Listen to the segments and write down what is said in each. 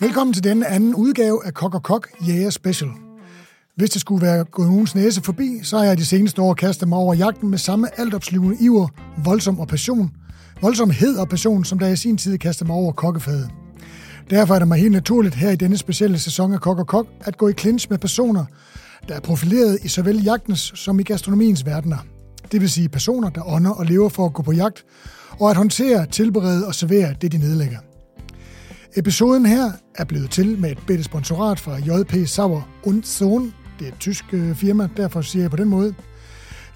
Velkommen til denne anden udgave af Kok og Kok Jæger Special. Hvis det skulle være gået nogens næse forbi, så har jeg de seneste år kastet mig over jagten med samme altopslivende iver, voldsom og passion. Voldsomhed og passion, som da jeg i sin tid kastede mig over kokkefadet. Derfor er det mig helt naturligt her i denne specielle sæson af Kok og Kok at gå i clinch med personer, der er profileret i såvel jagtens som i gastronomiens verdener. Det vil sige personer, der ånder og lever for at gå på jagt, og at håndtere, tilberede og servere det, de nedlægger. Episoden her er blevet til med et bitte sponsorat fra JP Sauer und Sohn. Det er et tysk øh, firma, derfor siger jeg på den måde.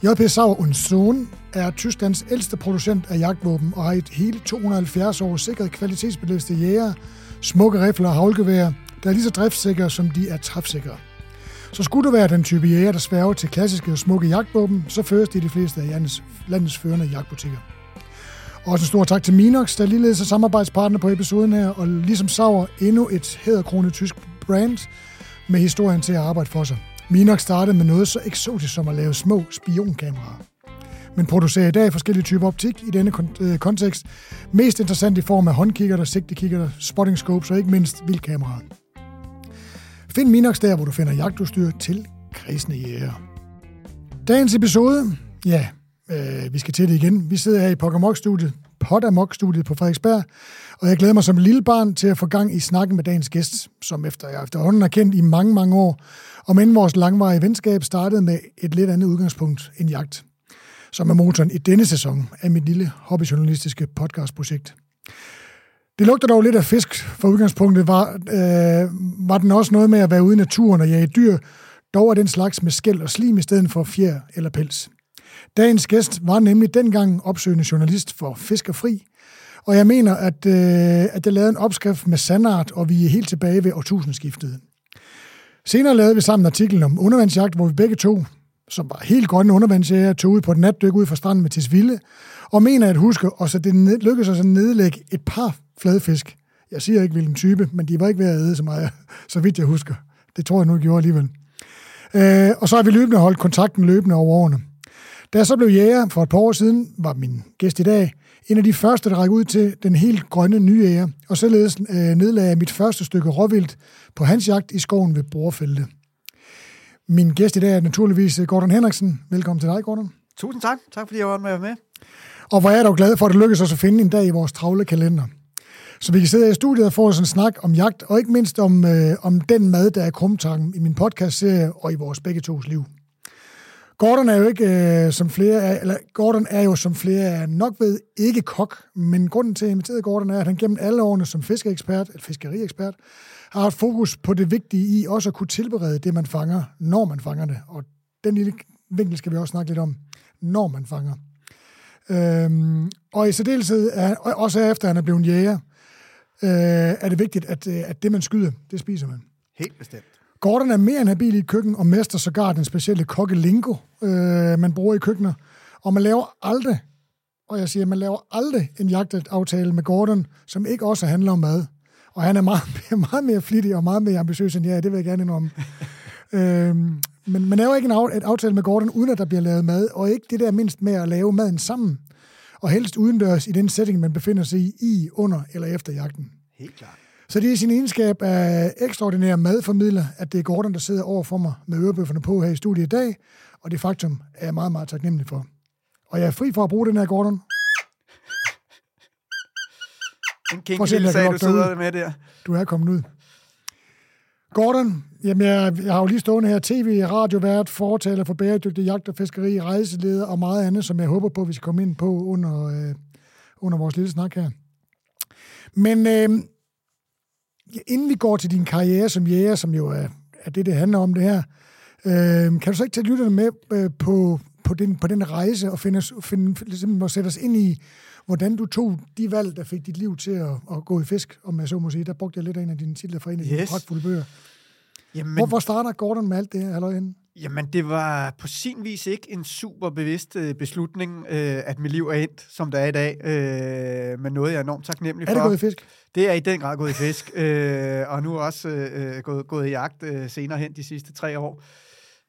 JP Sauer und Sohn er Tysklands ældste producent af jagtvåben og har i hele 270 år sikret kvalitetsbelæste jæger, smukke rifler og havlgeværer, der er lige så driftsikre, som de er træfsikre. Så skulle du være den type jæger, der sværger til klassiske og smukke jagtvåben, så føres de de fleste af landets, landets førende jagtbutikker. Også en stor tak til Minox, der ligeledes er samarbejdspartner på episoden her, og ligesom Sauer endnu et hæderkronet tysk brand med historien til at arbejde for sig. Minox startede med noget så eksotisk som at lave små spionkameraer men producerer i dag forskellige typer optik i denne øh, kontekst. Mest interessant i form af håndkikkerter, sigtekikkerter, spotting scopes og ikke mindst vildkameraer. Find Minox der, hvor du finder jagtudstyr til kredsende jæger. Dagens episode, ja, øh, vi skal til det igen. Vi sidder her i Pokémon-studiet, Potamok-studiet på Frederiksberg, og jeg glæder mig som lille barn til at få gang i snakken med dagens gæst, som efter jeg efterhånden har kendt i mange, mange år, og men vores langvarige venskab startede med et lidt andet udgangspunkt end jagt, som er motoren i denne sæson af mit lille hobbyjournalistiske podcastprojekt. Det lugter dog lidt af fisk for udgangspunktet. Var, øh, var den også noget med at være ude i naturen og jage dyr, dog er den slags med skæld og slim i stedet for fjer eller pels. Dagens gæst var nemlig dengang opsøgende journalist for Fiskerfri, og og jeg mener, at, øh, at jeg lavede en opskrift med sandart, og vi er helt tilbage ved årtusindskiftet. Senere lavede vi sammen en artikel om undervandsjagt, hvor vi begge to, som var helt grønne undervandsjæger, tog ud på et natdyk ud fra stranden med Tisvilde, og mener at huske, og så det lykkedes os at nedlægge et par fladfisk. Jeg siger ikke, hvilken type, men de var ikke ved at æde så meget, så vidt jeg husker. Det tror jeg nu, jeg gjorde alligevel. Øh, og så har vi løbende holdt kontakten løbende over årene. Da jeg så blev jæger for et par år siden, var min gæst i dag en af de første, der rækker ud til den helt grønne nye jæger, og således øh, nedlagde jeg mit første stykke råvildt på hans jagt i skoven ved Borfelte. Min gæst i dag er naturligvis Gordon Henriksen. Velkommen til dig, Gordon. Tusind tak. Tak fordi jeg var med med. Og hvor er jeg dog glad for, at det lykkedes os at finde en dag i vores travle kalender. Så vi kan sidde i studiet og få sådan en snak om jagt, og ikke mindst om, øh, om den mad, der er krumtangen i min podcast-serie og i vores begge tos liv. Gordon er jo ikke øh, som flere er, eller Gordon er jo som flere er nok ved ikke kok, men grunden til at invitere Gordon er, at han gennem alle årene som fiskeekspert, eller fiskeriekspert, har haft fokus på det vigtige i også at kunne tilberede det, man fanger, når man fanger det. Og den lille vinkel skal vi også snakke lidt om, når man fanger. Øhm, og i særdeleshed, er, også efter han er blevet jæger, øh, er det vigtigt, at, øh, at det, man skyder, det spiser man. Helt bestemt. Gordon er mere end habil i et køkken og mester sågar den specielle kokkelingo, øh, man bruger i køkkener. Og man laver aldrig, og jeg siger, man laver aldrig en jagtaftale med Gordon, som ikke også handler om mad. Og han er meget, meget mere flittig og meget mere ambitiøs end jeg, det vil jeg gerne indrømme. øhm, men man laver ikke en et aftale med Gordon, uden at der bliver lavet mad, og ikke det der mindst med at lave maden sammen, og helst udendørs i den setting, man befinder sig i, i, under eller efter jagten. Helt klart. Så det er sin egenskab af ekstraordinær madformidler, at det er Gordon, der sidder over for mig med ørebøfferne på her i studiet i dag, og det faktum er jeg meget, meget taknemmelig for. Og jeg er fri for at bruge den her, Gordon. En kinky lille sag, du sidder med der. Du er kommet ud. Gordon, jamen jeg, jeg har jo lige stående her tv, radiovært, fortaler for bæredygtig jagt og fiskeri, rejseleder og meget andet, som jeg håber på, vi skal komme ind på under, øh, under vores lille snak her. Men øh, inden vi går til din karriere som jæger, som jo er, er det, det handler om det her, øh, kan du så ikke tage lytterne med øh, på, på, den, på den rejse og finde, finde, ligesom, og sætte os ind i, hvordan du tog de valg, der fik dit liv til at, at gå i fisk, om jeg så må sige. Der brugte jeg lidt af en af dine titler fra en af yes. dine pragtfulde bøger. Jamen, hvor, hvor starter Gordon med alt det her? Halløj, Jamen, det var på sin vis ikke en super bevidst øh, beslutning, øh, at mit liv er endt, som det er i dag, øh, men noget, jeg er enormt taknemmelig for. Er det gået i fisk? Det er i den grad gået i fisk, øh, og nu også øh, gået, gået i jagt øh, senere hen de sidste tre år.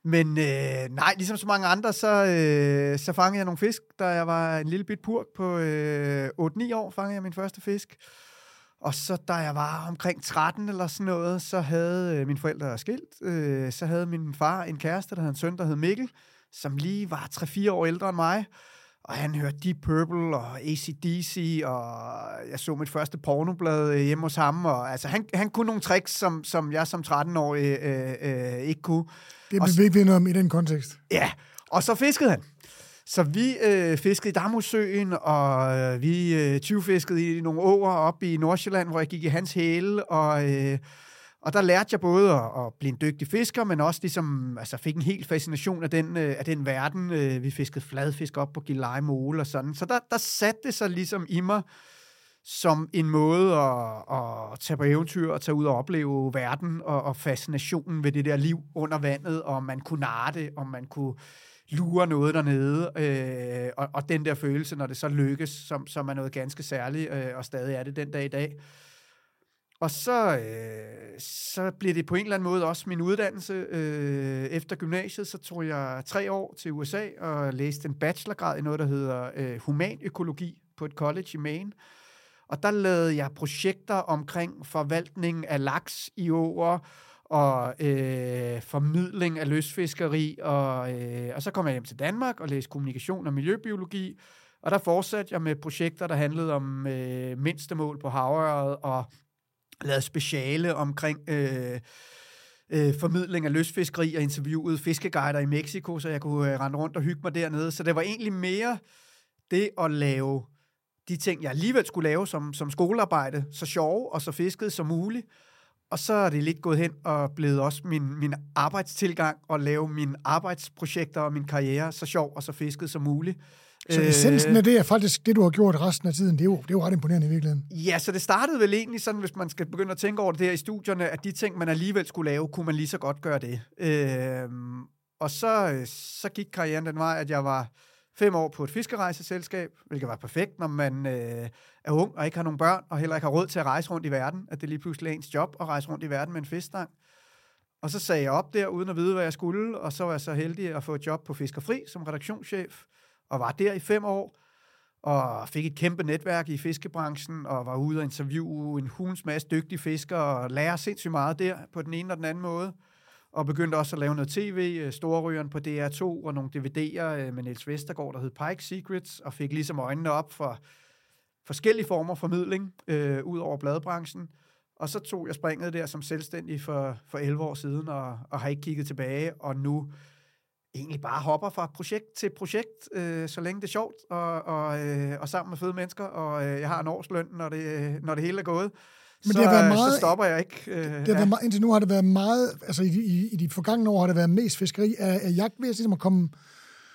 Men øh, nej, ligesom så mange andre, så, øh, så fangede jeg nogle fisk, da jeg var en lille bit purk på øh, 8-9 år, fangede jeg min første fisk. Og så da jeg var omkring 13 eller sådan noget, så havde øh, mine forældre skilt. Øh, så havde min far en kæreste, der havde en søn, der hed Mikkel, som lige var 3-4 år ældre end mig. Og han hørte Deep Purple og ACDC, og jeg så mit første pornoblad øh, hjemme hos ham. Og, altså, han, han kunne nogle tricks, som, som jeg som 13-årig øh, øh, ikke kunne. Det vil vi ikke vide om i den kontekst. Ja, og så fiskede han. Så vi øh, fiskede i Damusøen, og øh, vi øh, tyvfiskede i nogle åer op i Nordsjælland, hvor jeg gik i hans hæle, og, øh, og der lærte jeg både at, at blive en dygtig fisker, men også ligesom, altså fik en helt fascination af den, øh, af den verden. Øh, vi fiskede fladfisk op på Gilleleje Mole og sådan. Så der, der satte det sig ligesom i mig, som en måde at, at tage på eventyr og tage ud og opleve verden og, og fascinationen ved det der liv under vandet, og man kunne narre det, og man kunne lurer noget dernede, øh, og, og den der følelse, når det så lykkes, som, som er noget ganske særligt, øh, og stadig er det den dag i dag. Og så, øh, så bliver det på en eller anden måde også min uddannelse. Øh, efter gymnasiet, så tog jeg tre år til USA og læste en bachelorgrad i noget, der hedder øh, humanøkologi på et college i Maine. Og der lavede jeg projekter omkring forvaltning af laks i åer, og øh, formidling af løsfiskeri, og, øh, og så kom jeg hjem til Danmark og læste kommunikation og miljøbiologi, og der fortsatte jeg med projekter, der handlede om øh, mindstemål på havøret, og lavede speciale omkring øh, øh, formidling af løsfiskeri, og interviewede fiskeguider i Mexico, så jeg kunne øh, rende rundt og hygge mig dernede. Så det var egentlig mere det at lave de ting, jeg alligevel skulle lave som, som skolearbejde, så sjove og så fisket som muligt, og så er det lidt gået hen og blevet også min, min arbejdstilgang at lave mine arbejdsprojekter og min karriere så sjov og så fisket som muligt. Så essensen af det er faktisk det, du har gjort resten af tiden. Det er jo, det er jo ret imponerende i virkeligheden. Ja, så det startede vel egentlig sådan, hvis man skal begynde at tænke over det her i studierne, at de ting, man alligevel skulle lave, kunne man lige så godt gøre det. Øh, og så, så gik karrieren den vej, at jeg var fem år på et fiskerejseselskab, hvilket var perfekt, når man øh, er ung og ikke har nogen børn, og heller ikke har råd til at rejse rundt i verden, at det lige pludselig er ens job at rejse rundt i verden med en fiskestang. Og så sagde jeg op der, uden at vide, hvad jeg skulle, og så var jeg så heldig at få et job på Fiskerfri som redaktionschef, og var der i fem år, og fik et kæmpe netværk i fiskebranchen, og var ude og interviewe en hulens masse dygtige fiskere, og lære sindssygt meget der, på den ene og den anden måde og begyndte også at lave noget tv, øh, Storrygeren på DR2, og nogle DVD'er øh, med Niels Vestergaard, der hed Pike Secrets, og fik ligesom øjnene op for forskellige former for formidling øh, ud over bladbranchen. Og så tog jeg springet der som selvstændig for, for 11 år siden, og, og har ikke kigget tilbage, og nu egentlig bare hopper fra projekt til projekt, øh, så længe det er sjovt, og, og, øh, og sammen med fede mennesker, og øh, jeg har en årsløn, når det, når det hele er gået. Men så, det har været meget, så stopper jeg ikke. Øh, det har ja. været, indtil nu har det været meget, altså i, i, i de forgangne år har det været mest fiskeri af, af jagt, ved ligesom at komme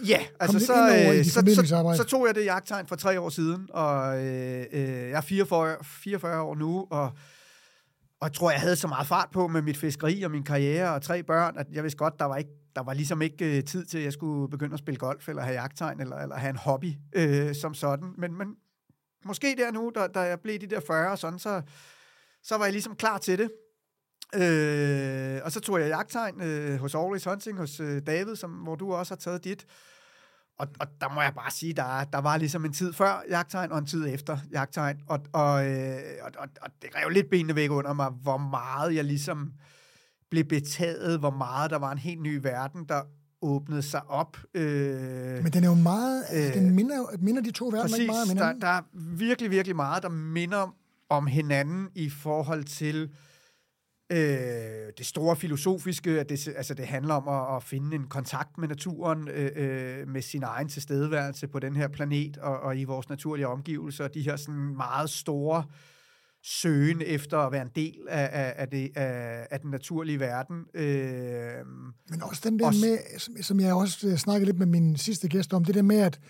Ja, altså så, øh, så, så, så tog jeg det jagttegn for tre år siden, og øh, øh, jeg er 44, 44 år nu, og, og jeg tror, jeg havde så meget fart på med mit fiskeri og min karriere og tre børn, at jeg vidste godt, der var ikke der var ligesom ikke øh, tid til, at jeg skulle begynde at spille golf, eller have jagttegn, eller, eller have en hobby øh, som sådan. Men, men måske der nu, da, da jeg blev de der 40 og sådan, så, så var jeg ligesom klar til det. Øh, og så tog jeg jagttegn øh, hos Always Hunting, hos øh, David, som, hvor du også har taget dit. Og, og der må jeg bare sige, der, der var ligesom en tid før jagttegn, og en tid efter jagttegn. Og, og, øh, og, og, og det rev lidt benene væk under mig, hvor meget jeg ligesom blev betaget, hvor meget der var en helt ny verden, der åbnede sig op. Øh, Men den er jo meget, øh, den minder, minder de to verdener præcis, ikke meget om Der, der er virkelig, virkelig meget, der minder om hinanden i forhold til øh, det store filosofiske, at det, altså det handler om at, at finde en kontakt med naturen, øh, øh, med sin egen tilstedeværelse på den her planet og, og i vores naturlige omgivelser, de her sådan meget store søgen efter at være en del af, af, af, det, af, af den naturlige verden. Øh, Men også den der også, med, som, som jeg også øh, snakkede lidt med min sidste gæst om, det der med, at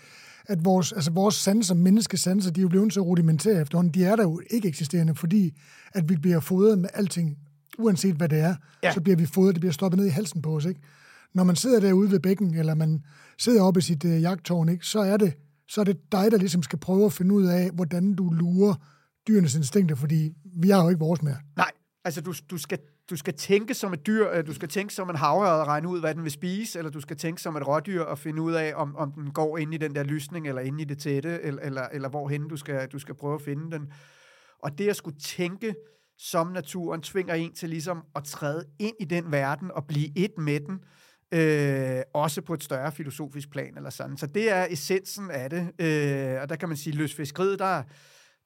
at vores, altså vores sanser, menneskesanser, de er jo blevet så rudimentære efterhånden. De er der jo ikke eksisterende, fordi at vi bliver fodret med alting, uanset hvad det er, ja. så bliver vi fodret, det bliver stoppet ned i halsen på os, ikke? Når man sidder derude ved bækken, eller man sidder oppe i sit uh, jagttårn, ikke, så er det så er det dig, der ligesom skal prøve at finde ud af, hvordan du lurer dyrenes instinkter, fordi vi har jo ikke vores mere. Nej, altså du, du skal du skal tænke som et dyr, øh, du skal tænke som en havørred og regne ud, hvad den vil spise, eller du skal tænke som et rådyr og finde ud af, om, om den går ind i den der lysning, eller ind i det tætte, eller, eller, eller hvorhen du skal, du skal prøve at finde den. Og det at skulle tænke som naturen tvinger en til ligesom at træde ind i den verden og blive et med den, øh, også på et større filosofisk plan eller sådan. Så det er essensen af det, øh, og der kan man sige, løsfiskeriet, der,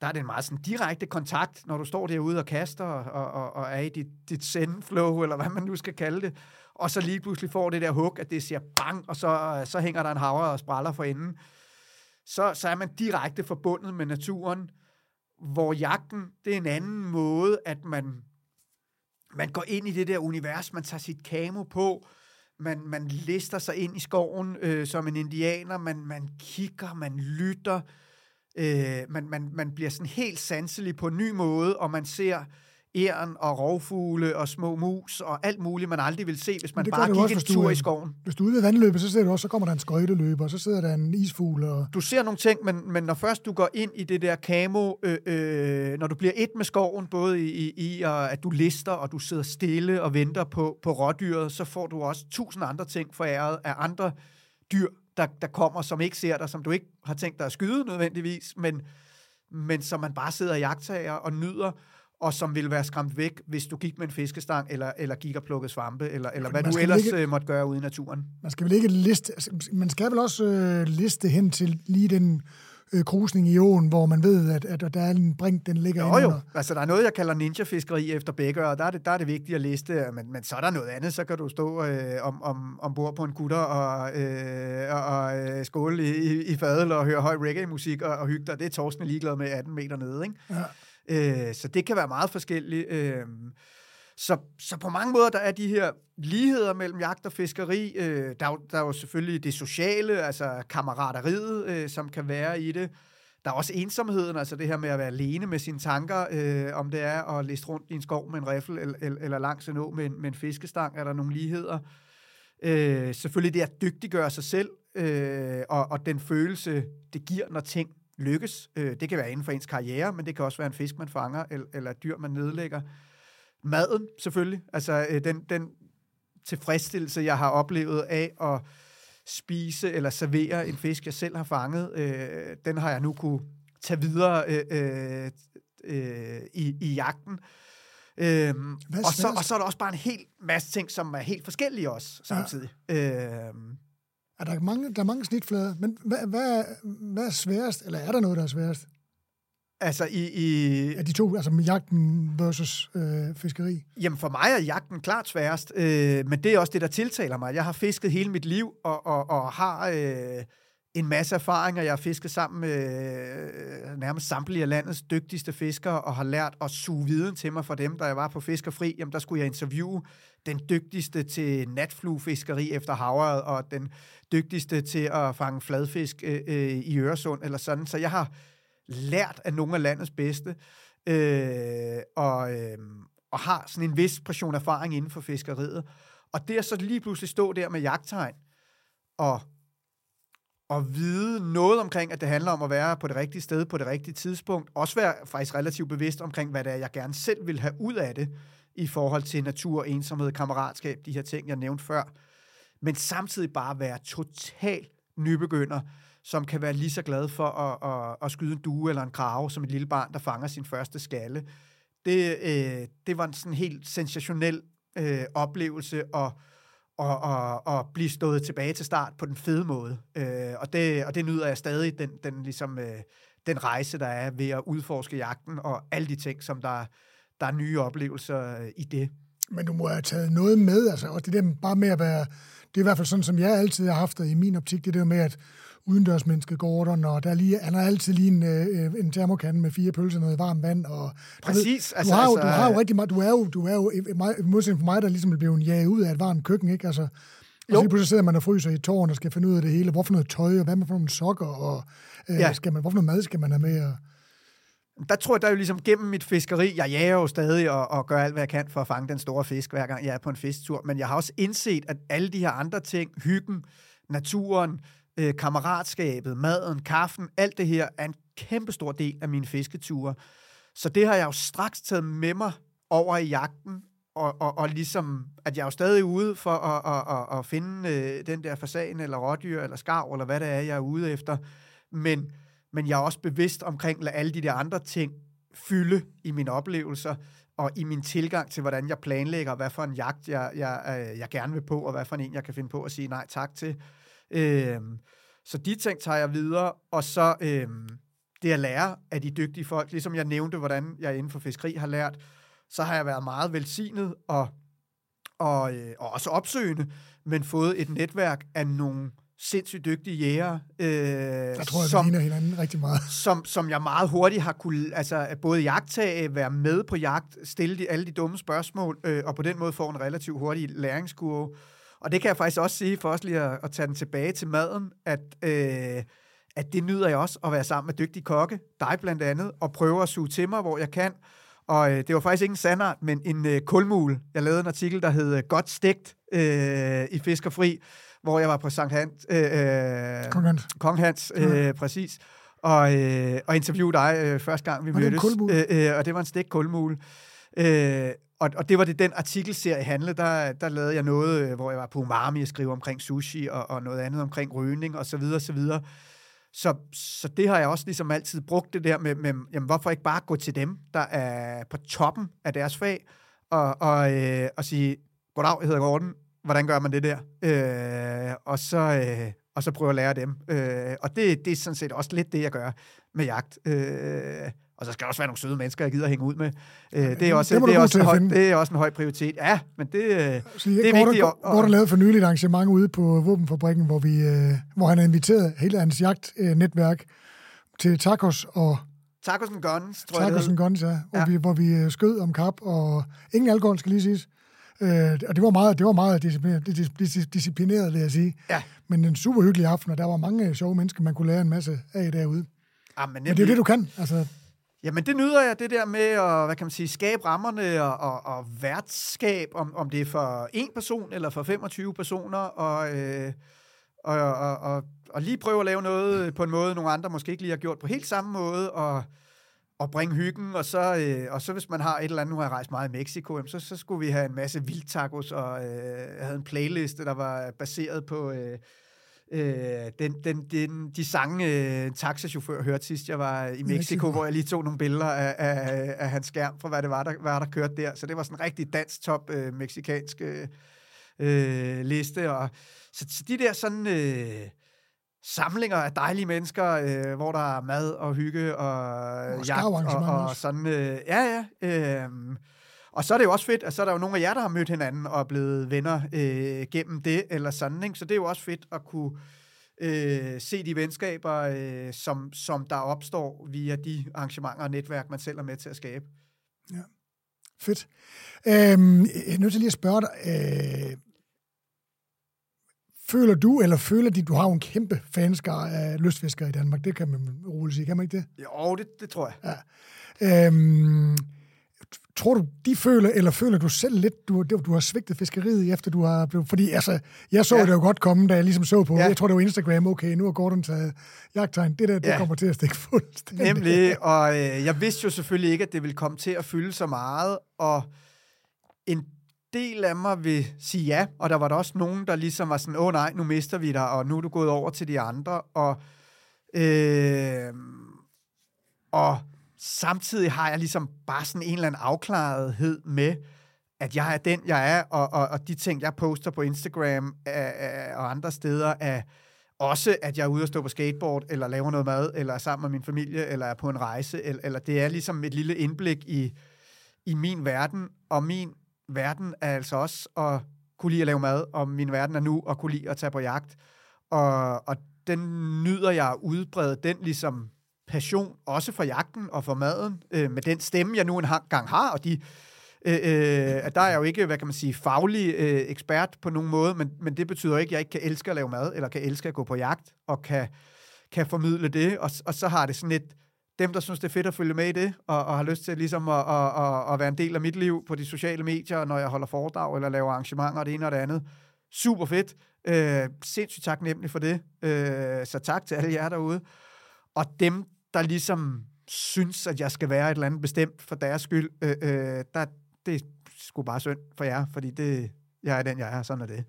der er det en meget sådan direkte kontakt, når du står derude og kaster og, og, og er i dit, dit zen-flow, eller hvad man nu skal kalde det, og så lige pludselig får det der hug, at det siger bang, og så, så hænger der en havre og spræller for enden. Så, så er man direkte forbundet med naturen, hvor jagten, det er en anden måde, at man, man går ind i det der univers, man tager sit kamo på, man, man lister sig ind i skoven øh, som en indianer, man, man kigger, man lytter, øh, man, man, man bliver sådan helt sanselig på en ny måde, og man ser æren og rovfugle og små mus og alt muligt, man aldrig vil se, hvis man bare gik også, en tur i skoven. Hvis du er ude ved vandløbet, så ser du også, så kommer der en skøjteløber, og så sidder der en isfugl. Og... Du ser nogle ting, men, men når først du går ind i det der kamo, øh, øh, når du bliver et med skoven, både i, i, i og at du lister, og du sidder stille og venter på, på rådyret, så får du også tusind andre ting foræret af andre dyr, der, der kommer, som ikke ser dig, som du ikke har tænkt dig at skyde nødvendigvis, men, men som man bare sidder og jagtager og nyder, og som ville være skræmt væk, hvis du gik med en fiskestang, eller, eller gik og plukkede svampe, eller, eller hvad du ellers ikke, øh, måtte gøre ude i naturen. Man skal vel ikke liste, altså, man skal vel også øh, liste hen til lige den øh, krusning i åen, hvor man ved, at, at, at der er en brink, den ligger jo, jo. Altså, der er noget, jeg kalder ninja-fiskeri efter begge, og der er det, der er det vigtigt at liste, men, men så er der noget andet, så kan du stå øh, om, om, ombord på en gutter og, øh, og, og øh, skåle i, i fadel og høre høj reggae-musik og, og hygge dig. Det er Torsten ligeglad med 18 meter nede, ikke? Ja. Øh, så det kan være meget forskelligt. Øh, så, så på mange måder, der er de her ligheder mellem jagt og fiskeri. Øh, der, er der er jo selvfølgelig det sociale, altså kammerateriet, øh, som kan være i det. Der er også ensomheden, altså det her med at være alene med sine tanker, øh, om det er at liste rundt i en skov med en riffel, eller, eller, eller langs en å med en, med en fiskestang, er der nogle ligheder. Øh, selvfølgelig det at dygtiggøre sig selv, øh, og, og den følelse, det giver, når ting lykkes. Øh, det kan være inden for ens karriere, men det kan også være en fisk, man fanger, eller, eller dyr, man nedlægger. Maden, selvfølgelig. Altså, øh, den, den tilfredsstillelse, jeg har oplevet af at spise eller servere en fisk, jeg selv har fanget, øh, den har jeg nu kunne tage videre øh, øh, øh, i, i jagten. Øhm, og, så, og så er der også bare en hel masse ting, som er helt forskellige også samtidig. Ja. Øhm, er der, mange, der er mange snitflader, men hvad, hvad, hvad er sværest, eller er der noget, der er sværest? Altså i... i ja, de to, altså med jagten versus øh, fiskeri. Jamen for mig er jagten klart sværest, øh, men det er også det, der tiltaler mig. Jeg har fisket hele mit liv, og, og, og har øh, en masse erfaringer. Jeg har fisket sammen med øh, nærmest samtlige af landets dygtigste fiskere, og har lært at suge viden til mig fra dem, da jeg var på Fiskerfri. Jamen der skulle jeg interviewe den dygtigste til natfluefiskeri efter havret, og den dygtigste til at fange fladfisk øh, øh, i Øresund, eller sådan. Så jeg har lært af nogle af landets bedste, øh, og, øh, og har sådan en vis portion erfaring inden for fiskeriet. Og det at så lige pludselig stå der med jagttegn, og og vide noget omkring, at det handler om at være på det rigtige sted på det rigtige tidspunkt. Også være faktisk relativt bevidst omkring, hvad det er, jeg gerne selv vil have ud af det i forhold til natur, ensomhed, kammeratskab, de her ting, jeg nævnte før. Men samtidig bare være total nybegynder, som kan være lige så glad for at, at, at skyde en due eller en krave, som et lille barn, der fanger sin første skalle. Det, øh, det var en sådan helt sensationel øh, oplevelse, og og, og, og blive stået tilbage til start på den fede måde. Øh, og, det, og det nyder jeg stadig, den, den, ligesom, øh, den rejse, der er ved at udforske jagten, og alle de ting, som der, der er nye oplevelser øh, i det. Men du må have taget noget med, altså, og det der bare med at være, det er i hvert fald sådan, som jeg altid har haft det i min optik, det der med, at udendørsmenneske Gordon, og der er lige, han har altid lige en, øh, en termokande med fire pølser og noget varmt vand. Og, Præcis. Ved, altså, du, har jo, altså, du har jo rigtig meget, du er jo, du er jo i modsætning for mig, der ligesom blevet jaget ud af et varmt køkken, ikke? Altså, og så pludselig sidder man og fryser i tårn og skal finde ud af det hele. Hvorfor noget tøj, og hvad med for nogle sokker, og øh, ja. skal man, hvorfor noget mad skal man have med? Og... Der tror jeg, der er jo ligesom gennem mit fiskeri, jeg jager jo stadig og, og gør alt, hvad jeg kan for at fange den store fisk, hver gang jeg er på en fisktur. Men jeg har også indset, at alle de her andre ting, hyggen, naturen, øh, kammeratskabet, maden, kaffen, alt det her er en kæmpe stor del af mine fisketure. Så det har jeg jo straks taget med mig over i jagten, og, og, og ligesom, at jeg er jo stadig ude for at, at, at, at finde øh, den der fasan, eller rådyr, eller skarv, eller hvad det er, jeg er ude efter. Men, men jeg er også bevidst omkring at alle de der andre ting, fylde i mine oplevelser, og i min tilgang til, hvordan jeg planlægger, hvad for en jagt jeg, jeg, øh, jeg gerne vil på, og hvad for en jeg kan finde på at sige nej tak til. Øh, så de ting tager jeg videre, og så øh, det at lære af de dygtige folk, ligesom jeg nævnte, hvordan jeg inden for fiskeri har lært, så har jeg været meget velsignet og, og, øh, og også opsøgende, men fået et netværk af nogle sindssygt dygtige jæger. Øh, jeg tror, som, ligner hinanden rigtig meget. Som, som jeg meget hurtigt har kunne altså, både jagtage, være med på jagt, stille de, alle de dumme spørgsmål, øh, og på den måde få en relativt hurtig læringskurve. Og det kan jeg faktisk også sige, for os lige at, at tage den tilbage til maden, at, øh, at det nyder jeg også at være sammen med dygtige kokke, dig blandt andet, og prøve at suge til mig, hvor jeg kan. Og øh, det var faktisk ikke en sandart, men en øh, kulmul. Jeg lavede en artikel, der hed øh, Godt stegt øh, i Fiskerfri, hvor jeg var på Sankt Hans. Øh, øh, Kong Hans. Kong Hans, øh, ja. præcis. Og, øh, og interviewede dig øh, første gang, vi mødtes. Øh, øh, og det var en stegt kulmul. Øh, og, og det var det, den artikelserie handlede. Der, der lavede jeg noget, øh, hvor jeg var på umami og skrev omkring sushi og, og noget andet omkring rygning og så videre, og så videre. Så, så det har jeg også ligesom altid brugt det der med, med jamen, hvorfor ikke bare gå til dem, der er på toppen af deres fag, og, og, øh, og sige, goddag, jeg hedder Gordon, hvordan gør man det der? Øh, og, så, øh, og så prøve at lære dem. Øh, og det, det er sådan set også lidt det, jeg gør med jagt. Øh, og så skal der også være nogle søde mennesker, jeg gider hænge ud med. Øh, det, er også, det, det, er også en høj, det er også en høj prioritet. Ja, men det, øh, det er vigtigt. Hvor der lavet for nyligt arrangement ude på Våbenfabrikken, hvor, vi, øh, hvor han har inviteret hele hans jagtnetværk til tacos og Tacos and Guns, tror tacos jeg and Guns, ja. Hvor, ja. Vi, hvor vi skød om kap, og ingen alkohol, skal lige siges. Øh, og det var meget, det var meget disciplineret, disciplineret, vil jeg sige. Ja. Men en super hyggelig aften, og der var mange sjove mennesker, man kunne lære en masse af derude. Ja, men, men det er det, du kan. Altså, Jamen, det nyder jeg, det der med at, hvad kan man sige, skabe rammerne og, og, og værtskab, om, om det er for en person eller for 25 personer, og, øh, og, og, og, og lige prøve at lave noget på en måde, nogle andre måske ikke lige har gjort på helt samme måde, og, og bringe hyggen, og så, øh, og så hvis man har et eller andet, nu har jeg rejst meget i Mexico, så, så skulle vi have en masse vildtacos, og øh, jeg havde en playliste, der var baseret på... Øh, øh, den, den, den, de sange, øh, en taxachauffør hørte sidst, jeg var i Mexico, hvor jeg lige tog nogle billeder af, af, af hans skærm, for hvad det var, der, hvad der kørte der. Så det var sådan en rigtig dansk top øh, meksikansk øh, øh, liste. Og, så, så de der sådan... Øh, samlinger af dejlige mennesker, øh, hvor der er mad og hygge og, og jagt og, og sådan. Øh, ja, ja. Øh, og så er det jo også fedt, at så er der jo nogle af jer, der har mødt hinanden og er blevet venner øh, gennem det, eller sådan, ikke? Så det er jo også fedt at kunne øh, se de venskaber, øh, som, som der opstår via de arrangementer og netværk, man selv er med til at skabe. Ja, fedt. Øhm, jeg er nødt til lige at spørge dig, øh, føler du, eller føler de, du har en kæmpe fanskare af lystfiskere i Danmark? Det kan man roligt sige, kan man ikke det? Jo, det, det tror jeg. Ja. Øhm, tror du, de føler, eller føler du selv lidt, du, du har svigtet fiskeriet, efter du har blevet... Fordi altså, jeg så ja. det jo godt komme, da jeg ligesom så på, ja. jeg tror det var Instagram, okay, nu har Gordon taget jagttegn, det der, det ja. kommer til at stikke fuldstændig. Nemlig, og øh, jeg vidste jo selvfølgelig ikke, at det ville komme til at fylde så meget, og en del af mig vil sige ja, og der var der også nogen, der ligesom var sådan, åh oh, nej, nu mister vi dig, og nu er du gået over til de andre, og, øh, og samtidig har jeg ligesom bare sådan en eller anden afklarethed med, at jeg er den, jeg er, og, og, og de ting, jeg poster på Instagram er, er, og andre steder, er også, at jeg er ude og stå på skateboard, eller laver noget mad, eller er sammen med min familie, eller er på en rejse, eller, eller det er ligesom et lille indblik i, i min verden, og min verden er altså også at kunne lide at lave mad, og min verden er nu at kunne lide at tage på jagt, og, og den nyder jeg at udbrede, den ligesom passion, også for jagten og for maden, øh, med den stemme, jeg nu engang har, og de, øh, øh, der er jeg jo ikke, hvad kan man sige, faglig øh, ekspert på nogen måde, men, men det betyder ikke, at jeg ikke kan elske at lave mad, eller kan elske at gå på jagt, og kan, kan formidle det, og, og så har det sådan et, dem, der synes, det er fedt at følge med i det, og, og har lyst til ligesom at, at, at, at være en del af mit liv på de sociale medier, når jeg holder foredrag eller laver arrangementer, det ene og det andet. Super fedt. Øh, sindssygt taknemmelig for det. Øh, så tak til alle jer derude. Og dem, der ligesom synes, at jeg skal være et eller andet bestemt for deres skyld, øh, øh, der, det er sgu bare synd for jer, fordi det, jeg er den, jeg er, sådan er det.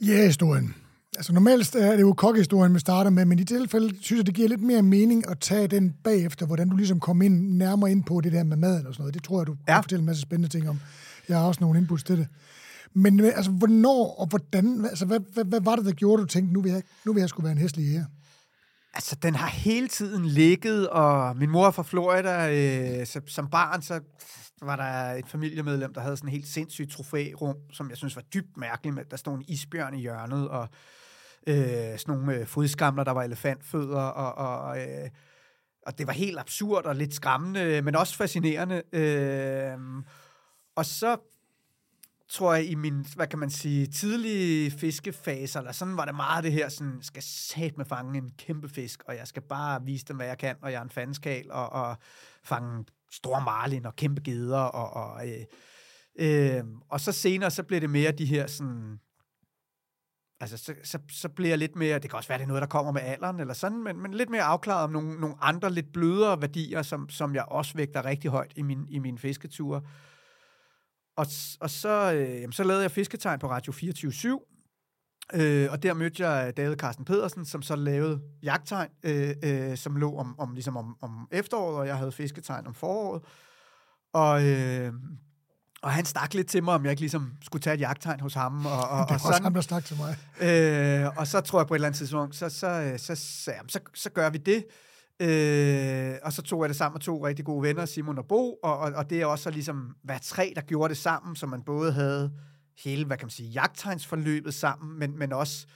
Ja, historien. Altså normalt er det jo kokkehistorien, vi starter med, men i tilfælde synes jeg, det giver lidt mere mening at tage den bagefter, hvordan du ligesom kom ind, nærmere ind på det der med maden og sådan noget. Det tror jeg, du ja. kan fortælle en masse spændende ting om. Jeg har også nogle inputs til det. Men øh, altså, hvornår og hvordan, altså, hvad, hvad, hvad var det, der gjorde, du tænkte, nu vil jeg, nu vil jeg skulle være en hæslig her? Altså, den har hele tiden ligget, og min mor er fra Florida. Øh, så, som barn, så var der et familiemedlem, der havde sådan en helt sindssygt trofærum, som jeg synes var dybt mærkeligt med. Der stod en isbjørn i hjørnet, og øh, sådan nogle øh, fodskamler, der var elefantfødder, og, og, øh, og det var helt absurd og lidt skræmmende, men også fascinerende. Øh, og så tror jeg, i min, hvad kan man sige, tidlige fiskefaser, eller sådan var det meget det her, sådan, skal sat med fange en kæmpe fisk, og jeg skal bare vise dem, hvad jeg kan, og jeg er en fanskal, og, og fange store marlin og kæmpe geder, og, og, øh, øh, og så senere, så blev det mere de her sådan, altså så, så, så bliver jeg lidt mere, det kan også være, det er noget, der kommer med alderen, eller sådan, men, men lidt mere afklaret om nogle, nogle andre lidt blødere værdier, som, som jeg også vægter rigtig højt i min, i min fisketure. Og, og så, øh, jamen, så lavede jeg fisketegn på Radio 24 Øh, og der mødte jeg David Carsten Pedersen, som så lavede jagttegn, øh, øh, som lå om, om, ligesom om, om efteråret, og jeg havde fisketegn om foråret. Og, øh, og han stak lidt til mig, om jeg ikke ligesom skulle tage et jagttegn hos ham. Og, og, det var og sådan, også ham, der stak til mig. Øh, og så tror jeg på et eller andet tidspunkt, så, så, så, så, jamen, så, så gør vi det. Øh, og så tog jeg det sammen med to rigtig gode venner, Simon og Bo, og, og, og det er også så ligesom hver tre, der gjorde det sammen, så man både havde hele, hvad kan man sige, jagttegnsforløbet sammen, men, men også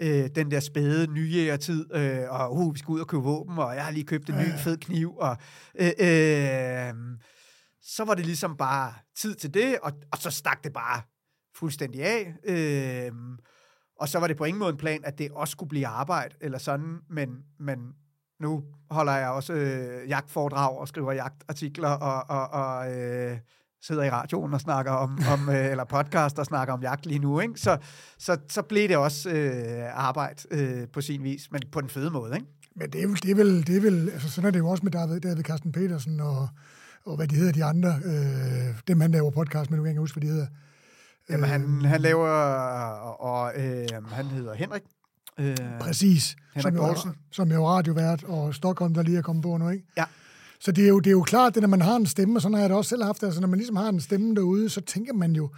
øh, den der spæde nyjægertid, øh, og uh, vi skal ud og købe våben, og jeg har lige købt en ny fed kniv, og øh, øh, så var det ligesom bare tid til det, og, og så stak det bare fuldstændig af. Øh, og så var det på ingen måde en plan, at det også skulle blive arbejde, eller sådan, men, men nu holder jeg også øh, jagtforedrag og skriver jagtartikler, og, og, og øh, sidder i radioen og snakker om, om øh, eller podcast og snakker om jagt lige nu, ikke? Så, så, så blev det også øh, arbejde øh, på sin vis, men på den fede måde, ikke? Men det er vel, det er vel, det er vel altså sådan er det jo også med David, David Carsten Petersen og, og hvad de hedder, de andre, øh, dem han laver podcast med, du kan ikke huske, hvad de hedder. Jamen, han, han laver, og, og øh, han hedder Henrik. Øh, Præcis. Henrik som Poulsen. Jo, som jo radiovært, og Stockholm, der lige er kommet på nu, ikke? Ja. Så det er, jo, det er jo klart, at når man har en stemme, og sådan har jeg det også selv haft, altså når man ligesom har en stemme derude, så tænker man jo,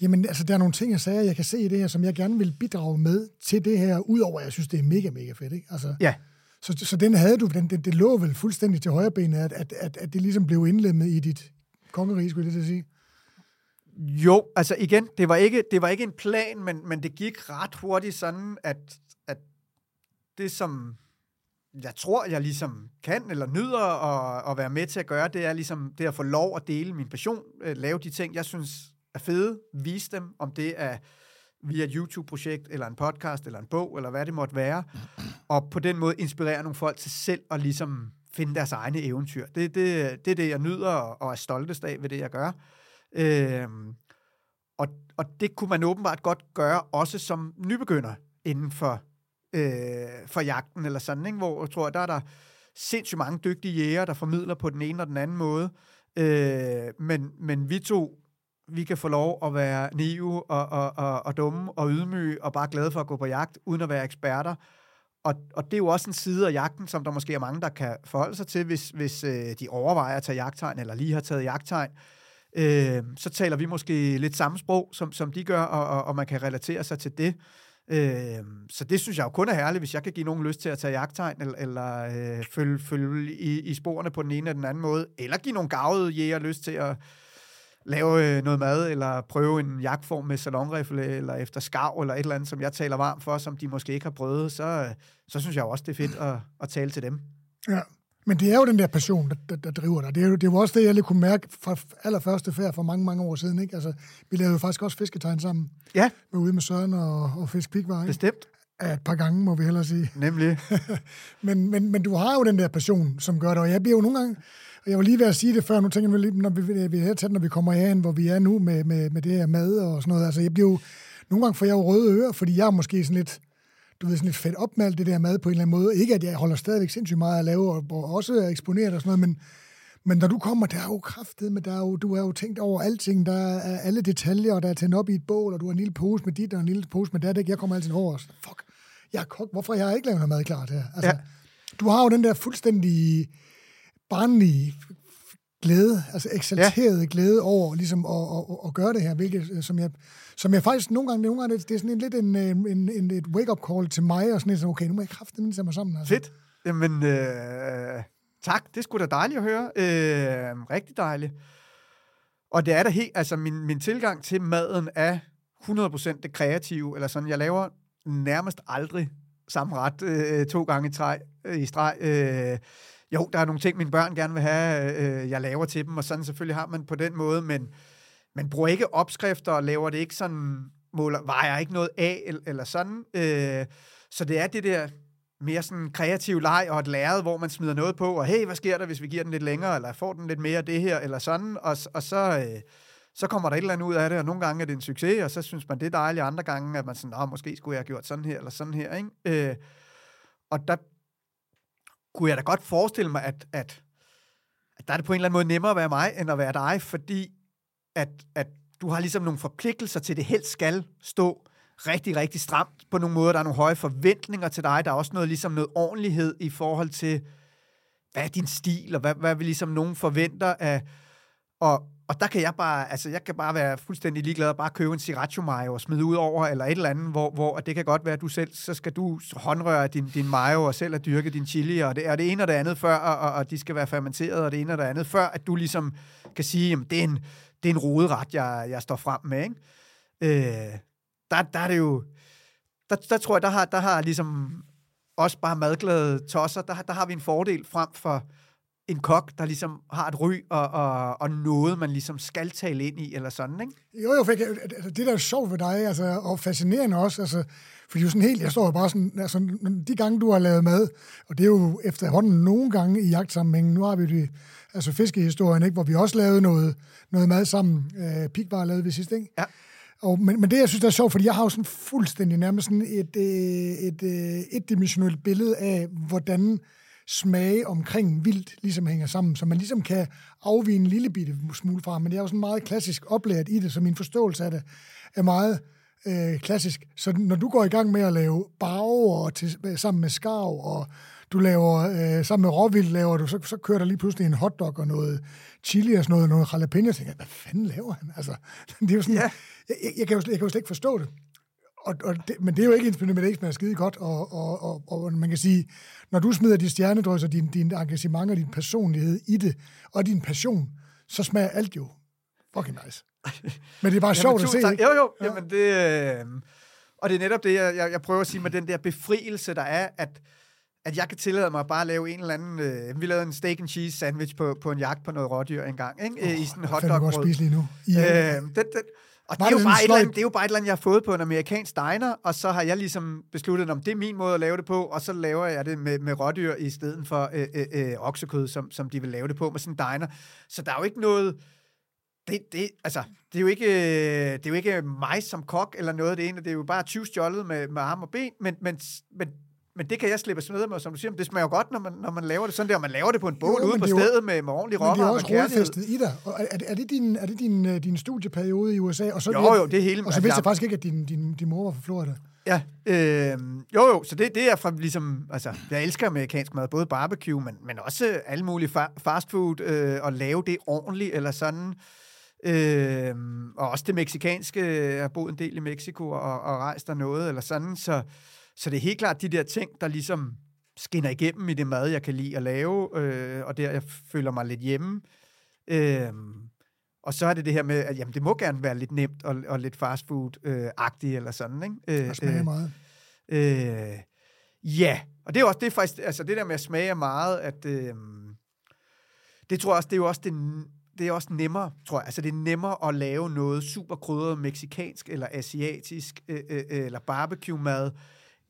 jamen altså der er nogle ting, jeg sagde, jeg kan se i det her, som jeg gerne vil bidrage med til det her, udover at jeg synes, det er mega, mega fedt, ikke? Altså, ja. Så, så den havde du, den, det, det lå vel fuldstændig til højre benet, at, at, at, at det ligesom blev indlemmet i dit kongerige, skulle jeg lige sige. Jo, altså igen, det var ikke, det var ikke en plan, men, men det gik ret hurtigt sådan, at, at det som jeg tror, jeg ligesom kan eller nyder at, at være med til at gøre, det er ligesom det at få lov at dele min passion, øh, lave de ting, jeg synes er fede, vise dem, om det er via et YouTube-projekt, eller en podcast, eller en bog, eller hvad det måtte være, og på den måde inspirere nogle folk til selv at ligesom finde deres egne eventyr. Det, det, det er det, jeg nyder og er stoltest af ved det, jeg gør. Øh, og, og det kunne man åbenbart godt gøre, også som nybegynder inden for øh, for jagten eller sådan, ikke? hvor jeg tror, der er der sindssygt mange dygtige jæger, der formidler på den ene og den anden måde. Øh, men, men vi to, vi kan få lov at være naive og, og, og, og dumme og ydmyge og bare glade for at gå på jagt, uden at være eksperter. Og, og det er jo også en side af jagten, som der måske er mange, der kan forholde sig til, hvis, hvis øh, de overvejer at tage jagttegn, eller lige har taget jagttegn. Øh, øh, så taler vi måske lidt samme sprog, som, som de gør, og, og, og man kan relatere sig til det. Øh, så det synes jeg jo kun er herligt, hvis jeg kan give nogen lyst til at tage jagttegn, eller, eller øh, følge, følge i, i sporene på den ene eller den anden måde, eller give nogle gavede jæger lyst til at lave øh, noget mad, eller prøve en jagtform med salonrifle, eller efter skav, eller et eller andet, som jeg taler varmt for, som de måske ikke har prøvet, så, øh, så synes jeg jo også, det er fedt at, at tale til dem. Ja, men det er jo den der passion, der, der, der driver dig. Det er, jo, det er jo også det, jeg lige kunne mærke fra allerførste færd for mange, mange år siden. Ikke? Altså, vi lavede jo faktisk også fisketegn sammen. Ja. Med ude med Søren og, og Fisk Pigvar. Bestemt. Ja, et par gange, må vi hellere sige. Nemlig. men, men, men du har jo den der passion, som gør det, og jeg bliver jo nogle gange, og jeg var lige ved at sige det før, nu tænker jeg lige, når vi, vi er tæt, når vi kommer hen, hvor vi er nu med, med, med det her mad og sådan noget. Altså, jeg bliver jo, nogle gange får jeg jo røde ører, fordi jeg er måske sådan lidt, du ved, sådan lidt fedt op med alt det der mad på en eller anden måde. Ikke, at jeg holder stadigvæk sindssygt meget at lave, og, og også eksponeret og sådan noget, men, Men når du kommer, der er jo kraftet, men der er jo, du har jo tænkt over alting. Der er alle detaljer, og der er tændt op i et bål, og du har en lille pose med dit, og en lille pose med det. Jeg kommer altid over og sådan, fuck, jeg er kok. Hvorfor jeg har ikke lavet noget mad klar til her? Altså, ja. Du har jo den der fuldstændig barnlige glæde, altså eksalteret ja. glæde over ligesom at, at, at, gøre det her, hvilket, øh, som jeg, som jeg faktisk nogle gange, nogle gange det, det er sådan en, lidt en, en, en, et wake-up call til mig, og sådan lidt, okay, nu må jeg kræfte tage mig sammen. Altså. Fedt. Jamen, øh, tak. Det skulle da dejligt at høre. Øh, rigtig dejligt. Og det er da helt, altså min, min tilgang til maden er 100% det kreative, eller sådan, jeg laver nærmest aldrig samme ret øh, to gange i, træ, øh, i streg. Øh, jo, der er nogle ting, mine børn gerne vil have, øh, øh, jeg laver til dem, og sådan selvfølgelig har man på den måde, men man bruger ikke opskrifter og laver det ikke sådan, måler, vejer ikke noget af, eller, eller sådan. Øh, så det er det der mere sådan kreativ leg og et lærred, hvor man smider noget på, og hey, hvad sker der, hvis vi giver den lidt længere, eller får den lidt mere af det her, eller sådan, og, og så, øh, så kommer der et eller andet ud af det, og nogle gange er det en succes, og så synes man, det er dejligt, andre gange at man sådan, Åh, måske skulle jeg have gjort sådan her, eller sådan her, ikke? Øh, og der kunne jeg da godt forestille mig, at, at, at der er det på en eller anden måde nemmere at være mig, end at være dig, fordi at, at du har ligesom nogle forpligtelser til, det helst skal stå rigtig, rigtig stramt på nogle måder. Der er nogle høje forventninger til dig. Der er også noget, ligesom noget ordentlighed i forhold til, hvad er din stil, og hvad, hvad vi ligesom nogen forventer af... Og, og der kan jeg bare, altså jeg kan bare være fuldstændig ligeglad og bare købe en sriracha mayo og smide ud over, eller et eller andet, hvor, hvor det kan godt være, at du selv, så skal du håndrøre din, din mayo og selv at dyrke din chili, og det er det ene og det andet før, og, og og de skal være fermenteret, og det ene og det andet før, at du ligesom kan sige, jamen det er en, det er en roderet, jeg, jeg står frem med, ikke? Øh, der, der er det jo, der, der tror jeg, der har, der har ligesom også bare madglade tosser, der, der har vi en fordel frem for en kok, der ligesom har et ry og, og, og noget, man ligesom skal tale ind i, eller sådan, ikke? Jo, jo, for jeg, altså, det der er sjovt ved dig, altså, og fascinerende også, altså, fordi jo sådan helt, jeg står jo bare sådan, altså, de gange, du har lavet mad, og det er jo efterhånden nogle gange i jagtsammenhængen, nu har vi det, altså fiskehistorien, ikke, hvor vi også lavede noget, noget mad sammen, øh, Pigvar lavede vi sidst, ikke? Ja. Og, men, men det, jeg synes, der er sjovt, fordi jeg har jo sådan fuldstændig nærmest sådan et, øh, et, et, et dimensionelt billede af, hvordan smage omkring vildt ligesom hænger sammen, så man ligesom kan afvige en lille bitte smule fra, men det er jo sådan meget klassisk oplært i det, så min forståelse af det er meget øh, klassisk. Så når du går i gang med at lave bager til, sammen med skarv, og du laver, øh, sammen med råvild laver du, så, så kører der lige pludselig en hotdog og noget chili og sådan noget, noget jalapeno, jeg tænker, hvad fanden laver han? Altså, det er jo sådan, ja. jeg, jeg, jeg, kan jo, jeg kan jo slet ikke forstå det. Og, og det, men det er jo ikke ens med, at det smager skide godt, og, og, og, og man kan sige, når du smider de stjernedrysser, din, din engagement og din personlighed i det, og din passion, så smager alt jo fucking nice. Men det er bare sjovt at se, ikke? Jo, jo, ja. jamen det... Øh, og det er netop det, jeg, jeg prøver at sige med den der befrielse, der er, at at jeg kan tillade mig at bare lave en eller anden... Øh, vi lavede en steak and cheese sandwich på, på en jagt på noget rådyr engang, ikke? Oh, I sådan en hotdog Jeg spise lige nu. Ja. Øh, det, det, og det er, jo bare et andet, det er jo bare et eller andet, jeg har fået på en amerikansk diner, og så har jeg ligesom besluttet, om det er min måde at lave det på, og så laver jeg det med, med rådyr i stedet for øh, øh, øh, oksekød, som, som de vil lave det på med sådan en diner. Så der er jo ikke noget... Det, det, altså, det, er jo ikke, det er jo ikke mig som kok eller noget af det ene, det er jo bare 20 stjålet med, med arm og ben, men, men, men men det kan jeg slippe med, med, som du siger, det smager jo godt, når man, når man laver det sådan der, og man laver det på en bål ude på stedet med, med ordentlig råvarer. Men det er også rodfæstet i dig. Og er, er, det din, er det din, øh, din studieperiode i USA? Og så, jo, jo, det er hele. Og så vidste jeg faktisk ikke, at din, din, din mor var fra Florida. Ja, øh, jo jo, så det, det er fra ligesom, altså, jeg elsker amerikansk mad, både barbecue, men, men også alle mulige fa- fast food, øh, og lave det ordentligt, eller sådan. Øh, og også det meksikanske, jeg har boet en del i Mexico, og, og rejst der noget, eller sådan, så så det er helt klart de der ting, der ligesom skinner igennem i det mad, jeg kan lide at lave, øh, og der jeg føler mig lidt hjemme. Øh, og så er det det her med, at jamen, det må gerne være lidt nemt og, og lidt fastfood-agtigt eller sådan. Ikke? Øh, og smager øh, meget. Øh, ja, og det er også det er faktisk, altså det der med at smage meget, at øh, det tror jeg også, det er jo også det, det er også nemmere, tror jeg. Altså, det er nemmere at lave noget super krydret meksikansk, eller asiatisk, øh, øh, eller barbecue-mad,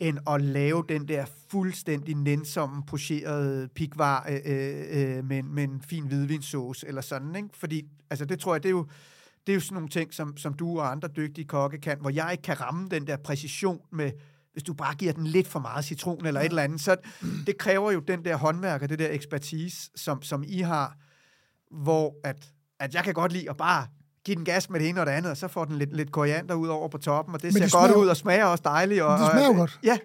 end at lave den der fuldstændig nænsomme, pocherede pikvar øh, øh, øh, med, med en fin hvidvinsauce eller sådan, ikke? Fordi, altså det tror jeg, det er jo, det er jo sådan nogle ting, som, som du og andre dygtige kokke kan, hvor jeg ikke kan ramme den der præcision med, hvis du bare giver den lidt for meget citron eller ja. et eller andet. Så det kræver jo den der håndværk og det der ekspertise, som, som I har. hvor at, at jeg kan godt lide at bare give den gas med det ene og det andet, og så får den lidt, lidt koriander ud over på toppen, og det Men ser det godt smager- ud og smager også dejligt. Og, Det smager og, godt. Ja.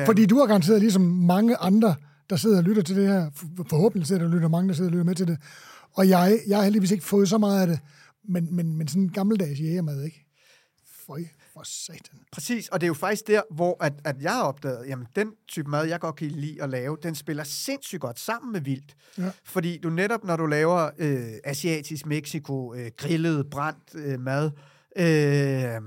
Øh, Fordi du har garanteret ligesom mange andre, der sidder og lytter til det her. For- Forhåbentlig sidder der og lytter mange, der sidder og lytter med til det. Og jeg, jeg har heldigvis ikke fået så meget af det. Men, men, men sådan en gammeldags jægermad, ikke? Føj, for satan. Præcis, og det er jo faktisk der, hvor at, at jeg har opdaget, jamen den type mad, jeg godt kan lide at lave, den spiller sindssygt godt sammen med vildt. Ja. Fordi du netop, når du laver øh, asiatisk Mexico, øh, grillet, brændt øh, mad, øh,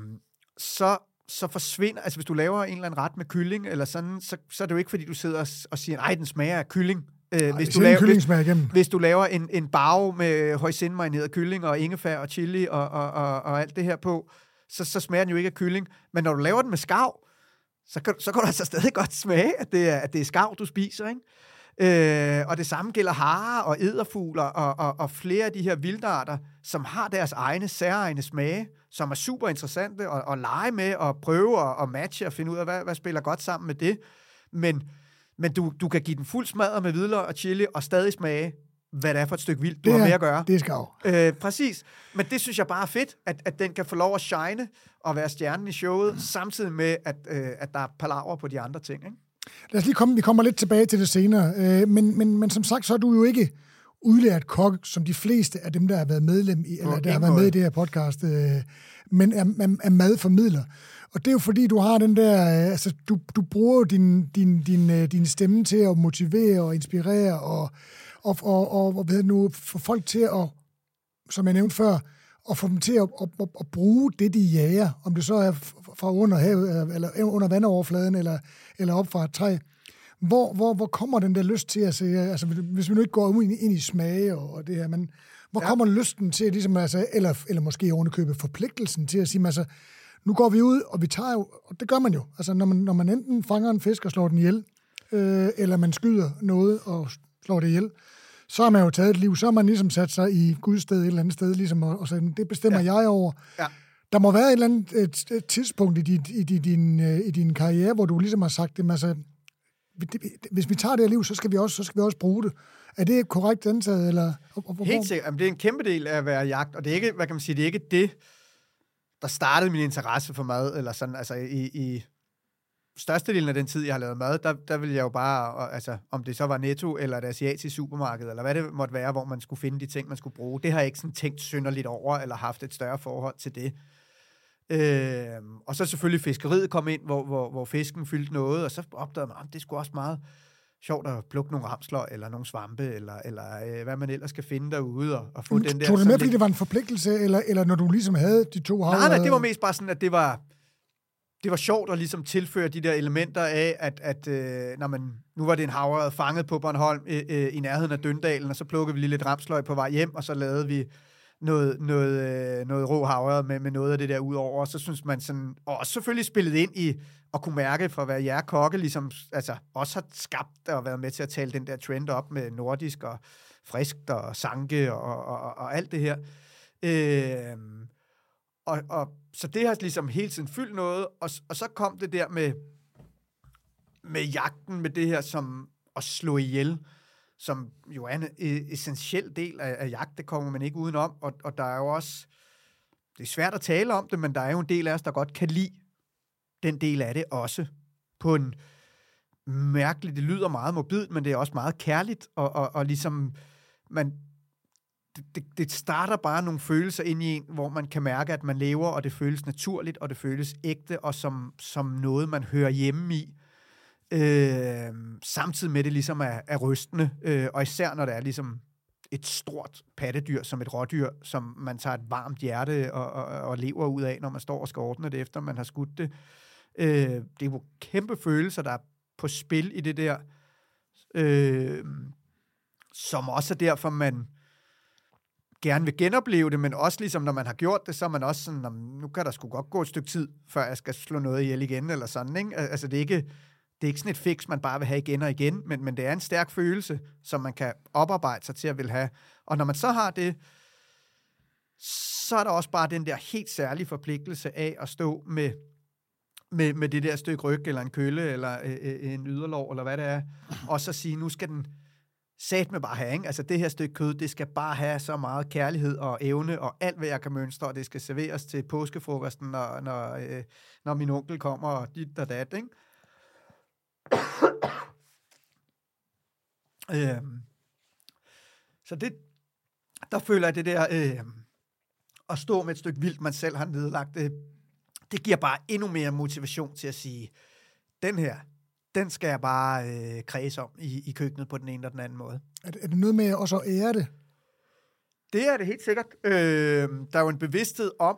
så, så forsvinder, altså hvis du laver en eller anden ret med kylling, eller sådan, så, så er det jo ikke, fordi du sidder og, og siger, nej, den smager af kylling. Øh, Ej, hvis, du er laver, hvis, igennem. hvis du laver en, en bag med højsindmarineret kylling og ingefær og chili og, og, og, og alt det her på, så, så smager den jo ikke af kylling. Men når du laver den med skav, så kan, så kan du altså stadig godt smage, at det er, at det er skav, du spiser, ikke? Øh, og det samme gælder harer og æderfugler og, og, og flere af de her vildarter, som har deres egne særegne smage, som er super interessante at, at lege med og prøve at, og matche og finde ud af, hvad, hvad spiller godt sammen med det. Men, men du, du kan give den fuld smadret med hvidløg og chili og stadig smage, hvad det er for et stykke vildt, du Det har er- med at gøre. Det er skav. Øh, præcis. Men det synes jeg bare er fedt, at, at den kan få lov at shine og være stjernen i showet, samtidig med, at, øh, at der er palaver på de andre ting. Ikke? Lad os lige komme, vi kommer lidt tilbage til det senere. Øh, men, men, men som sagt, så er du jo ikke udlært kok, som de fleste af dem, der har været medlem i, eller der har været med i det her podcast, øh, men er, er, er madformidler. Og det er jo fordi, du har den der, øh, altså du, du bruger jo din, din, din, øh, din stemme til at motivere og inspirere og, og, og, og, hvad nu, få folk til at, som jeg nævnte før, at få dem til at, at, at, at bruge det, de jager, om det så er fra under havet, eller- eller under vandoverfladen, eller, eller op fra et træ. Hvor, hvor, hvor kommer den der lyst til at se, altså hvis vi nu ikke går ind, i- ind i smage og, og det her, men hvor. Ja. kommer lysten til, ligesom, altså, eller, eller måske ovenikøbet forpligtelsen til at sige, altså, nu går vi ud, og vi tager jo, og det gør man jo, altså når man, når man enten fanger en fisk og slår den ihjel, øh, eller man skyder noget og slår det ihjel, så har man jo taget et liv, så har man ligesom sat sig i Guds sted et eller andet sted, ligesom, og, og sagt, det bestemmer ja. jeg over. Ja. Der må være et eller andet et, et tidspunkt i, dit, i, din, din, øh, i din karriere, hvor du ligesom har sagt, det, altså, det- hvis vi tager det her liv, så skal vi også, så skal vi også bruge det. Er det korrekt antaget? Eller, hvor- Helt sikkert. Jamen, det er en kæmpe del af at være jagt, og det er ikke, hvad kan man sige, det er ikke det, der startede min interesse for mad, eller sådan, altså i, i størstedelen af den tid, jeg har lavet mad, der, der ville jeg jo bare, altså om det så var Netto, eller et asiatisk supermarked, eller hvad det måtte være, hvor man skulle finde de ting, man skulle bruge, det har jeg ikke sådan tænkt synderligt over, eller haft et større forhold til det. Øh, og så selvfølgelig fiskeriet kom ind, hvor, hvor, hvor fisken fyldte noget, og så opdagede man, at det skulle også meget sjovt at plukke nogle ramsløg, eller nogle svampe, eller, eller øh, hvad man ellers skal finde derude, og, og få den der... Tog det med, lidt- fordi det var en forpligtelse, eller, eller når du ligesom havde de to hav? Nej, nej, det var mest bare sådan, at det var, det var sjovt at ligesom tilføre de der elementer af, at, at øh, når man, nu var det en havre fanget på Bornholm øh, øh, i nærheden af Døndalen, og så plukkede vi lige lidt ramsløg på vej hjem, og så lavede vi noget, noget, øh, noget rå havre med, med noget af det der udover, og så synes man sådan, og også selvfølgelig spillet ind i at kunne mærke fra hvad jer kokke, ligesom, altså også har skabt og været med til at tale den der trend op med nordisk og friskt og sanke og, og, og, og alt det her. Øh, og, og, så det har ligesom hele tiden fyldt noget, og, og så kom det der med, med jagten, med det her som at slå ihjel, som jo er en e, essentiel del af, af jagt, det kommer man ikke udenom, og, og der er jo også, det er svært at tale om det, men der er jo en del af os, der godt kan lide den del af det også, på en mærkelig, det lyder meget morbid, men det er også meget kærligt, og, og, og ligesom, man, det, det, det starter bare nogle følelser ind i en, hvor man kan mærke, at man lever, og det føles naturligt, og det føles ægte, og som, som noget, man hører hjemme i. Øh, samtidig med det ligesom er, er rystende, øh, og især når det er ligesom et stort pattedyr som et rådyr, som man tager et varmt hjerte og, og, og lever ud af, når man står og skal ordne det, efter man har skudt det. Øh, det er jo kæmpe følelser, der er på spil i det der, øh, som også er derfor, man gerne vil genopleve det, men også ligesom, når man har gjort det, så er man også sådan, "Nå, nu kan der sgu godt gå et stykke tid, før jeg skal slå noget ihjel igen, eller sådan, ikke? Altså, det er ikke, det er ikke sådan et fix, man bare vil have igen og igen, men, men det er en stærk følelse, som man kan oparbejde sig til at vil have. Og når man så har det, så er der også bare den der helt særlige forpligtelse af at stå med, med, med det der stykke ryg, eller en kølle, eller øh, øh, en yderlov, eller hvad det er, og så sige, nu skal den, sat med bare have, ikke? Altså det her stykke kød, det skal bare have så meget kærlighed og evne og alt, hvad jeg kan mønstre, og det skal serveres til påskefrokosten, når, når, øh, når min onkel kommer og dit og dat, ikke? øhm, så det, der føler jeg det der, øh, at stå med et stykke vildt, man selv har nedlagt, det, det giver bare endnu mere motivation til at sige, den her, den skal jeg bare øh, kredse om i, i køkkenet på den ene eller den anden måde. Er det, er det noget med også at ære det? Det er det helt sikkert. Øh, der er jo en bevidsthed om,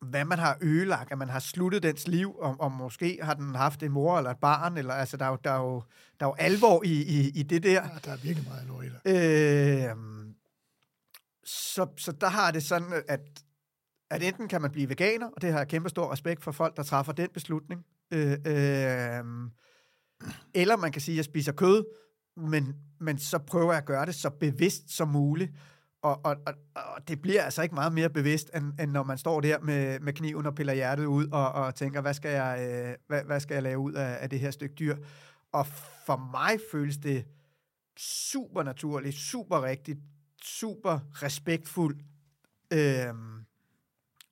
hvad man har ødelagt, at man har sluttet dens liv, og, og måske har den haft en mor eller et barn, eller altså, der er jo, der er jo, der er jo alvor i, i, i det der. Ja, der er virkelig meget alvor i det. Øh, så, så der har det sådan, at, at enten kan man blive veganer, og det har jeg kæmpe stor respekt for folk, der træffer den beslutning, øh, øh, eller man kan sige, at jeg spiser kød, men, men så prøver jeg at gøre det så bevidst som muligt, og, og, og, og det bliver altså ikke meget mere bevidst, end, end når man står der med, med kniven og piller hjertet ud, og, og tænker, hvad skal, jeg, øh, hvad, hvad skal jeg lave ud af, af det her stykke dyr? Og for mig føles det super naturligt, super rigtigt, super respektfuldt øh,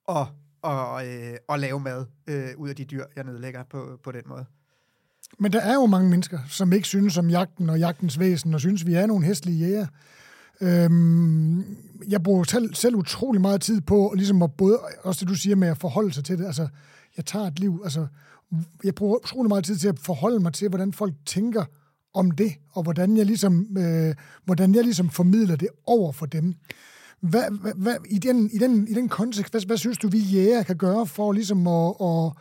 og, og, øh, at lave mad øh, ud af de dyr, jeg nedlægger på, på den måde. Men der er jo mange mennesker, som ikke synes om jagten og jagtens væsen, og synes, vi er nogle hestlige jæger. Øhm, jeg bruger selv, selv utrolig meget tid på, ligesom at både, også det du siger med at forholde sig til det, altså, jeg tager et liv, altså, jeg bruger utrolig meget tid til at forholde mig til, hvordan folk tænker om det, og hvordan jeg ligesom, øh, hvordan jeg ligesom formidler det over for dem. Hvad, hvad, hvad, i, den, i, den, I den kontekst, hvad, hvad synes du, vi jæger kan gøre for ligesom at, at,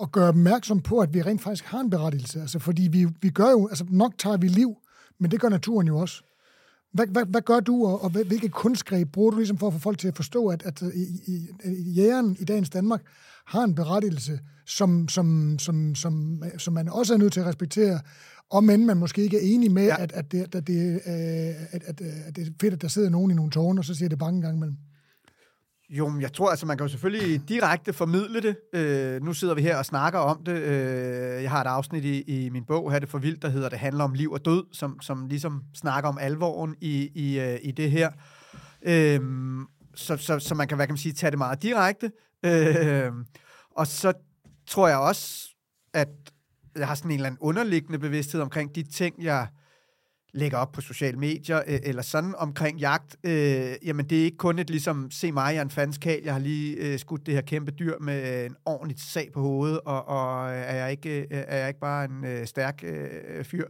at gøre opmærksom på, at vi rent faktisk har en berettigelse? Altså, fordi vi, vi gør jo, altså nok tager vi liv, men det gør naturen jo også. Hvad, hvad, hvad gør du, og, og hvilke kunstgreb bruger du ligesom for at få folk til at forstå, at, at i, i, i jægeren i dagens Danmark har en berettigelse, som, som, som, som, som man også er nødt til at respektere, om end man måske ikke er enig med, ja. at, at, det, at, det, øh, at, at, at det er fedt, at der sidder nogen i nogle tårne, og så siger det bange gang imellem. Jo, men jeg tror, altså, man kan jo selvfølgelig direkte formidle det. Øh, nu sidder vi her og snakker om det. Øh, jeg har et afsnit i, i min bog, her det for vildt, der hedder Det handler om liv og død, som, som ligesom snakker om alvoren i, i, øh, i det her. Øh, så, så, så man kan, hvad kan man sige, tage det meget direkte. Øh, og så tror jeg også, at jeg har sådan en eller anden underliggende bevidsthed omkring de ting, jeg lægger op på sociale medier, øh, eller sådan omkring jagt, øh, jamen det er ikke kun et ligesom, se mig, jeg er en fanskal, jeg har lige øh, skudt det her kæmpe dyr med en ordentlig sag på hovedet, og, og øh, er, jeg ikke, øh, er jeg ikke bare en øh, stærk øh, fyr.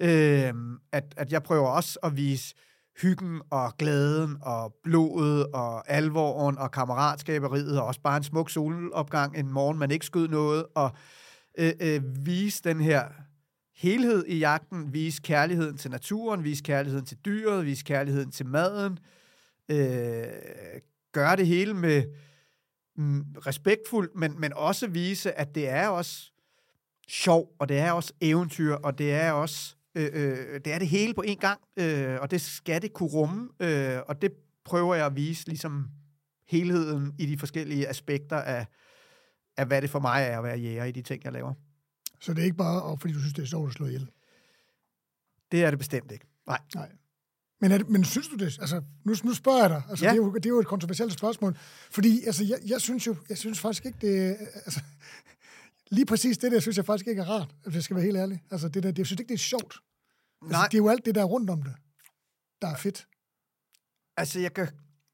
Øh, at, at jeg prøver også at vise hyggen og glæden og blodet og alvoren og kammeratskaberiet og også bare en smuk solopgang en morgen, man ikke skød noget, og øh, øh, vise den her helhed i jagten, vise kærligheden til naturen, vise kærligheden til dyret, vise kærligheden til maden, øh, gøre det hele med mm, respektfuldt, men, men også vise, at det er også sjov, og det er også eventyr, og det er også øh, øh, det er det hele på en gang, øh, og det skal det kunne rumme, øh, og det prøver jeg at vise ligesom helheden i de forskellige aspekter af, af hvad det for mig er at være jæger i de ting, jeg laver. Så det er ikke bare, fordi du synes, det er sjovt at slå ihjel? Det er det bestemt ikke. Nej. Nej. Men, er det, men synes du det? Altså, nu, nu spørger jeg dig. Altså, ja. det, er jo, det er jo et kontroversielt spørgsmål. Fordi altså, jeg, jeg synes jo, jeg synes faktisk ikke, det altså, lige præcis det der, synes jeg faktisk ikke er rart, hvis jeg skal være helt ærlig. Altså, det der, det, jeg synes ikke, det er sjovt. Altså, Nej. det er jo alt det, der er rundt om det, der er fedt. Altså, jeg kan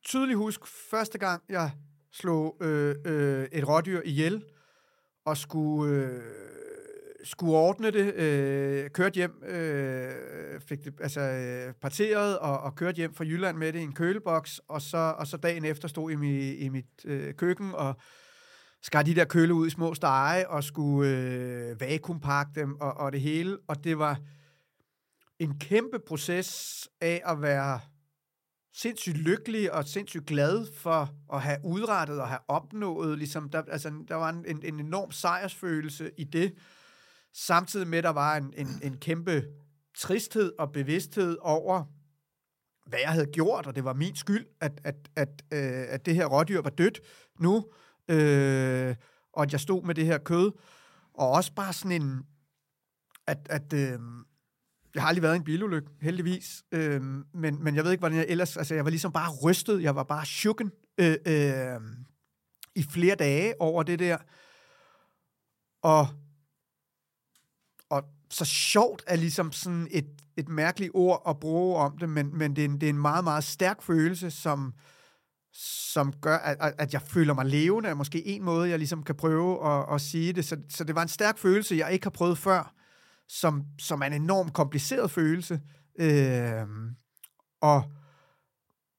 tydeligt huske første gang, jeg slå øh, øh, et rådyr ihjel, og skulle... Øh, skulle ordne det, øh, kørte hjem, øh, fik det altså, øh, parteret og, og kørte hjem fra Jylland med det i en køleboks, og så, og så dagen efter stod i, mi, i mit øh, køkken og skar de der køle ud i små stege og skulle øh, vakuumpakke dem og, og det hele, og det var en kæmpe proces af at være sindssygt lykkelig og sindssygt glad for at have udrettet og have opnået, ligesom der, altså, der var en, en, enorm sejrsfølelse i det, Samtidig med, at der var en, en, en kæmpe tristhed og bevidsthed over, hvad jeg havde gjort, og det var min skyld, at, at, at, øh, at det her rådyr var dødt nu, øh, og at jeg stod med det her kød, og også bare sådan en, at, at øh, jeg har aldrig været i en bilulykke, heldigvis. Øh, men, men jeg ved ikke, hvordan jeg ellers... Altså, jeg var ligesom bare rystet. Jeg var bare chukken øh, øh, i flere dage over det der. Og, og så sjovt er ligesom sådan et, et mærkeligt ord at bruge om det, men, men det, er en, det er en meget, meget stærk følelse, som, som gør, at, at jeg føler mig levende, er måske en måde, jeg ligesom kan prøve at, at sige det. Så, så det var en stærk følelse, jeg ikke har prøvet før, som, som er en enormt kompliceret følelse. Øh, og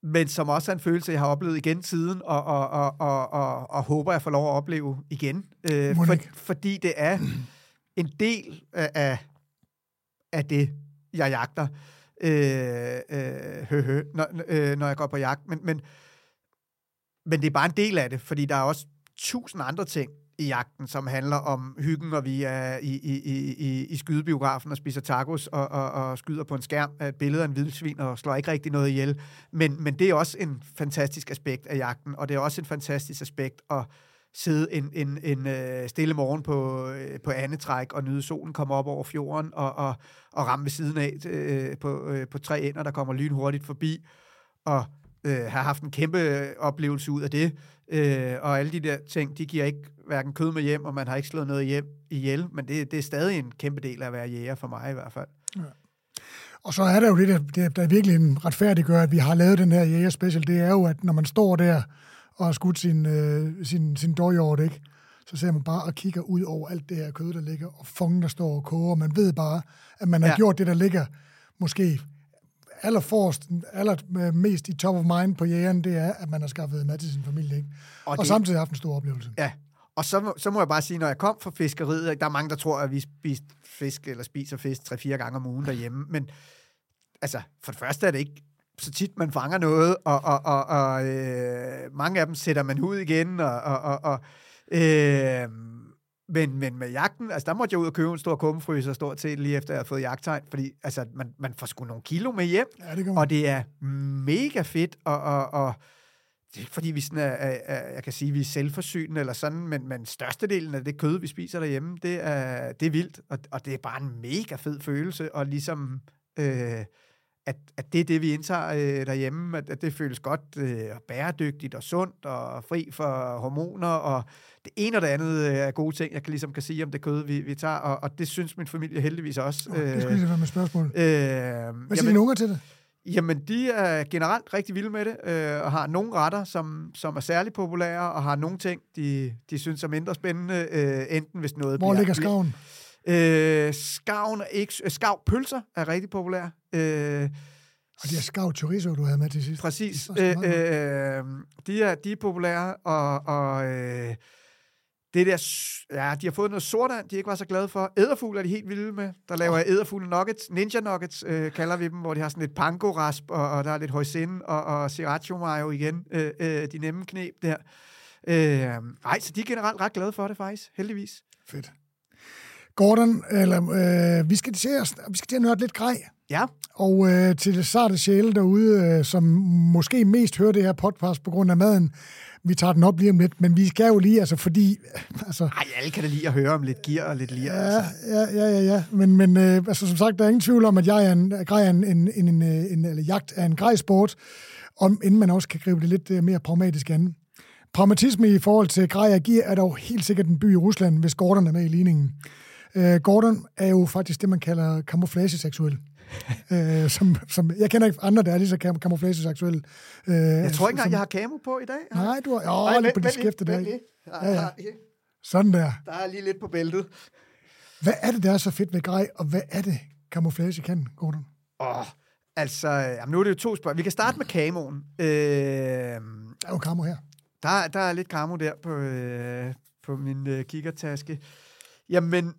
men som også er en følelse, jeg har oplevet igen siden, og, og, og, og, og, og håber, jeg får lov at opleve igen. Øh, for, fordi det er en del af, af det, jeg jagter, øh, øh, hø, hø, når, øh, når jeg går på jagt. Men, men, men det er bare en del af det, fordi der er også tusind andre ting, i jagten, som handler om hyggen, og vi er i, i, i, i skydebiografen og spiser tacos og, og, og skyder på en skærm øh, af af en vildsvin og slår ikke rigtig noget ihjel. Men, men det er også en fantastisk aspekt af jagten, og det er også en fantastisk aspekt at sidde en, en, en øh, stille morgen på, øh, på andetræk og nyde solen komme op over fjorden og, og, og ramme ved siden af på, på tre ender, der kommer lynhurtigt forbi. Og øh, har haft en kæmpe oplevelse ud af det. Øh, og alle de der ting, de giver ikke hverken kød med hjem, og man har ikke slået noget hjem ihjel, men det, det er stadig en kæmpe del af at være jæger for mig i hvert fald. Ja. Og så er der jo det, der, der, der virkelig en retfærdiggør, at vi har lavet den her jæger special, det er jo, at når man står der og har skudt sin, øh, sin, sin dårhjort, ikke? så ser man bare og kigger ud over alt det her kød, der ligger, og fungen, der står og koger. Man ved bare, at man har ja. gjort det, der ligger måske allerforrest, aller mest i top of mind på jægeren, det er, at man har skaffet mad til sin familie. Ikke? Og, og det, samtidig haft en stor oplevelse. Ja, og så, så må jeg bare sige, når jeg kom fra fiskeriet, der er mange, der tror, at vi spiser fisk, eller spiser fisk tre-fire gange om ugen derhjemme, men altså, for det første er det ikke så tit, man fanger noget, og, og, og, og øh, mange af dem sætter man ud igen, og, og, og, og øh, men, men med jagten, altså der måtte jeg ud og købe en stor kummefryser stort set lige efter jeg havde fået jagttegn, fordi altså, man, man får sgu nogle kilo med hjem, ja, det og det er mega fedt, og, og, og det er fordi vi sådan er, er, er, jeg kan sige, vi er selvforsynende eller sådan, men, men størstedelen af det kød, vi spiser derhjemme, det er, det er vildt, og, og det er bare en mega fed følelse, og ligesom... Øh, at, at det er det, vi indtager øh, derhjemme, at, at det føles godt øh, og bæredygtigt og sundt og fri for hormoner, og det ene og det andet øh, er gode ting, jeg kan ligesom kan sige om det kød, vi, vi tager, og, og det synes min familie heldigvis også. Oh, det skulle lige være med spørgsmål. Øh, Hvad siger dine unger til det? Jamen, de er generelt rigtig vilde med det, øh, og har nogle retter, som, som er særlig populære, og har nogle ting, de, de synes er mindre spændende, øh, enten hvis noget Hvor bliver... ligger skaven? Øh, skavn er ikke... Øh, skavpølser er rigtig populær. Øh, og de er skav chorizo, du havde med til sidst. Præcis. Øh, øh, de, er, de er populære, og, og øh, det der, ja, de har fået noget sortand, de ikke var så glade for. Æderfugl er de helt vilde med. Der laver jeg æderfugl nuggets, ninja nuggets øh, kalder vi dem, hvor de har sådan et panko-rasp, og, og der er lidt hoisin og, og sriracha mayo igen. Øh, øh, de nemme knep der. Øh, nej, så de er generelt ret glade for det faktisk, heldigvis. Fedt. Gordon, eller, øh, vi, skal til at, vi skal til at nørde lidt grej. Ja. Og øh, til det sarte sjæle derude, øh, som måske mest hører det her podcast på grund af maden, vi tager den op lige om lidt, men vi skal jo lige, altså fordi... Altså, Ej, alle kan da lide at høre om lidt gear og lidt lir. Ja, altså. ja, ja, ja, ja. Men, men øh, altså, som sagt, der er ingen tvivl om, at jeg er en, grej er en, en, en, en, en eller jagt er en grejsport, om, inden man også kan gribe det lidt øh, mere pragmatisk an. Pragmatisme i forhold til grej og gear er dog helt sikkert en by i Rusland, hvis Gordon er med i ligningen. Uh, Gordon er jo faktisk det, man kalder camouflage-seksuel. uh, som, som, jeg kender ikke andre, der er lige så cam- camouflage-seksuelle. Uh, jeg tror ikke engang, jeg har camo på i dag. Nej, du har... Åh, lige på de skæfte der. Ja, ja. Sådan der. Der er lige lidt på bæltet. Hvad er det, der er så fedt ved grej, og hvad er det, camouflage kan, Gordon? Åh, oh, altså, jamen, nu er det jo to spørgsmål. Vi kan starte med camoen. Øh, der er jo camo her. Der, der er lidt camo der på, øh, på min øh, kikkertaske. Jamen,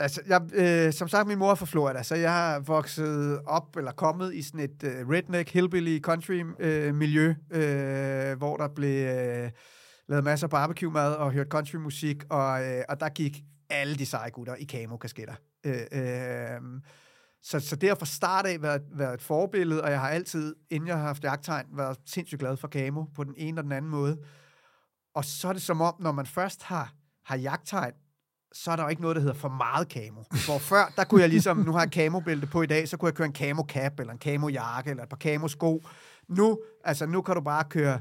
Altså, jeg, øh, som sagt, min mor er fra Florida, så jeg har vokset op, eller kommet i sådan et øh, redneck, hillbilly country øh, miljø, øh, hvor der blev øh, lavet masser af barbecue-mad og hørt country musik, og, øh, og der gik alle de seje gutter i camo-kasketter. Øh, øh, så, så det har fra start af været, været et forbillede, og jeg har altid, inden jeg har haft jagttegn, været sindssygt glad for camo på den ene og den anden måde. Og så er det som om, når man først har, har jagttegn, så er der jo ikke noget, der hedder for meget camo. Hvor før, der kunne jeg ligesom, nu har jeg camobælte på i dag, så kunne jeg køre en camo cap, eller en camo jakke, eller et par camo sko. Nu, altså nu kan du bare køre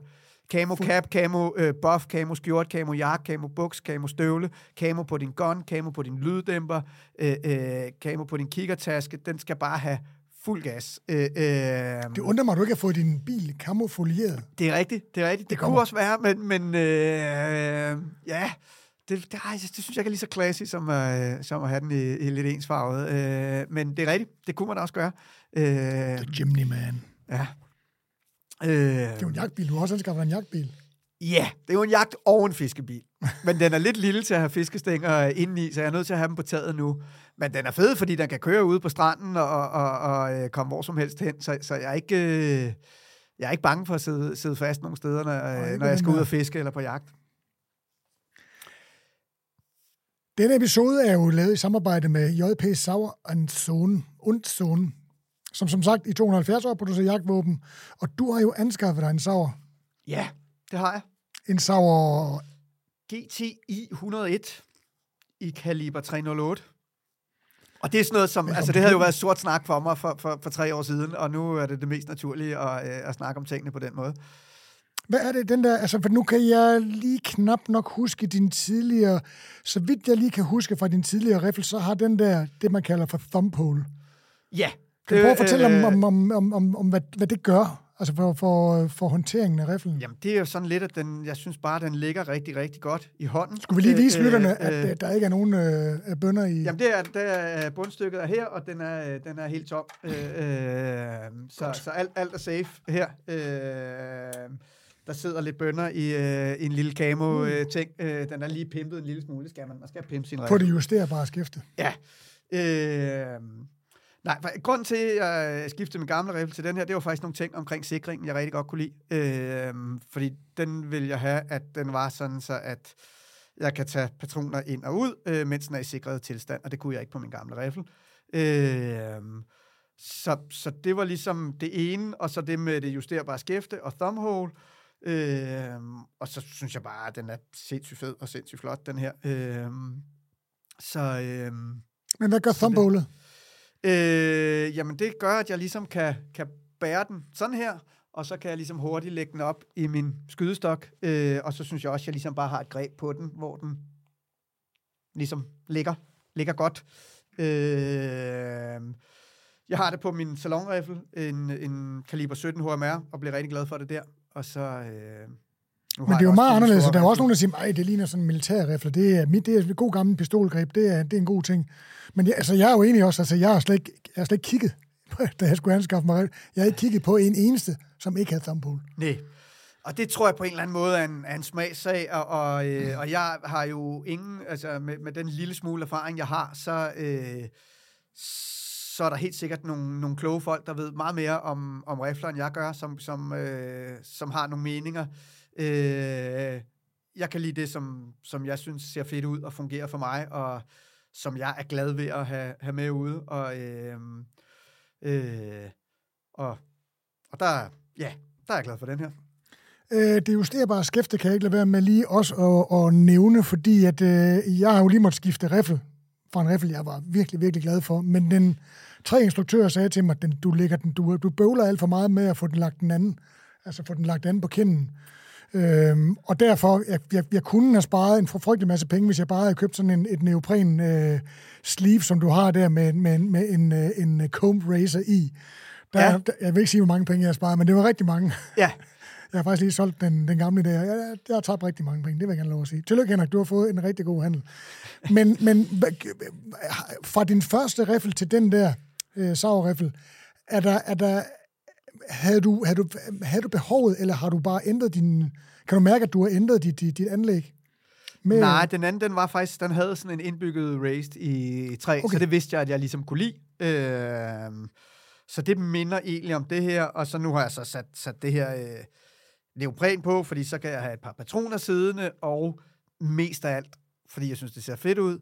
camo cap, camo øh, buff, camo skjort, camo jakke, camo buks, camo støvle, camo på din gun, camo på din lyddæmper, øh, øh, camo på din kikkertaske. Den skal bare have fuld gas. Øh, øh, Det undrer mig, at du ikke har fået din bil kamufolieret. det er rigtigt, det er rigtigt. Det, det kunne også være, men, men øh, ja, det, det, ej, det synes jeg ikke er lige så klassisk, som, øh, som at have den i, i lidt ensfarvet. Øh, men det er rigtigt, det kunne man også gøre. Øh, The Jimny Man. ja. Øh, Det er jo en jagtbil. Du har også anskaffet en jagtbil. Ja, det er jo en jagt og en fiskebil. Men den er lidt lille til at have fiskestænger indeni, så jeg er nødt til at have dem på taget nu. Men den er fed, fordi den kan køre ude på stranden og, og, og, øh, komme hvor som helst hen. Så, så jeg, er ikke, øh, jeg er ikke bange for at sidde, sidde fast nogle steder, når, Nej, øh, når jeg skal ud og fiske eller på jagt. Denne episode er jo lavet i samarbejde med JP Sauer and Zone, und Zone, som som sagt i 270 år producerer jagtvåben. Og du har jo anskaffet dig en Sauer. Ja, det har jeg. En Sauer... GTI 101 i kaliber 308. Og det er sådan noget som, altså det havde jo været sort snak for mig for, for, for tre år siden, og nu er det det mest naturlige at, øh, at snakke om tingene på den måde. Hvad er det, den der... Altså, for nu kan jeg lige knap nok huske din tidligere... Så vidt jeg lige kan huske fra din tidligere riffel, så har den der, det man kalder for thumbhole. Ja. Kan du prøve at fortælle Øh, om, om, om, om, om, hvad, hvad det gør? Altså for, for, for håndteringen af riflen. Jamen, det er jo sådan lidt, at den, jeg synes bare, den ligger rigtig, rigtig godt i hånden. Skulle vi lige vise Øh, lytterne, øh, at øh, der ikke er nogen øh, bønder i... Jamen, det er, det er bundstykket er her, og den er, den er helt tom. Øh, øh, så så alt, alt er safe her. Øh, der sidder lidt bønder i, øh, en lille camo-ting. Øh, den er lige pimpet en lille smule. Skal man. Man skal pimpe sin på det justerbare skifte. Ja. Øh, nej, for grunden til, at jeg skiftede min gamle rifle til den her, det var faktisk nogle ting omkring sikringen, jeg rigtig godt kunne lide. Øh, fordi den vil jeg have, at den var sådan, så at jeg kan tage patroner ind og ud, øh, mens den er i sikret tilstand, og det kunne jeg ikke på min gamle rifle. Øh, så, så det var ligesom det ene, og så det med det justerbare skæfte og thumbhole. Øh, og så synes jeg bare, at den er sindssygt fed og sindssygt flot, den her. Øh, så øh, Men hvad gør thumbholet? øh, jamen det gør, at jeg ligesom kan, kan bære den sådan her, og så kan jeg ligesom hurtigt lægge den op i min skydestok, øh, og så synes jeg også, at jeg ligesom bare har et greb på den, hvor den ligesom ligger, ligger godt. Øh, jeg har det på min salonrifle, en, en kaliber 17 HMR, og bliver rigtig glad for det der. Og så... Øh, Men det er jo meget anderledes, og der er også nogen, der siger, at det ligner sådan en militærrifle. Det er, mit, det er et god gammel pistolgreb. Det er, det er en god ting. Men jeg, altså, jeg er jo egentlig også, altså, jeg har slet ikke, jeg har slet ikke kigget, da jeg skulle anskaffe mig. Jeg har ikke kigget på en eneste, som ikke havde thumbhole. Nej. Og det tror jeg på en eller anden måde er en, er en smagssag, og, og, øh, og jeg har jo ingen, altså med, med den lille smule erfaring, jeg har, så, øh, så er der helt sikkert nogle, nogle kloge folk, der ved meget mere om, om rifler, end jeg gør, som, som, øh, som har nogle meninger. Øh, jeg kan lide det, som, som jeg synes ser fedt ud og fungerer for mig, og som jeg er glad ved at have, have med ude. Og, øh, øh, og, og der, ja, der er jeg glad for den her. Øh, det justerbare skæfte kan jeg ikke lade være med lige også at, at nævne, fordi at, øh, jeg har jo lige måttet skifte riffel fra en riffel, jeg var virkelig, virkelig glad for. Men den tre instruktører sagde til mig, den, du, lægger den, du, du bøvler alt for meget med at få den lagt den anden, altså få den lagt anden på kinden. Øhm, og derfor, jeg, jeg, jeg kunne have sparet en frygtelig masse penge, hvis jeg bare havde købt sådan en, et neopren øh, sleeve, som du har der med, med, med en, øh, en comb razor i. Der, Ja. der, jeg vil ikke sige, hvor mange penge jeg har sparet, men det var rigtig mange. Ja, Jeg har faktisk lige solgt den, den gamle der. Jeg, jeg, jeg har tabt rigtig mange penge, det vil jeg gerne lov at sige. Tillykke, Henrik, du har fået en rigtig god handel. Men, men hvad- fra din første riffel til den der øh, sauerriffel, er der, er der, havde, du, havde, du, havde du behovet, eller har du bare ændret din... Kan du mærke, at du har ændret dit, dit, dit anlæg? Med, Nej, den anden, den var faktisk, den havde sådan en indbygget raised i træ, okay. Okay. så det vidste jeg, at jeg ligesom kunne lide. Øh, så det minder egentlig om det her, og så nu har jeg så sat, sat det her øh, neopren på, fordi så kan jeg have et par patroner siddende, og mest af alt, fordi jeg synes, det ser fedt ud,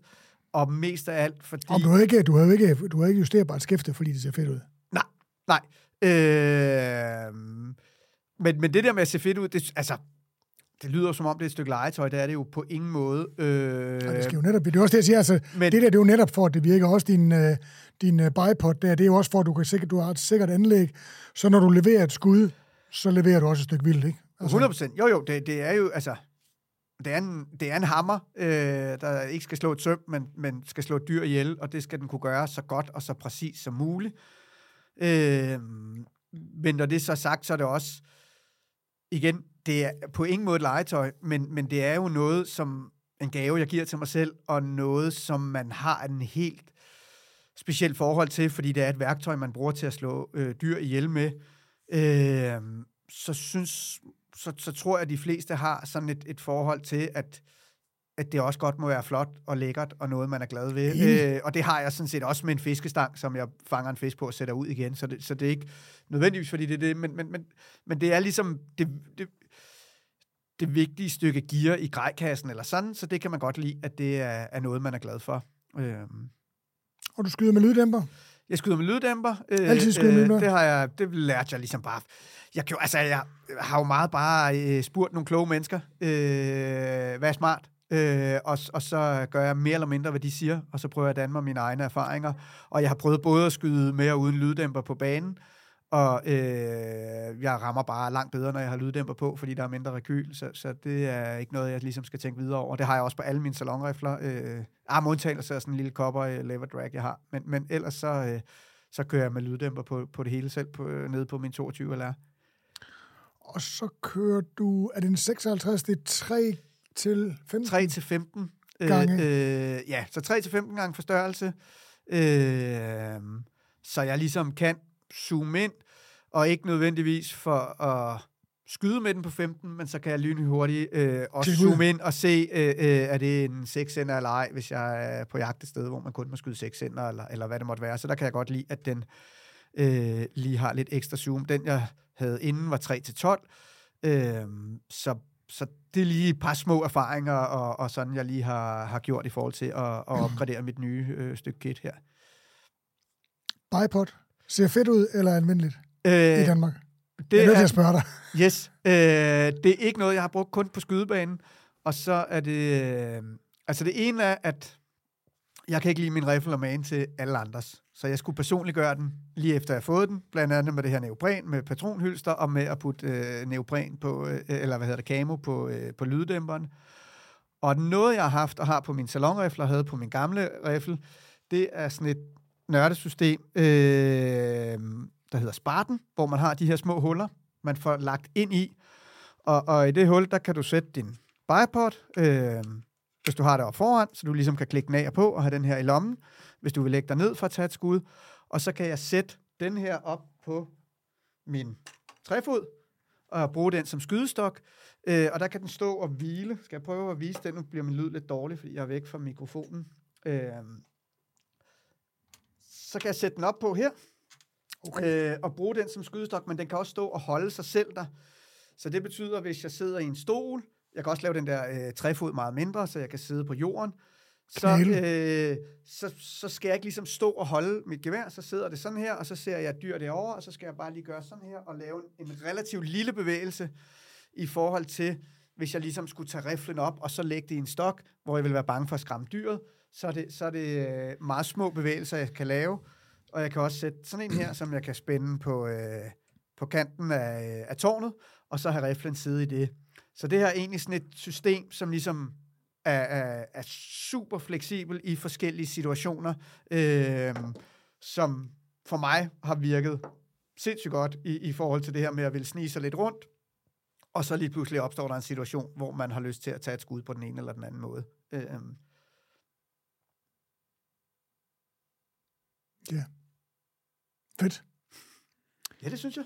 og mest af alt, fordi... Og du har ikke, du har ikke, du har ikke justerbart skæfte, fordi det ser fedt ud. Nej, nej. Øh, men, men det der med at se fedt ud, det, altså, det lyder som om, det er et stykke legetøj. Det er det jo på ingen måde. Øh, Og det skal jo netop, det er også det, jeg siger, altså, Men- det der, det er jo netop for, at det virker også din, øh, din øh, bipod der, det er jo også for, at du, kan sikkert, du har et sikkert anlæg, så når du leverer et skud, så leverer du også et stykke vildt, ikke? 100 procent. Jo, jo, det, det er jo, altså, det er en, det er en hammer, øh, der ikke skal slå et søm, men, men skal slå et dyr ihjel, og det skal den kunne gøre så godt og så præcis som muligt. Øh, men når det er så sagt, så er det også, igen, det er på ingen måde et legetøj, men, men det er jo noget, som en gave, jeg giver til mig selv, og noget, som man har en helt specielt forhold til, fordi det er et værktøj, man bruger til at slå øh, dyr ihjel med. Øh, så synes så, så tror jeg, at de fleste har sådan et, et forhold til, at, at det også godt må være flot og lækkert, og noget, man er glad ved. Enig. Øh, og det har jeg sådan set også med en fiskestang, som jeg fanger en fisk på og sætter ud igen. Så det, så det er ikke nødvendigvis, fordi det er det, men, men, men, men det er ligesom det, det, det vigtige stykke gear i grejkassen eller sådan, så det kan man godt lide, at det er, er noget, man er glad for. Øh, Og du skyder med lyddæmper. Jeg skyder med lyddæmper. Øh, Altid skyder med lyddæmper? Det har jeg, det lærte jeg ligesom bare. Jeg, kan altså, jeg har jo meget bare øh, spurgt nogle kloge mennesker, øh, hvad er smart? Øh, og, og så gør jeg mere eller mindre, hvad de siger, og så prøver jeg at danne mig mine egne erfaringer. Og jeg har prøvet både at skyde med og uden lyddæmper på banen, og øh, jeg rammer bare langt bedre, når jeg har lyddæmper på, fordi der er mindre rekyl, så, så det er ikke noget, jeg ligesom skal tænke videre over. Det har jeg også på alle mine salonrifler. Øh, ah, med undtagelse af sådan en lille kopper øh, lever drag, jeg har. Men, men ellers så, øh, så kører jeg med lyddæmper på, på det hele selv, på, øh, nede på min 22 LR. Og så kører du, er det en 56, det er 3 til 15? 3 til 15 Gange. Øh, øh, ja, så 3 til 15 gange forstørrelse. Øh, så jeg ligesom kan zoome ind, og ikke nødvendigvis for at skyde med den på 15, men så kan jeg lynhurtigt øh, også zoome ind og se, øh, øh, er det en 6 eller ej, hvis jeg er på jagt et sted, hvor man kun må skyde 6 eller, eller hvad det måtte være. Så der kan jeg godt lide, at den øh, lige har lidt ekstra zoom. Den, jeg havde inden, var 3 til 12. Øh, så, så det er lige et par små erfaringer, og, og sådan jeg lige har, har gjort i forhold til at, at opgradere mit nye øh, stykke kit her. Bipod. Ser fedt ud, eller almindeligt i Øh, Danmark? Det jeg er nødt til at spørge dig. yes, øh, det er ikke noget, jeg har brugt kun på skydebanen. Og så er det... Øh, altså det ene er, at jeg kan ikke lide min riffel og mane til alle andres. Så jeg skulle personligt gøre den, lige efter jeg har fået den. Blandt andet med det her neopren, med patronhylster, og med at putte øh, neopren på, øh, eller hvad hedder det, camo på, øh, på lyddæmperen. Og noget, jeg har haft og har på min salonrifle, og havde på min gamle riffel, det er sådan et nørdesystem, øh, der hedder Spartan, hvor man har de her små huller, man får lagt ind i. Og, og i det hul, der kan du sætte din bipod, øh, hvis du har det op foran, så du ligesom kan klikke den af og på og have den her i lommen, hvis du vil lægge dig ned for at tage et skud. Og så kan jeg sætte den her op på min træfod, og bruge den som skydestok. Øh, og der kan den stå og hvile. Skal jeg prøve at vise den? Nu bliver min lyd lidt dårlig, fordi jeg er væk fra mikrofonen. Øh, så kan jeg sætte den op på her, okay. øh, og bruge den som skydestok, men den kan også stå og holde sig selv der. Så det betyder, hvis jeg sidder i en stol, jeg kan også lave den der øh, træfod meget mindre, så jeg kan sidde på jorden, så, øh, så, så skal jeg ikke ligesom stå og holde mit gevær, så sidder det sådan her, og så ser jeg et dyr derovre, og så skal jeg bare lige gøre sådan her, og lave en, en relativt lille bevægelse i forhold til, hvis jeg ligesom skulle tage riflen op, og så lægge det i en stok, hvor jeg vil være bange for at skræmme dyret, så er det, så er det øh, meget små bevægelser, jeg kan lave, og jeg kan også sætte sådan en her, som jeg kan spænde på, øh, på kanten af, øh, af tårnet, og så have riflen side i det. Så det her er egentlig sådan et system, som ligesom er, er, er super fleksibel i forskellige situationer, øh, som for mig har virket sindssygt godt i, i forhold til det her med at ville snige sig lidt rundt, og så lige pludselig opstår der en situation, hvor man har lyst til at tage et skud på den ene eller den anden måde. Øh, øhm. Ja. Fedt. ja, det synes jeg.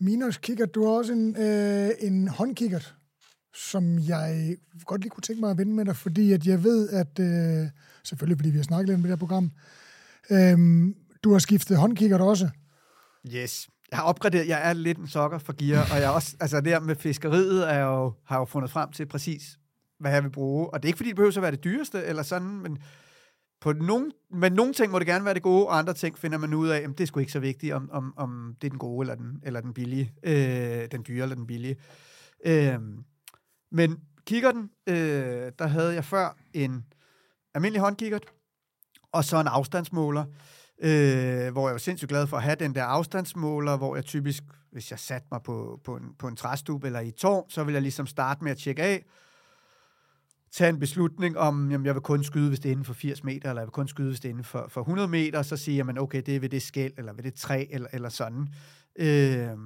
Minos kikkert, du har også en, øh, en håndkikkert, som jeg godt lige kunne tænke mig at vende med dig, fordi at jeg ved, at, øh, selvfølgelig fordi vi har snakket lidt om det her program, øh, du har skiftet håndkikkert også. Yes. Jeg har opgraderet, jeg er lidt en sokker for gear, og jeg er også, altså det her med fiskeriet er jo, har jeg jo fundet frem til præcis, hvad jeg vil bruge. Og det er ikke, fordi det behøver at være det dyreste, eller sådan, men på nogen, men nogle ting må det gerne være det gode, og andre ting finder man ud af, at det er sgu ikke så vigtigt, om, om, om det er den gode eller den, eller den billige, øh, den dyre eller den billige. Øh, Men kikkerten, øh, der havde jeg før en almindelig håndkikkert, og så en afstandsmåler, øh, hvor jeg var sindssygt glad for at have den der afstandsmåler, hvor jeg typisk, hvis jeg satte mig på, på, en, på en træstube eller i et tårn, så vil jeg ligesom starte med at tjekke af, tage en beslutning om, jamen jeg vil kun skyde, hvis det er inden for 80 meter, eller jeg vil kun skyde, hvis det er inden for, for 100 meter, så siger man, okay, det er ved det skæld, eller ved det træ, eller, eller sådan. Øh,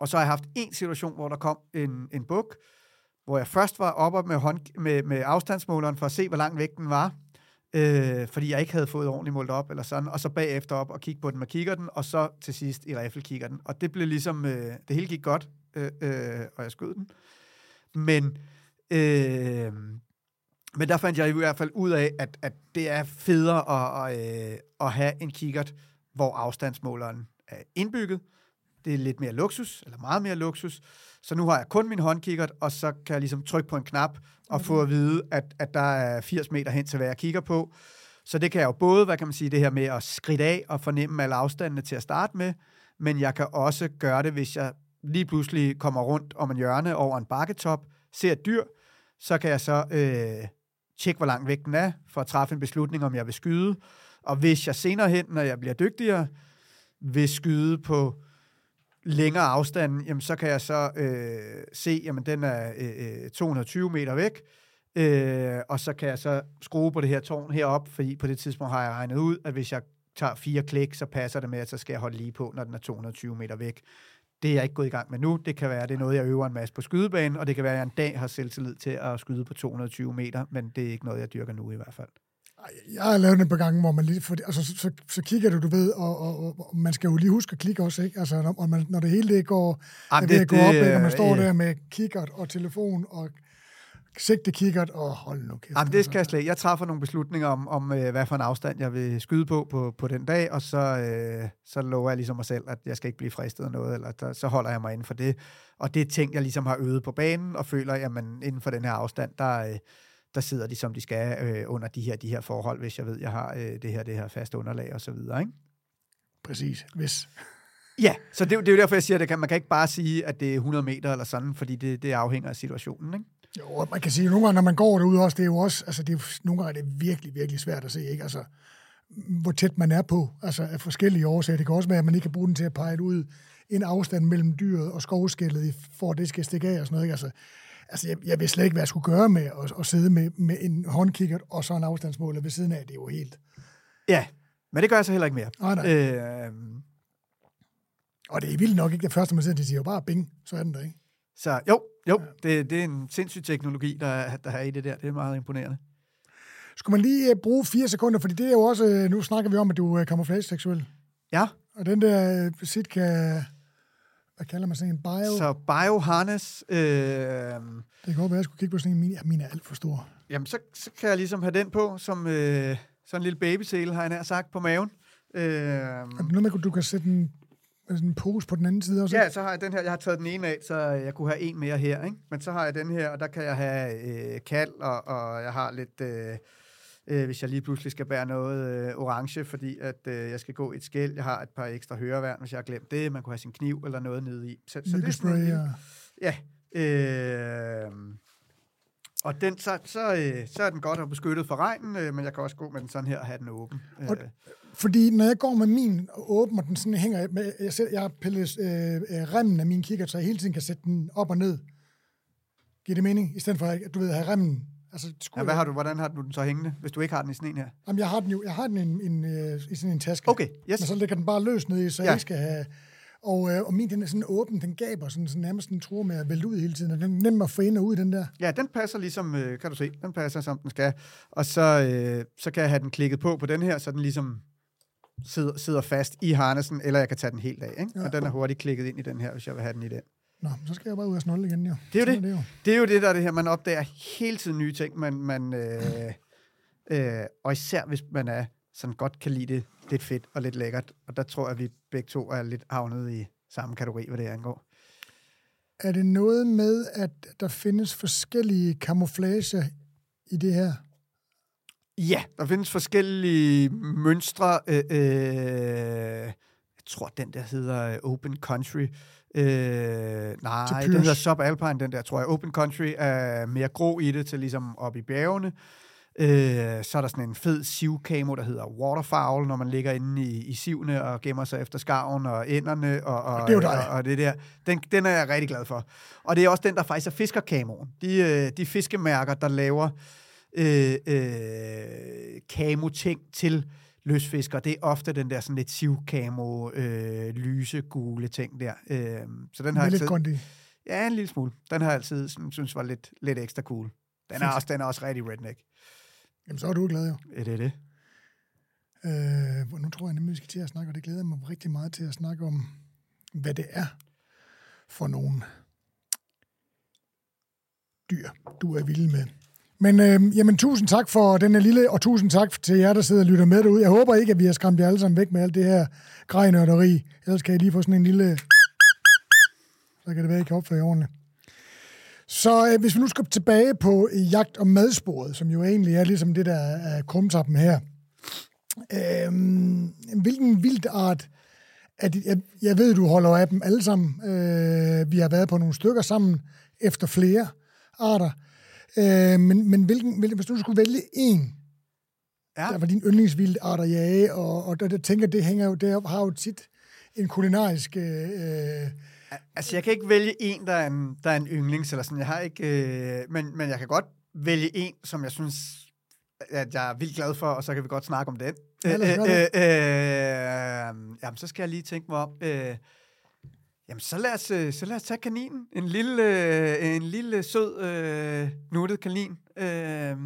og så har jeg haft en situation, hvor der kom en, en buk, hvor jeg først var oppe med, hånd, med, med afstandsmåleren for at se, hvor langt væk den var, øh, fordi jeg ikke havde fået ordentligt målt op, eller sådan, og så bagefter op og kigge på den med kigger den, og så til sidst i kigger den. Og det blev ligesom, øh, det hele gik godt, øh, øh, og jeg skød den. Men, øh, men der fandt jeg i hvert fald ud af, at, at det er federe at, at, øh, at have en kikkert, hvor afstandsmåleren er indbygget. Det er lidt mere luksus, eller meget mere luksus. Så nu har jeg kun min håndkikkert, og så kan jeg ligesom trykke på en knap og få at vide, at, at der er 80 meter hen til, hvad jeg kigger på. Så det kan jeg jo både, hvad kan man sige, det her med at skridte af og fornemme alle afstandene til at starte med, men jeg kan også gøre det, hvis jeg lige pludselig kommer rundt om en hjørne over en bakketop, ser et dyr, så kan jeg så øh, tjekke, hvor langt væk den er, for at træffe en beslutning, om jeg vil skyde. Og hvis jeg senere hen, når jeg bliver dygtigere, vil skyde på længere afstand, jamen så kan jeg så øh, se, jamen den er øh, 220 meter væk, øh, og så kan jeg så skrue på det her tårn herop, fordi på det tidspunkt har jeg regnet ud, at hvis jeg tager fire klik, så passer det med, at så skal jeg holde lige på, når den er 220 meter væk. Det er jeg ikke gået i gang med nu. Det kan være, det er noget, jeg øver en masse på skydebanen, og det kan være, at jeg en dag har selvtillid til at skyde på 220 meter, men det er ikke noget, jeg dyrker nu i hvert fald. Jeg har lavet et par gange, hvor man lige, for, altså, så, så, så kigger du, du ved, og, og, og, man skal jo lige huske at klikke også, ikke? Altså, når, man, når det hele det går, Jamen, det, det, går op, ikke? og man står øh, der med kikkert og telefon og sigte kikkert, og hold nu kæft. Jamen, det skal jeg slet Jeg træffer nogle beslutninger om, om øh, hvad for en afstand jeg vil skyde på på, på den dag, og så, øh, så lover jeg ligesom mig selv, at jeg skal ikke blive fristet af noget, eller der, så holder jeg mig inden for det. Og det er ting, jeg ligesom har øvet på banen, og føler, jamen inden for den her afstand, der, øh, der sidder de, som de skal øh, under de her, de her forhold, hvis jeg ved, jeg har øh, det her, det her faste underlag og så videre, ikke? Præcis, hvis. Ja, så det, det er jo derfor, jeg siger, at man kan ikke bare sige, at det er 100 meter eller sådan, fordi det, det afhænger af situationen, ikke? Jo, man kan sige, at nogle gange, når man går derude også, det er jo også, altså det er, nogle gange er det virkelig, virkelig svært at se, ikke? Altså, hvor tæt man er på, altså af forskellige årsager. Det kan også være, at man ikke kan bruge den til at pege ud en afstand mellem dyret og skovskældet, for at det skal stikke af og sådan noget, ikke? Altså, altså jeg, jeg ved slet ikke, hvad jeg skulle gøre med at, at sidde med, med en håndkikkert og så en afstandsmåler ved siden af. Det er jo helt... Ja, men det gør jeg så heller ikke mere. Nej, nej. Øh, og det er vildt nok ikke det første, man siger, de siger jo bare bing, så er den der, ikke? Så jo, jo, ja. det, det er en sindssyg teknologi, der, der er i det der. Det er meget imponerende. Skulle man lige uh, bruge fire sekunder, fordi det er jo også, uh, nu snakker vi om, at du er camouflage-seksuel. Ja. Og den der sitka hvad kalder man sådan en bio? Så bioharness. Øh, det kan godt være, jeg skulle kigge på sådan en. Min, min er alt for stor. Jamen, så, så kan jeg ligesom have den på, som øh, sådan en lille babysele, har jeg nær sagt, på maven. Øh, er det noget med, at du kan sætte en, sådan en pose på den anden side også? Ja, så har jeg den her. Jeg har taget den ene af, så jeg kunne have en mere her. Ikke? Men så har jeg den her, og der kan jeg have øh, kald, og, og jeg har lidt... Øh, øh, hvis jeg lige pludselig skal bære noget øh, orange, fordi at øh, jeg skal gå et skæld. Jeg har et par ekstra høreværn, hvis jeg har glemt det. Man kunne have sin kniv eller noget nede i. Så, så det er sådan en, ja. Øh, og den, så, så, øh, så er den godt og beskyttet for regnen, øh, men jeg kan også gå med den sådan her og have den åben. Og, øh. Fordi når jeg går med min og den sådan hænger, med, jeg, sætter, jeg har pillet øh, øh, remmen af min kigger, så jeg hele tiden kan sætte den op og ned. Giver det mening? I stedet for, at du ved, at have remmen Altså, ja, hvad har du, hvordan har du den så hængende, hvis du ikke har den i sådan en her? Jamen, jeg har den jo jeg har den i, en, en, øh, i sådan en taske. Okay, yes. Men så ligger den bare løs ned i, så ja. jeg ikke skal have... Og, øh, og min, den er sådan åben, den gaber sådan, sådan nærmest en tror med at vælte ud hele tiden, og den er nem at få ind og ud, den der. Ja, den passer ligesom, øh, kan du se, den passer som den skal. Og så, øh, så kan jeg have den klikket på på den her, så den ligesom sidder, sidder fast i harnesen, eller jeg kan tage den helt af, ikke? Ja. Og den er hurtigt klikket ind i den her, hvis jeg vil have den i den. Nå, så skal jeg bare ud og snolle igen, jo. Det er jo det. det, er jo. det er jo det, der er det her. Man opdager hele tiden nye ting, man, man, øh, øh, og især hvis man er sådan godt kan lide det lidt fedt og lidt lækkert. Og der tror jeg, at vi begge to er lidt havnet i samme kategori, hvad det angår. Er det noget med, at der findes forskellige camouflage i det her? Ja, der findes forskellige mønstre. Øh, øh, tror, den der hedder øh, Open Country. Øh, nej, den hedder Subalpine, den der, tror jeg. Open Country er mere grå i det, til ligesom op i bjergene. Øh, så er der sådan en fed sivkamo, der hedder Waterfowl, når man ligger inde i, i sivene og gemmer sig efter skarven og ænderne og, og, det er og, og det der. Den, den er jeg rigtig glad for. Og det er også den, der faktisk er fiskerkamoen. De, øh, de fiskemærker, der laver øh, øh, kamo-ting til løsfisker, det er ofte den der sådan lidt sivkamo, øh, lyse, gule ting der. Øh, så den har lidt altid, Gondi. ja, en lille smule. Den har jeg altid sådan, synes var lidt, lidt ekstra cool. Den er, også, den er også rigtig redneck. Jamen, så er du glad jo. Er det det? Øh, nu tror jeg nemlig, vi skal til at snakke, og det glæder jeg mig rigtig meget til at snakke om, hvad det er for nogle dyr, du er vild med. Men øh, jamen, tusind tak for den her lille, og tusind tak til jer, der sidder og lytter med derude. Jeg håber ikke, at vi har skræmt jer alle sammen væk med alt det her grejnørderi. Ellers kan I lige få sådan en lille... Så kan det være, I kan opføre jer ordentligt. Så øh, hvis vi nu skal tilbage på øh, jagt- og madsporet, som jo egentlig er ligesom det, der er krumtappen her. Øh, hvilken vild art At, jeg, jeg ved, du holder af dem alle sammen. Øh, vi har været på nogle stykker sammen efter flere arter. Øh, men men hvilken, hvilken, hvis du skulle vælge en, Ja. der var din yndlingsvilde art at jage, og, og der, der tænker, det hænger jo, det har jo tit en kulinarisk... Øh, Altså, jeg kan ikke vælge en, der er en, der er en yndlings, eller sådan. Jeg har ikke... Øh, men, men jeg kan godt vælge en, som jeg synes, at jeg er vildt glad for, og så kan vi godt snakke om den. Ja, øh, gøre øh, øh, jamen, så skal jeg lige tænke mig om. Øh, jamen, så lad, os, øh, så lad os tage kaninen. En lille, øh, en lille sød, øh, nuttet kanin. Øh,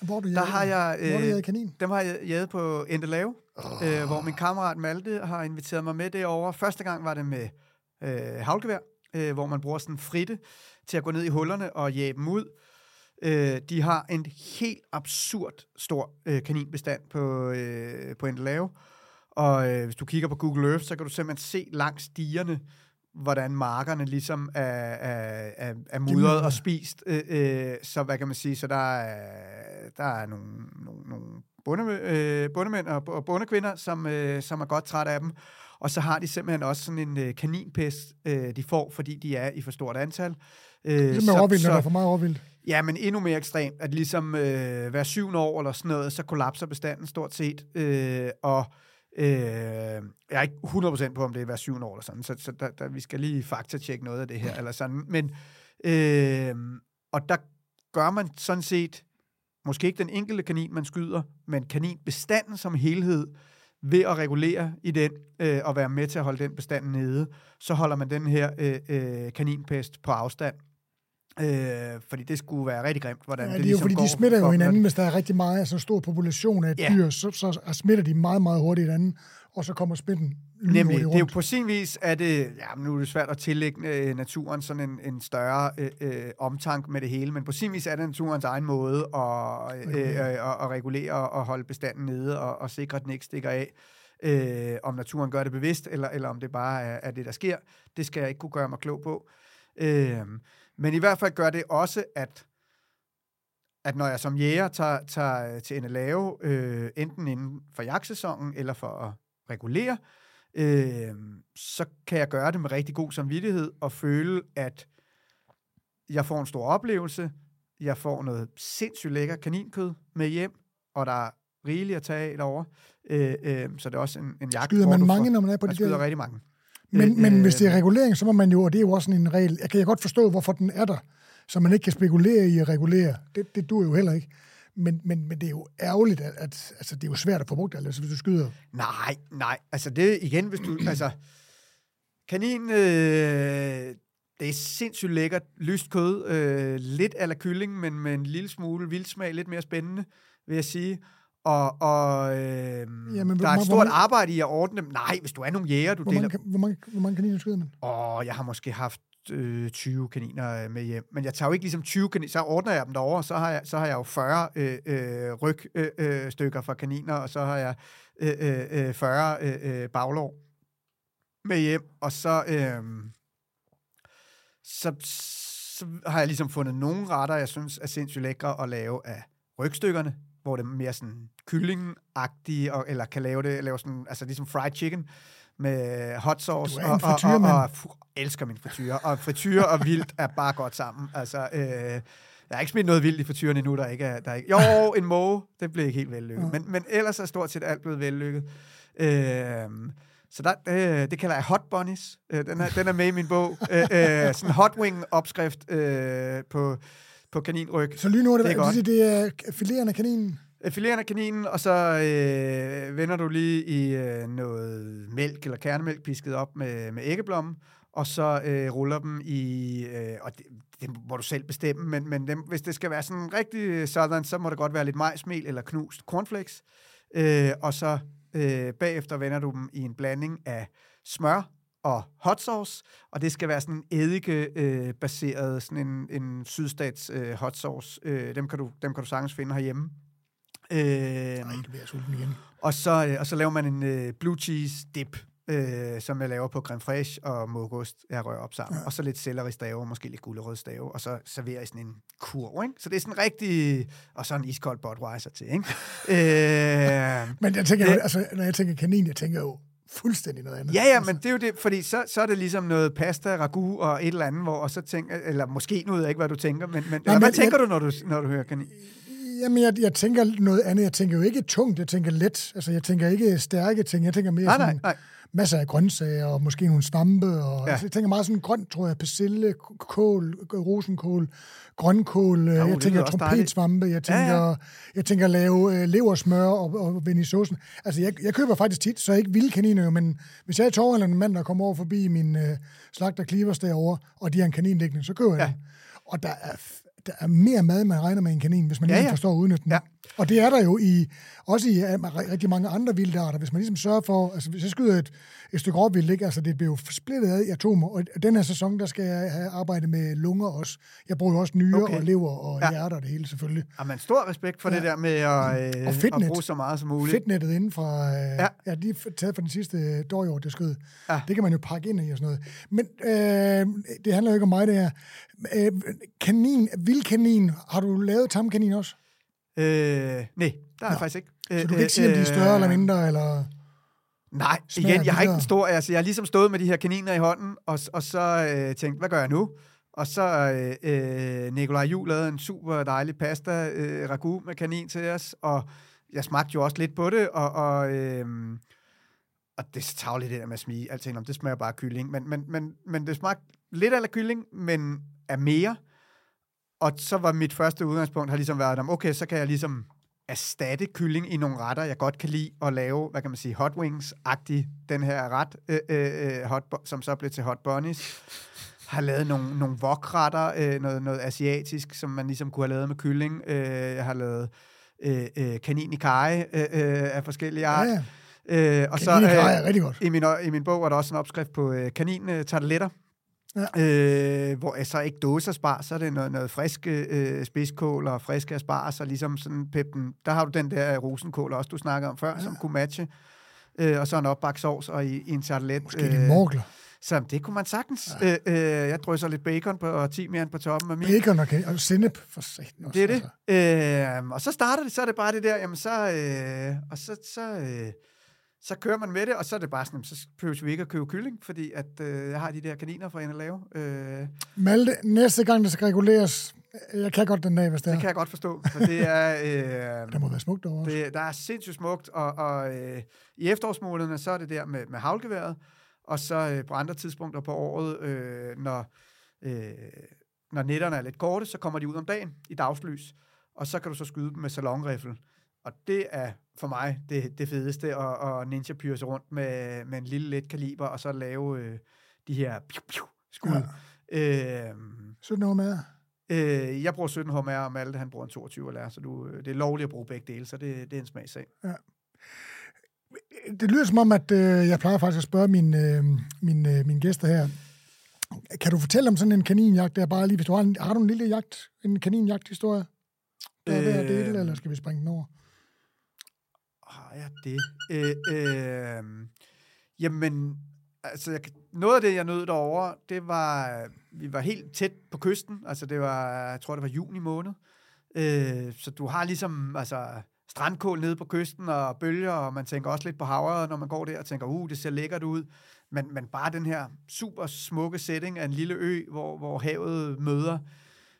hvor du der har jeg... Hvor Øh, jaget kanin? dem har jeg jaget på Endelave, oh. øh, hvor min kammerat Malte har inviteret mig med derovre. Første gang var det med øh, havlgevær, øh, hvor man bruger sådan fritte til at gå ned i hullerne og jage dem ud. Øh, de har en helt absurd stor øh, kaninbestand på, øh, på Endelave. Og øh, hvis du kigger på Google Earth, så kan du simpelthen se langs stierne, hvordan markerne ligesom er, er, er, er mudret og spist. Øh, øh, så hvad kan man sige, så der er, der er nogle, nogle, nogle bonde, øh, bondemænd og, og bondekvinder, som, øh, som er godt træt af dem. Og så har de simpelthen også sådan en øh, kaninpest, øh, de får, fordi de er i for stort antal. Øh, Det er med overvildt, når der er for meget overvildt. Ja, men endnu mere ekstremt, at ligesom øh, hver syvende år eller sådan noget, så kollapser bestanden stort set. Øh, og øh, jeg er ikke 100% på, om det er hver syvende år eller sådan, så, så der, der, vi skal lige faktatjekke noget af det her, eller sådan. Men, øh, og der gør man sådan set, måske ikke den enkelte kanin, man skyder, men kaninbestanden som helhed, ved at regulere i den, øh, og være med til at holde den bestand nede, så holder man den her øh, øh, kaninpest på afstand. Øh, fordi det skulle være rigtig grimt, hvordan Ja, det, det ligesom fordi, går de smitter jo hinanden, hvis der er rigtig meget, altså en stor population af Ja. dyr, så, så smitter de meget, meget hurtigt hinanden, og så kommer smitten Nemlig, det er jo på sin vis, at det, ja, nu er det svært at tillægge øh, naturen sådan en, en større øh, øh, omtank med det hele, men på sin vis er det naturens egen måde at, øh, øh, at, at regulere og holde bestanden nede og, og sikre, at den ikke stikker af. Øh, om naturen gør det bevidst, eller, eller om det bare er, er det, der sker, det skal jeg ikke kunne gøre mig klog på. Øh, men i hvert fald gør det også, at at når jeg som jæger tager, tager til Endelave, øh, enten inden for jagtsæsonen eller for at regulere, øh, så kan jeg gøre det med rigtig god samvittighed og føle, at jeg får en stor oplevelse, jeg får noget sindssygt lækker kaninkød med hjem, og der er rigeligt at tage af derovre. Øh, øh, så det er også en, en jagt, Skyder man mange, får, når man er på man de skyder der? rigtig mange. Men, Øh, men hvis det er øh, regulering, så må man jo, og det er jo også sådan en regel, jeg kan jeg godt forstå, hvorfor den er der, så man ikke kan spekulere i at regulere. Det, det duer jo heller ikke. Men, men, men det er jo ærgerligt, at, at altså, det er jo svært at få brugt alt, altså, hvis du skyder. Nej, nej. Altså det igen, hvis du... altså, kanin, øh, det er sindssygt lækkert, lyst kød. Øh, lidt ala kylling, men med en lille smule vildsmag, lidt mere spændende, vil jeg sige. Og, og øh, Jamen, der er et stort mange- arbejde i at ordne dem. Nej, hvis du er nogle jæger, du Hvor deler... mange, hvor, mange, hvor mange kaniner skyder man? Åh, jeg har måske haft øh, 20 kaniner øh, med hjem. Men jeg tager jo ikke ligesom 20 kaniner, så ordner jeg dem derovre, og så har jeg, så har jeg jo 40 øh, øh, ryg øh, øh, stykker fra kaniner, og så har jeg øh, øh, øh, 40 øh, øh, baglov med hjem, og så, øh, så, så har jeg ligesom fundet nogle retter, jeg synes er sindssygt lækre at lave af rygstykkerne, hvor det er mere sådan kyllingagtige, og, eller kan lave det, lave sådan, altså ligesom fried chicken, med hot sauce. Du er en og, og, og, og, fu- elsker min frityre. Og frityre og vildt er bare godt sammen. Altså, øh, jeg har ikke smidt noget vildt i frityren endnu, der ikke er... Der ikke, jo, en måge, det blev ikke helt vellykket. Men, men ellers er stort set alt blevet vellykket. Øh, så der, det, det kalder jeg hot bunnies. Øh, den, er, den er med i min bog. Øh, øh, sådan en hot wing opskrift øh, på, på kaninryg. Så er det, er det, godt. det, er fileren af kaninen. Øh, Fileren af kaninen, og så øh, vender du lige i øh, noget mælk eller kernemælk pisket op med, med æggeblomme, og så øh, ruller dem i, øh, og det, det må du selv bestemme, men, men dem, hvis det skal være sådan rigtig sådan, så må det godt være lidt majsmel eller knust cornflakes, øh, og så øh, bagefter vender du dem i en blanding af smør og hot sauce, og det skal være sådan en eddike-baseret, øh, baseret, sådan en, en sydstats øh, hot sauce. Øh, dem, kan du, dem kan du sagtens finde herhjemme. Øh, Nej, det bliver jeg sulten igen. og, så, øh, og så laver man en øh, blue cheese dip, øh, som jeg laver på creme fraiche og mokost, jeg rører op sammen. Ja. Og så lidt selleristave, måske lidt gulerødstave, og så serverer jeg sådan en kurv, ikke? Så det er sådan rigtig... Og så en iskold Budweiser til, ikke? øh, Men jeg tænker, det... altså, når jeg tænker kanin, jeg tænker jo fuldstændig noget andet. Ja, ja, altså, men det er jo det, fordi så, så er det ligesom noget pasta, ragu og et eller andet, hvor, og så tænker, eller måske nu ved jeg ikke, hvad du tænker, men, men, eller, men hvad jeg- tænker du, når du, når du hører kanin? Jamen, jeg, jeg tænker noget andet. Jeg tænker jo ikke tungt, jeg tænker let. Altså, jeg tænker ikke stærke ting. Jeg tænker mere Nej, nej, sådan nej. Masser af grøntsager og måske nogle svampe. Og, Ja. ja. altså, jeg tænker meget sådan grønt, tror jeg. Persille, kål, rosenkål, grønkål. Det jeg tænker trompetsvampe. Jeg Ja, ja. tænker, ja, jeg tænker lave øh, leversmør og, og vende i saucen. Altså, jeg, jeg køber faktisk tit, så ikke vilde kaniner, men hvis jeg er i Torvald en mand, der kommer over forbi min øh, slagter Clivers derovre, og de har en kanin så køber jeg Ja. ja. den. Og der er, der er mere mad, man regner med en kanin, hvis man Ja, ja, ja. ja. forstår at udnytte den. Ja. Og det er der jo i, også i øh, rigtig mange andre vildarter, hvis man ligesom sørger for, altså hvis jeg skyder et, et stykke råvildt, ikke? altså det bliver jo splittet ad i atomer, og den her sæson, der skal jeg have arbejdet med lunger også. Jeg bruger jo også nyrer Okay. og lever og Ja. ja. hjerter og det hele selvfølgelig. Jamen, stor respekt for ja. det der med at, øh, Og at fedtnet. bruge så meget som muligt. Fedtnettet inden fra, øh, Ja. ja. ja, de er taget fra den sidste dårjord, det skød. Ja. Ja. Det kan man jo pakke ind i og sådan noget. Men øh, det handler jo ikke om mig, det her. Øh, kanin, vildkanin, har du lavet tamkanin også? Øh, nej, det har jeg faktisk ikke. Så du kan ikke sige, om de er større eller mindre, eller... Nej, igen, jeg har ikke en stor... Altså, jeg har ligesom stået med de her kaniner i hånden, og, og så øh, tænkt, hvad gør jeg nu? Og så øh, øh, Nikolaj Juhl lavede en super dejlig pasta øh, ragu med kanin til os, og jeg smagte jo også lidt på det, og, og, øh, og det er tavligt det der med at smige alting om, det smager bare kylling, men, men, men, men det smagte lidt af kylling, men af mere, og så var mit første udgangspunkt har ligesom været, om, okay, så kan jeg ligesom erstatte kylling i nogle retter, jeg godt kan lide at lave, hvad kan man sige, hot wings-agtig, den her ret, øh, øh, hot, bu- som så blev til hot bunnies. Har lavet nogle, nogle wok-retter, øh, noget, noget asiatisk, som man ligesom kunne have lavet med kylling. Øh, jeg har lavet øh, øh, kanin i kaj øh, øh, af forskellige art. Ja, Øh, og så, så, kanin øh, er rigtig godt. i min, I min bog er der også en opskrift på øh, kanin-tarteletter, Ja. øh, hvor jeg så ikke dåser spar, så er det noget, noget friske øh, spidskål og friske asparges, og ligesom sådan peppen. Der har du den der rosenkål også, du snakkede om før, ja. som kunne matche. Øh, og så en opbagt sovs og i, i en tartelet. Måske lidt morgler. så det kunne man sagtens. Ja. Øh, øh, jeg drysser lidt bacon på, og timian på toppen af min. Bacon og, og sennep for satan også. Det er det. Altså. Øh, og så starter det, så er det bare det der, jamen så, øh, og så, så, øh, så kører man med det, og så er det bare sådan, så behøver vi ikke at købe kylling, fordi at, øh, jeg har de der kaniner fra en at lave. Øh, Malte, næste gang, det skal reguleres, jeg kan godt den dag, hvis det er. det kan jeg godt forstå, for det er... Øh, Der må være smukt over. Det... det, der er sindssygt smukt, og, og øh, i efterårsmånederne, så er det der med, med havlgeværet, og så øh, på andre tidspunkter på året, øh, når, øh, når netterne er lidt korte, så kommer de ud om dagen i dagslys, og så kan du så skyde dem med salonriffel. Og det er for mig det, det fedeste, og, og ninja pyrse rundt med, med en lille let kaliber, og så lave øh, de her piu, piu, skud. Ja. Øh, 17 år med. øh, jeg bruger 17 HMR, og Malte han bruger en 22 LR, så du, øh, det er lovligt at bruge begge dele, så det, det er en smagssag. Det lyder som om, at øh, jeg plejer faktisk at spørge mine, øh, mine, øh, mine gæster her. Kan du fortælle om sådan en kaninjagt, der bare lige, hvis du har, en, har du en lille jagt, en kaninjagt-historie? Der er ved at dele, Øh, eller skal vi springe den over? Har jeg det? Øh, øh, jamen, altså, jeg, noget af det, jeg nød derovre, det var, vi var helt tæt på kysten, altså det var, jeg tror, det var juni måned, øh, så du har ligesom, altså, strandkål nede på kysten og bølger, og man tænker også lidt på havret, når man går der og tænker, uh, det ser lækkert ud. Men, men bare den her super smukke setting af en lille ø, hvor, hvor havet møder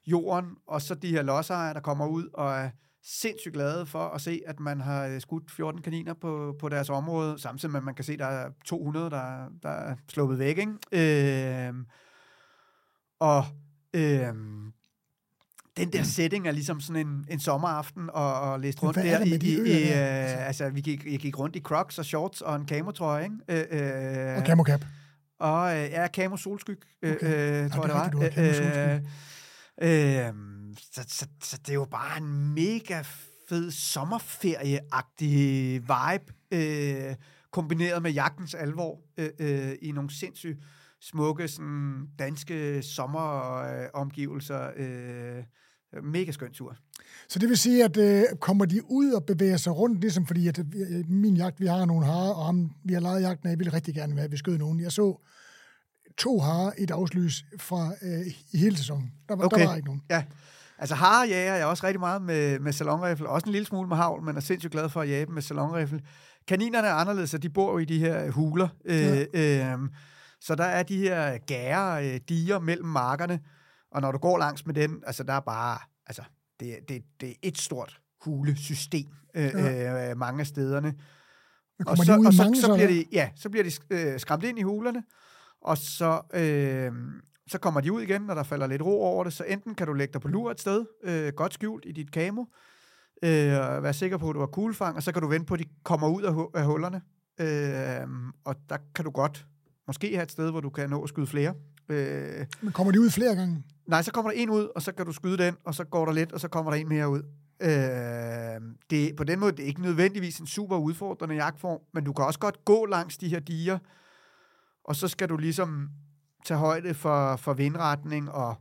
jorden, og så de her lodsejere, der kommer ud og er sindssygt glade for at se, at man har øh, skudt 14 kaniner på, på deres område, samtidig med, at man kan se, at der er 200, der, der er sluppet væk. Ikke? Øh, og øh, den der setting er ligesom sådan en, en sommeraften og, og læst rundt der. i, i, i, øh, altså, vi gik, jeg gik rundt i crocs og shorts og en camotrøje, ikke? Øh, og camo cap. Og øh, ja, camo solskyg, øh, okay. øh, tror jeg, det var. Øh, øh, så, så, så det er jo bare en mega fed sommerferieagtig vibe, øh, kombineret med jagtens alvor øh, øh, i nogle sindssygt smukke sådan, danske sommeromgivelser. Øh, mega skøn tur. Så det vil sige, at øh, kommer de ud og bevæger sig rundt, ligesom fordi, at øh, min jagt, vi har nogle harer, og ham, vi har lejet jagten af, vil rigtig gerne være, at vi skød nogen. Jeg så to harer i dagslys fra øh, i hele sæsonen. Der var, okay. der var ikke nogen. Ja. Altså harejæger er også rigtig meget med, med salonrifle, også en lille smule med havl, men er sindssygt glad for at jage dem med salonrifle. Kaninerne er anderledes, så de bor jo i de her huler. Ja. Øh, øh, så der er de her gære øh, diger mellem markerne, og når du går langs med den, altså der er bare, altså det, det, det er et stort hulesystem øh, ja. øh, mange af stederne. Og så, og så, mange, så, bliver de, ja, så bliver de øh, skræmt ind i hulerne, og så, øh, så kommer de ud igen, når der falder lidt ro over det. Så enten kan du lægge dig på lur et sted, øh, godt skjult i dit kamo, øh, og være sikker på, at du har kuglefang, og så kan du vente på, at de kommer ud af, af hullerne. Øh, og der kan du godt måske have et sted, hvor du kan nå at skyde flere. Øh, Men kommer de ud flere gange? Nej, så kommer der en ud, og så kan du skyde den, og så går der lidt, og så kommer der en mere ud. Øh, det, på den måde det er ikke nødvendigvis en super udfordrende jagtform, men du kan også godt gå langs de her diger, og så skal du ligesom tage højde for, for vindretning, og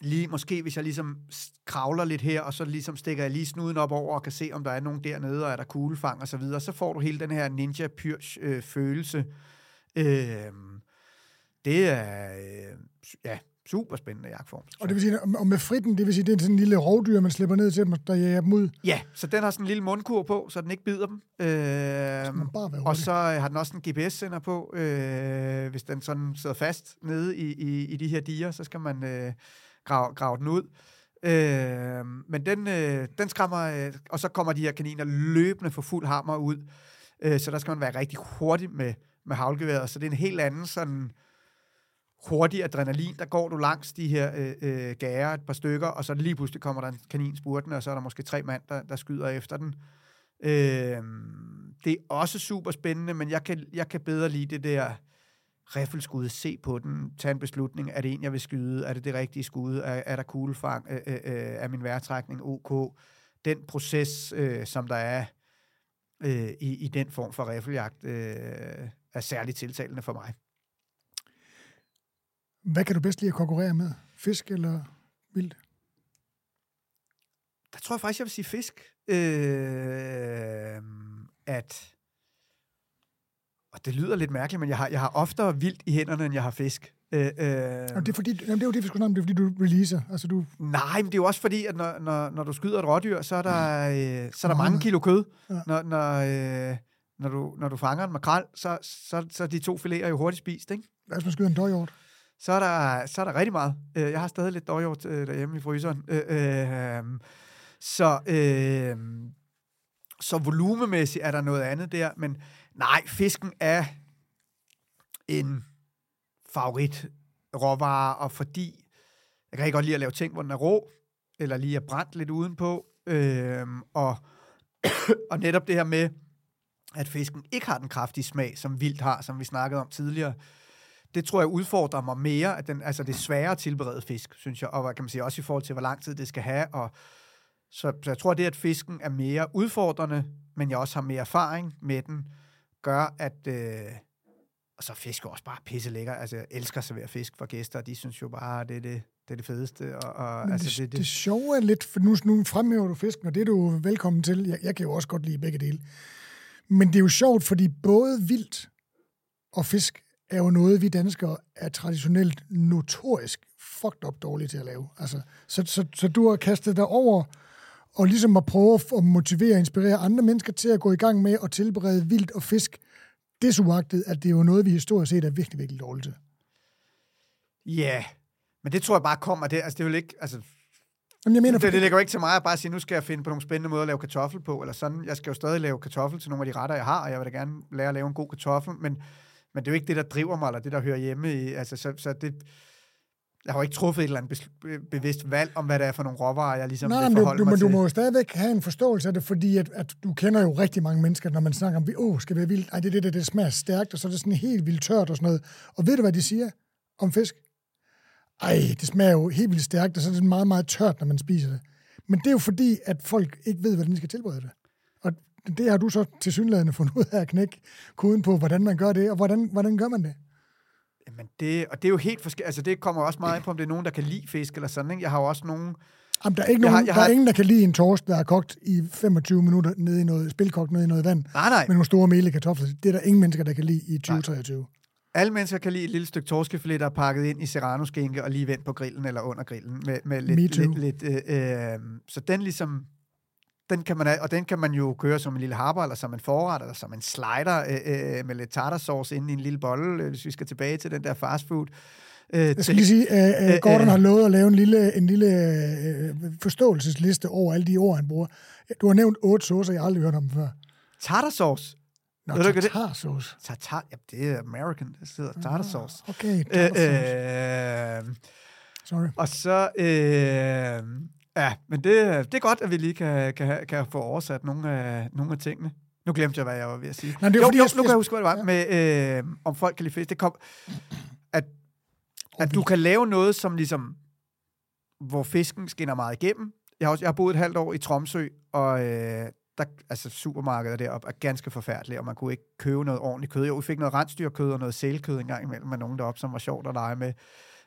lige måske hvis jeg ligesom kravler lidt her, og så ligesom stikker jeg lige snuden op over og kan se, om der er nogen dernede, og er der kuglefang og så videre, så får du hele den her ninja pyrs øh, følelse. Øh, det er øh, ja, super spændende jagtform. Og det vil sige, og med fritten, det vil sige, det er sådan en lille rovdyr, man slipper ned til dem, der jager dem ud? Ja, så den har sådan en lille mundkur på, så den ikke bider dem. Øh, så bare og så har den også en GPS-sender på. Øh, hvis den sådan sidder fast nede i, i, i de her diger, så skal man øh, grave, grave den ud. Øh, men den, øh, den skræmmer, øh, og så kommer de her kaniner løbende for fuld hammer ud. Øh, så der skal man være rigtig hurtig med, med havlgeværet. Så det er en helt anden sådan hurtig adrenalin, der går du langs de her øh, øh, gære et par stykker, og så lige pludselig kommer der en kanin spurtende, og så er der måske tre mand, der, der skyder efter den. Øh, det er også super spændende, men jeg kan, jeg kan bedre lide det der riffelskud, se på den, tage en beslutning, er det en, jeg vil skyde, er det det rigtige skud, er, er der kuglefang, øh, øh, øh er min vejrtrækning ok, den proces, øh, som der er øh, i, i den form for riffeljagt, øh, er særligt tiltalende for mig. Hvad kan du bedst lide at konkurrere med? Fisk eller vildt? Der tror jeg faktisk, jeg vil sige fisk. Øh, at og det lyder lidt mærkeligt, men jeg har, jeg har oftere vildt i hænderne, end jeg har fisk. Øh, øh, og det er, fordi, jamen det er jo det, vi skulle om, det er fordi, du releaser. Altså, du... Nej, men det er jo også fordi, at når, når, når du skyder et rådyr, så er der, øh, så er der mange kilo kød. Ja. Når, når, øh, når, du, når du fanger en makrel, så, så, så er de to fileter jo hurtigt spist, ikke? Hvad hvis man skyder en døjhjort? Så er der, så er der rigtig meget. Øh, jeg har stadig lidt dårhjort øh, derhjemme i fryseren. Øh, øh, så, øh, så volumemæssigt er der noget andet der, men nej, fisken er en favorit råvare, og fordi jeg kan ikke godt lide at lave ting, hvor den er rå, eller lige er brændt lidt udenpå, øh, og, og netop det her med, at fisken ikke har den kraftige smag, som vildt har, som vi snakkede om tidligere, øh, det tror jeg udfordrer mig mere, at den, altså det er sværere at tilberede fisk, synes jeg, og kan man sige, også i forhold til, hvor lang tid det skal have, og så, så jeg tror, det, at fisken er mere udfordrende, men jeg også har mere erfaring med den, gør, at øh, og så fisk er også bare pisse lækker. Altså, jeg elsker at servere fisk for gæster, og de synes jo bare, det er det, det, er det fedeste. Og, og, altså, det, det, det, det sjove er lidt, for nu, nu fremhæver du fisken, og det er du velkommen til. Jeg, jeg kan jo også godt lide begge dele. Men det er jo sjovt, fordi både vildt og fisk er jo noget, vi danskere er traditionelt notorisk fucked up dårlige til at lave. Altså, så, så, så du har kastet dig over og ligesom at prøve at motivere og inspirere andre mennesker til at gå i gang med at tilberede vildt og fisk, desuagtet, at det er jo noget, vi historisk set er virkelig, virkelig dårligt til. Ja, yeah. men det tror jeg bare kommer det. Altså, det er jo ikke, altså, Jamen, jeg mener, det, det ligger jo ikke til mig at bare sige, nu skal jeg finde på nogle spændende måder at lave kartoffel på, eller sådan. Jeg skal jo stadig lave kartoffel til nogle af de retter, jeg har, og jeg vil da gerne lære at lave en god kartoffel, men, men det er jo ikke det, der driver mig, eller det, der hører hjemme i. Altså, så, så det, jeg har jo ikke truffet et eller andet bevidst valg om, hvad det er for nogle råvarer, jeg ligesom Nej, vil forholde du, mig men til. du må jo stadigvæk have en forståelse af det, fordi at, at du kender jo rigtig mange mennesker, når man snakker om, åh, oh, skal være vildt, ej, det det, det, det smager stærkt, og så er det sådan helt vildt tørt og sådan noget. Og ved du, hvad de siger om fisk? Ej, det smager jo helt vildt stærkt, og så er det meget, meget tørt, når man spiser det. Men det er jo fordi, at folk ikke ved, hvordan de skal tilberede det. Det har du så til synligheden fundet ud af at knække koden på, hvordan man gør det, og hvordan, hvordan gør man det? Jamen det, og det er jo helt forskelligt. Altså det kommer også meget på, om det er nogen, der kan lide fisk eller sådan. Ikke? Jeg har jo også nogen... Jamen, der er, ikke nogen, har, der har... er ingen, der kan lide en torsk, der er kogt i 25 minutter nede i noget, spilkogt nede i noget vand. Nej, nej. Med nogle store mele kartofler. Det er der ingen mennesker, der kan lide i 2023. Nej. Alle mennesker kan lide et lille stykke torskefilet, der er pakket ind i serrano-skinke og lige vendt på grillen eller under grillen. Med, med lidt, lidt, lidt, øh, øh, så den ligesom den kan man, og den kan man jo køre som en lille harper, eller som en forret, eller som en slider øh, øh, med lidt tartarsauce inde i en lille bolle, øh, hvis vi skal tilbage til den der fastfood. Øh, jeg skal lige sige, at uh, Gordon øh, har lovet at lave en lille, en lille uh, forståelsesliste over alle de ord, han bruger. Du har nævnt otte saucer, jeg har aldrig hørt om før. Tartarsauce? Nå, tartarsauce. Tartar, ja, det er American, det hedder tartarsauce. Okay, tartarsauce. Øh, øh, Sorry. Og så, øh, Ja, men det, det er godt, at vi lige kan, kan, kan få oversat nogle af, nogle af tingene. Nu glemte jeg, hvad jeg var ved at sige. Nej, det er, jo, fordi, jo, jeg, nu kan jeg huske, hvad det var med, øh, om folk kan lide fisk. Det kom, at, at du kan lave noget, som ligesom, hvor fisken skinner meget igennem. Jeg har, også, jeg har boet et halvt år i Tromsø, og øh, der, altså supermarkeder deroppe er ganske forfærdelige, og man kunne ikke købe noget ordentligt kød. Jo, vi fik noget rensdyrkød og noget sælkød en gang imellem med nogen deroppe, som var sjovt at lege med.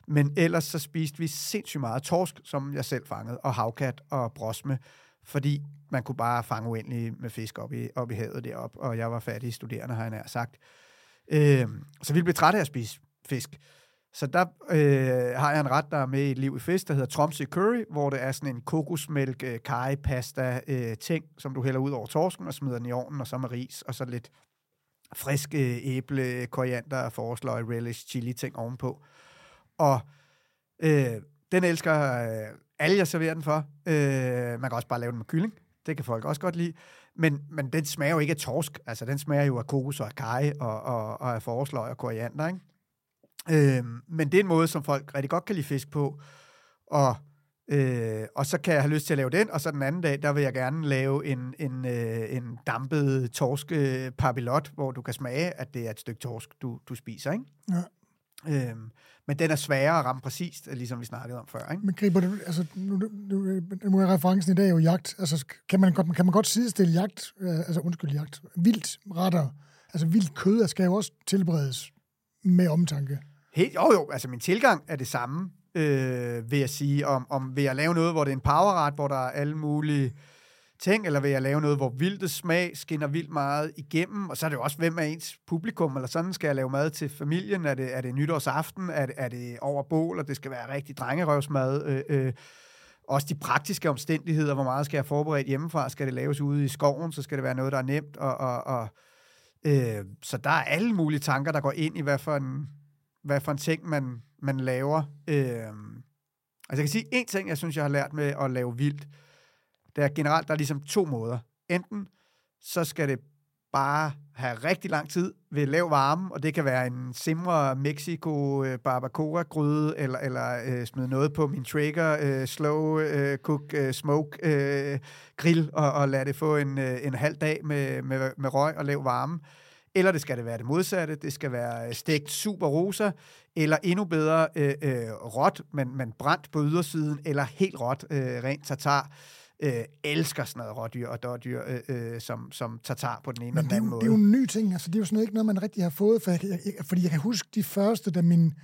Men ellers så spiste vi sindssygt meget torsk, som jeg selv fangede, og havkat og brosme, fordi man kunne bare fange uendeligt med fisk op i, op i havet deroppe, og jeg var fattig studerende, har jeg nær sagt. Øh, så vi blev trætte af at spise fisk. Så der øh, har jeg en ret, der er med i et liv i fisk, der hedder Tromsø Curry, hvor det er sådan en kokosmælk, øh, kaj, pasta, øh, ting, som du hælder ud over torsken og smider den i ovnen, og så med ris, og så lidt frisk øh, æble, koriander, forsløg, relish, chili ting ovenpå. Og øh, den elsker øh, alle, jeg serverer den for. Øh, man kan også bare lave den med kylling. Det kan folk også godt lide. Men, men den smager jo ikke af torsk. Altså, den smager jo af kokos og af kaj og, og, og af forårsløg og koriander, ikke? Øh, men det er en måde, som folk rigtig godt kan lide fisk på. Og, øh, og så kan jeg have lyst til at lave den, og så den anden dag, der vil jeg gerne lave en, en, øh, en dampet torske øh, papillot, hvor du kan smage, at det er et stykke torsk, du, du spiser, ikke? Ja. Øhm, men den er sværere at ramme præcist, ligesom vi snakkede om før. Ikke? Men griber du, altså, nu, nu, nu er referencen i dag jo jagt. Altså, kan man godt, kan man godt sidestille jagt, øh, altså undskyld jagt, vildt retter, altså vildt kød, skal jo også tilberedes med omtanke. Helt, jo jo, altså min tilgang er det samme, øh, vil jeg sige, om, om vil jeg lave noget, hvor det er en powerret, hvor der er alle mulige ting, eller vil jeg lave noget, hvor vilde smag skinner vildt meget igennem, og så er det jo også, hvem er ens publikum, eller sådan skal jeg lave mad til familien, er det, er det nytårsaften, er det, er det over bål, og det skal være rigtig drengerøvsmad, øh, øh, også de praktiske omstændigheder, hvor meget skal jeg forberede hjemmefra, skal det laves ude i skoven, så skal det være noget, der er nemt, og, og, og øh, så der er alle mulige tanker, der går ind i, hvad for en, hvad for en ting, man, man laver. Øh, altså jeg kan sige, en ting, jeg synes, jeg har lært med at lave vildt, det er generelt, der er ligesom to måder. Enten så skal det bare have rigtig lang tid ved lav varme, og det kan være en simre Mexico øh, barbacoa gryde eller, eller øh, smide noget på min Traeger øh, slow øh, cook øh, smoke øh, grill, og, og lade det få en, øh, en halv dag med, med, med røg og lav varme. Eller det skal det være det modsatte, det skal være øh, stegt super rosa, eller endnu bedre øh, øh, råt, men, men brændt på ydersiden, eller helt råt, øh, rent tartar øh, elsker sådan noget rådyr og dårdyr, øh, øh, som, som tatar på den ene Men eller den anden måde. det er jo en ny ting. Altså, det er jo sådan noget, ikke noget, man rigtig har fået. For jeg, jeg, fordi jeg kan huske de første, da min,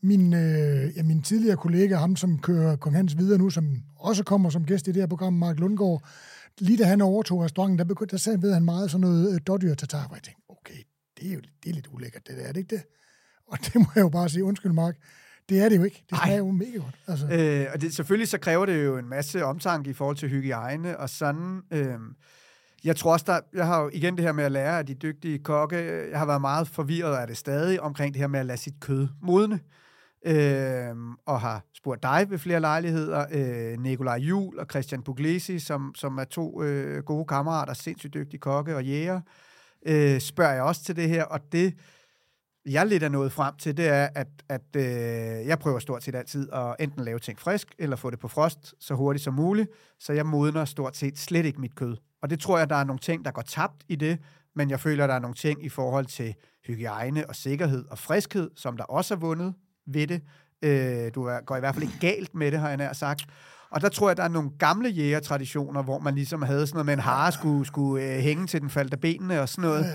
min, øh, ja, min tidligere kollega, ham som kører Kong Hans videre nu, som også kommer som gæst i det her program, Mark Lundgaard, lige da han overtog restauranten, der, begyndte, der sagde ved han meget sådan noget øh, dårdyr tatar, hvor jeg tænkte, okay, det er jo det er lidt ulækkert, det der, er det ikke det? Og det må jeg jo bare sige, undskyld Mark, det er det jo ikke. Det smager jo mega godt. Altså. Øh, og det, selvfølgelig så kræver det jo en masse omtanke i forhold til hygiejne og sådan. Øh, jeg tror også, der, jeg har jo igen det her med at lære af de dygtige kokke. Jeg har været meget forvirret af det stadig omkring det her med at lade sit kød modne. Øh, og har spurgt dig ved flere lejligheder, øh, Nikolaj Jul og Christian Puglisi, som, som er to øh, gode kammerater, sindssygt dygtige kokke og jæger, øh, spørger jeg også til det her, og det jeg lidt er nået frem til, det er, at, at øh, jeg prøver stort set altid at enten lave ting frisk, eller få det på frost så hurtigt som muligt, så jeg modner stort set slet ikke mit kød. Og det tror jeg, der er nogle ting, der går tabt i det, men jeg føler, der er nogle ting i forhold til hygiejne og sikkerhed og friskhed, som der også er vundet ved det. Øh, du går i hvert fald ikke galt med det, har jeg nær sagt. Og der tror jeg, der er nogle gamle jægertraditioner, hvor man ligesom havde sådan noget med en hare skulle, skulle øh, hænge til den faldt af benene og sådan noget.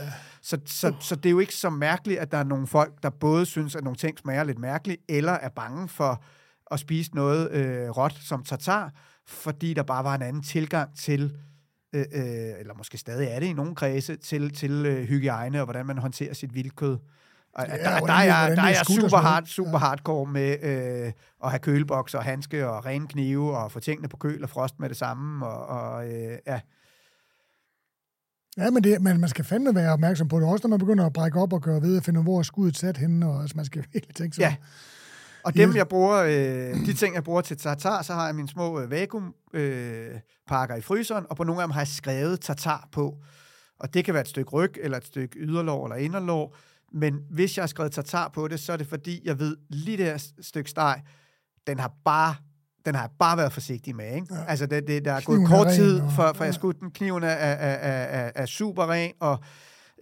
Så, så, så det er jo ikke så mærkeligt, at der er nogle folk, der både synes, at nogle ting smager lidt mærkeligt, eller er bange for at spise noget øh, råt som tartar, fordi der bare var en anden tilgang til, øh, øh, eller måske stadig er det i nogle kredse, til, til øh, hygiejne og hvordan man håndterer sit vildkød. Og ja, der, der, der, er, der er jeg super, hard, super hardcore med øh, at have køleboks og handske og rene knive og få tingene på køl og frost med det samme. Og, og øh, ja. Ja, men, det, men man skal fandme være opmærksom på det, også når man begynder at brække op og gøre ved at finde, hvor er skuddet sat henne, og altså, man skal virkelig tænke sig Ja, og dem, jeg bruger, øh, de ting, jeg bruger til tartar, så har jeg mine små øh, vakuumpakker øh, i fryseren, og på nogle af dem har jeg skrevet tartar på. Og det kan være et stykke ryg, eller et stykke yderlår, eller inderlår, men hvis jeg har skrevet tartar på det, så er det fordi, jeg ved, lige det her stykke steg, den har bare den har jeg bare været forsigtig med. Ikke? Ja. Altså, det, det, der er gået kort tid, for, for ja. jeg skulle den. Kniven er, er, er, er, er super ren, og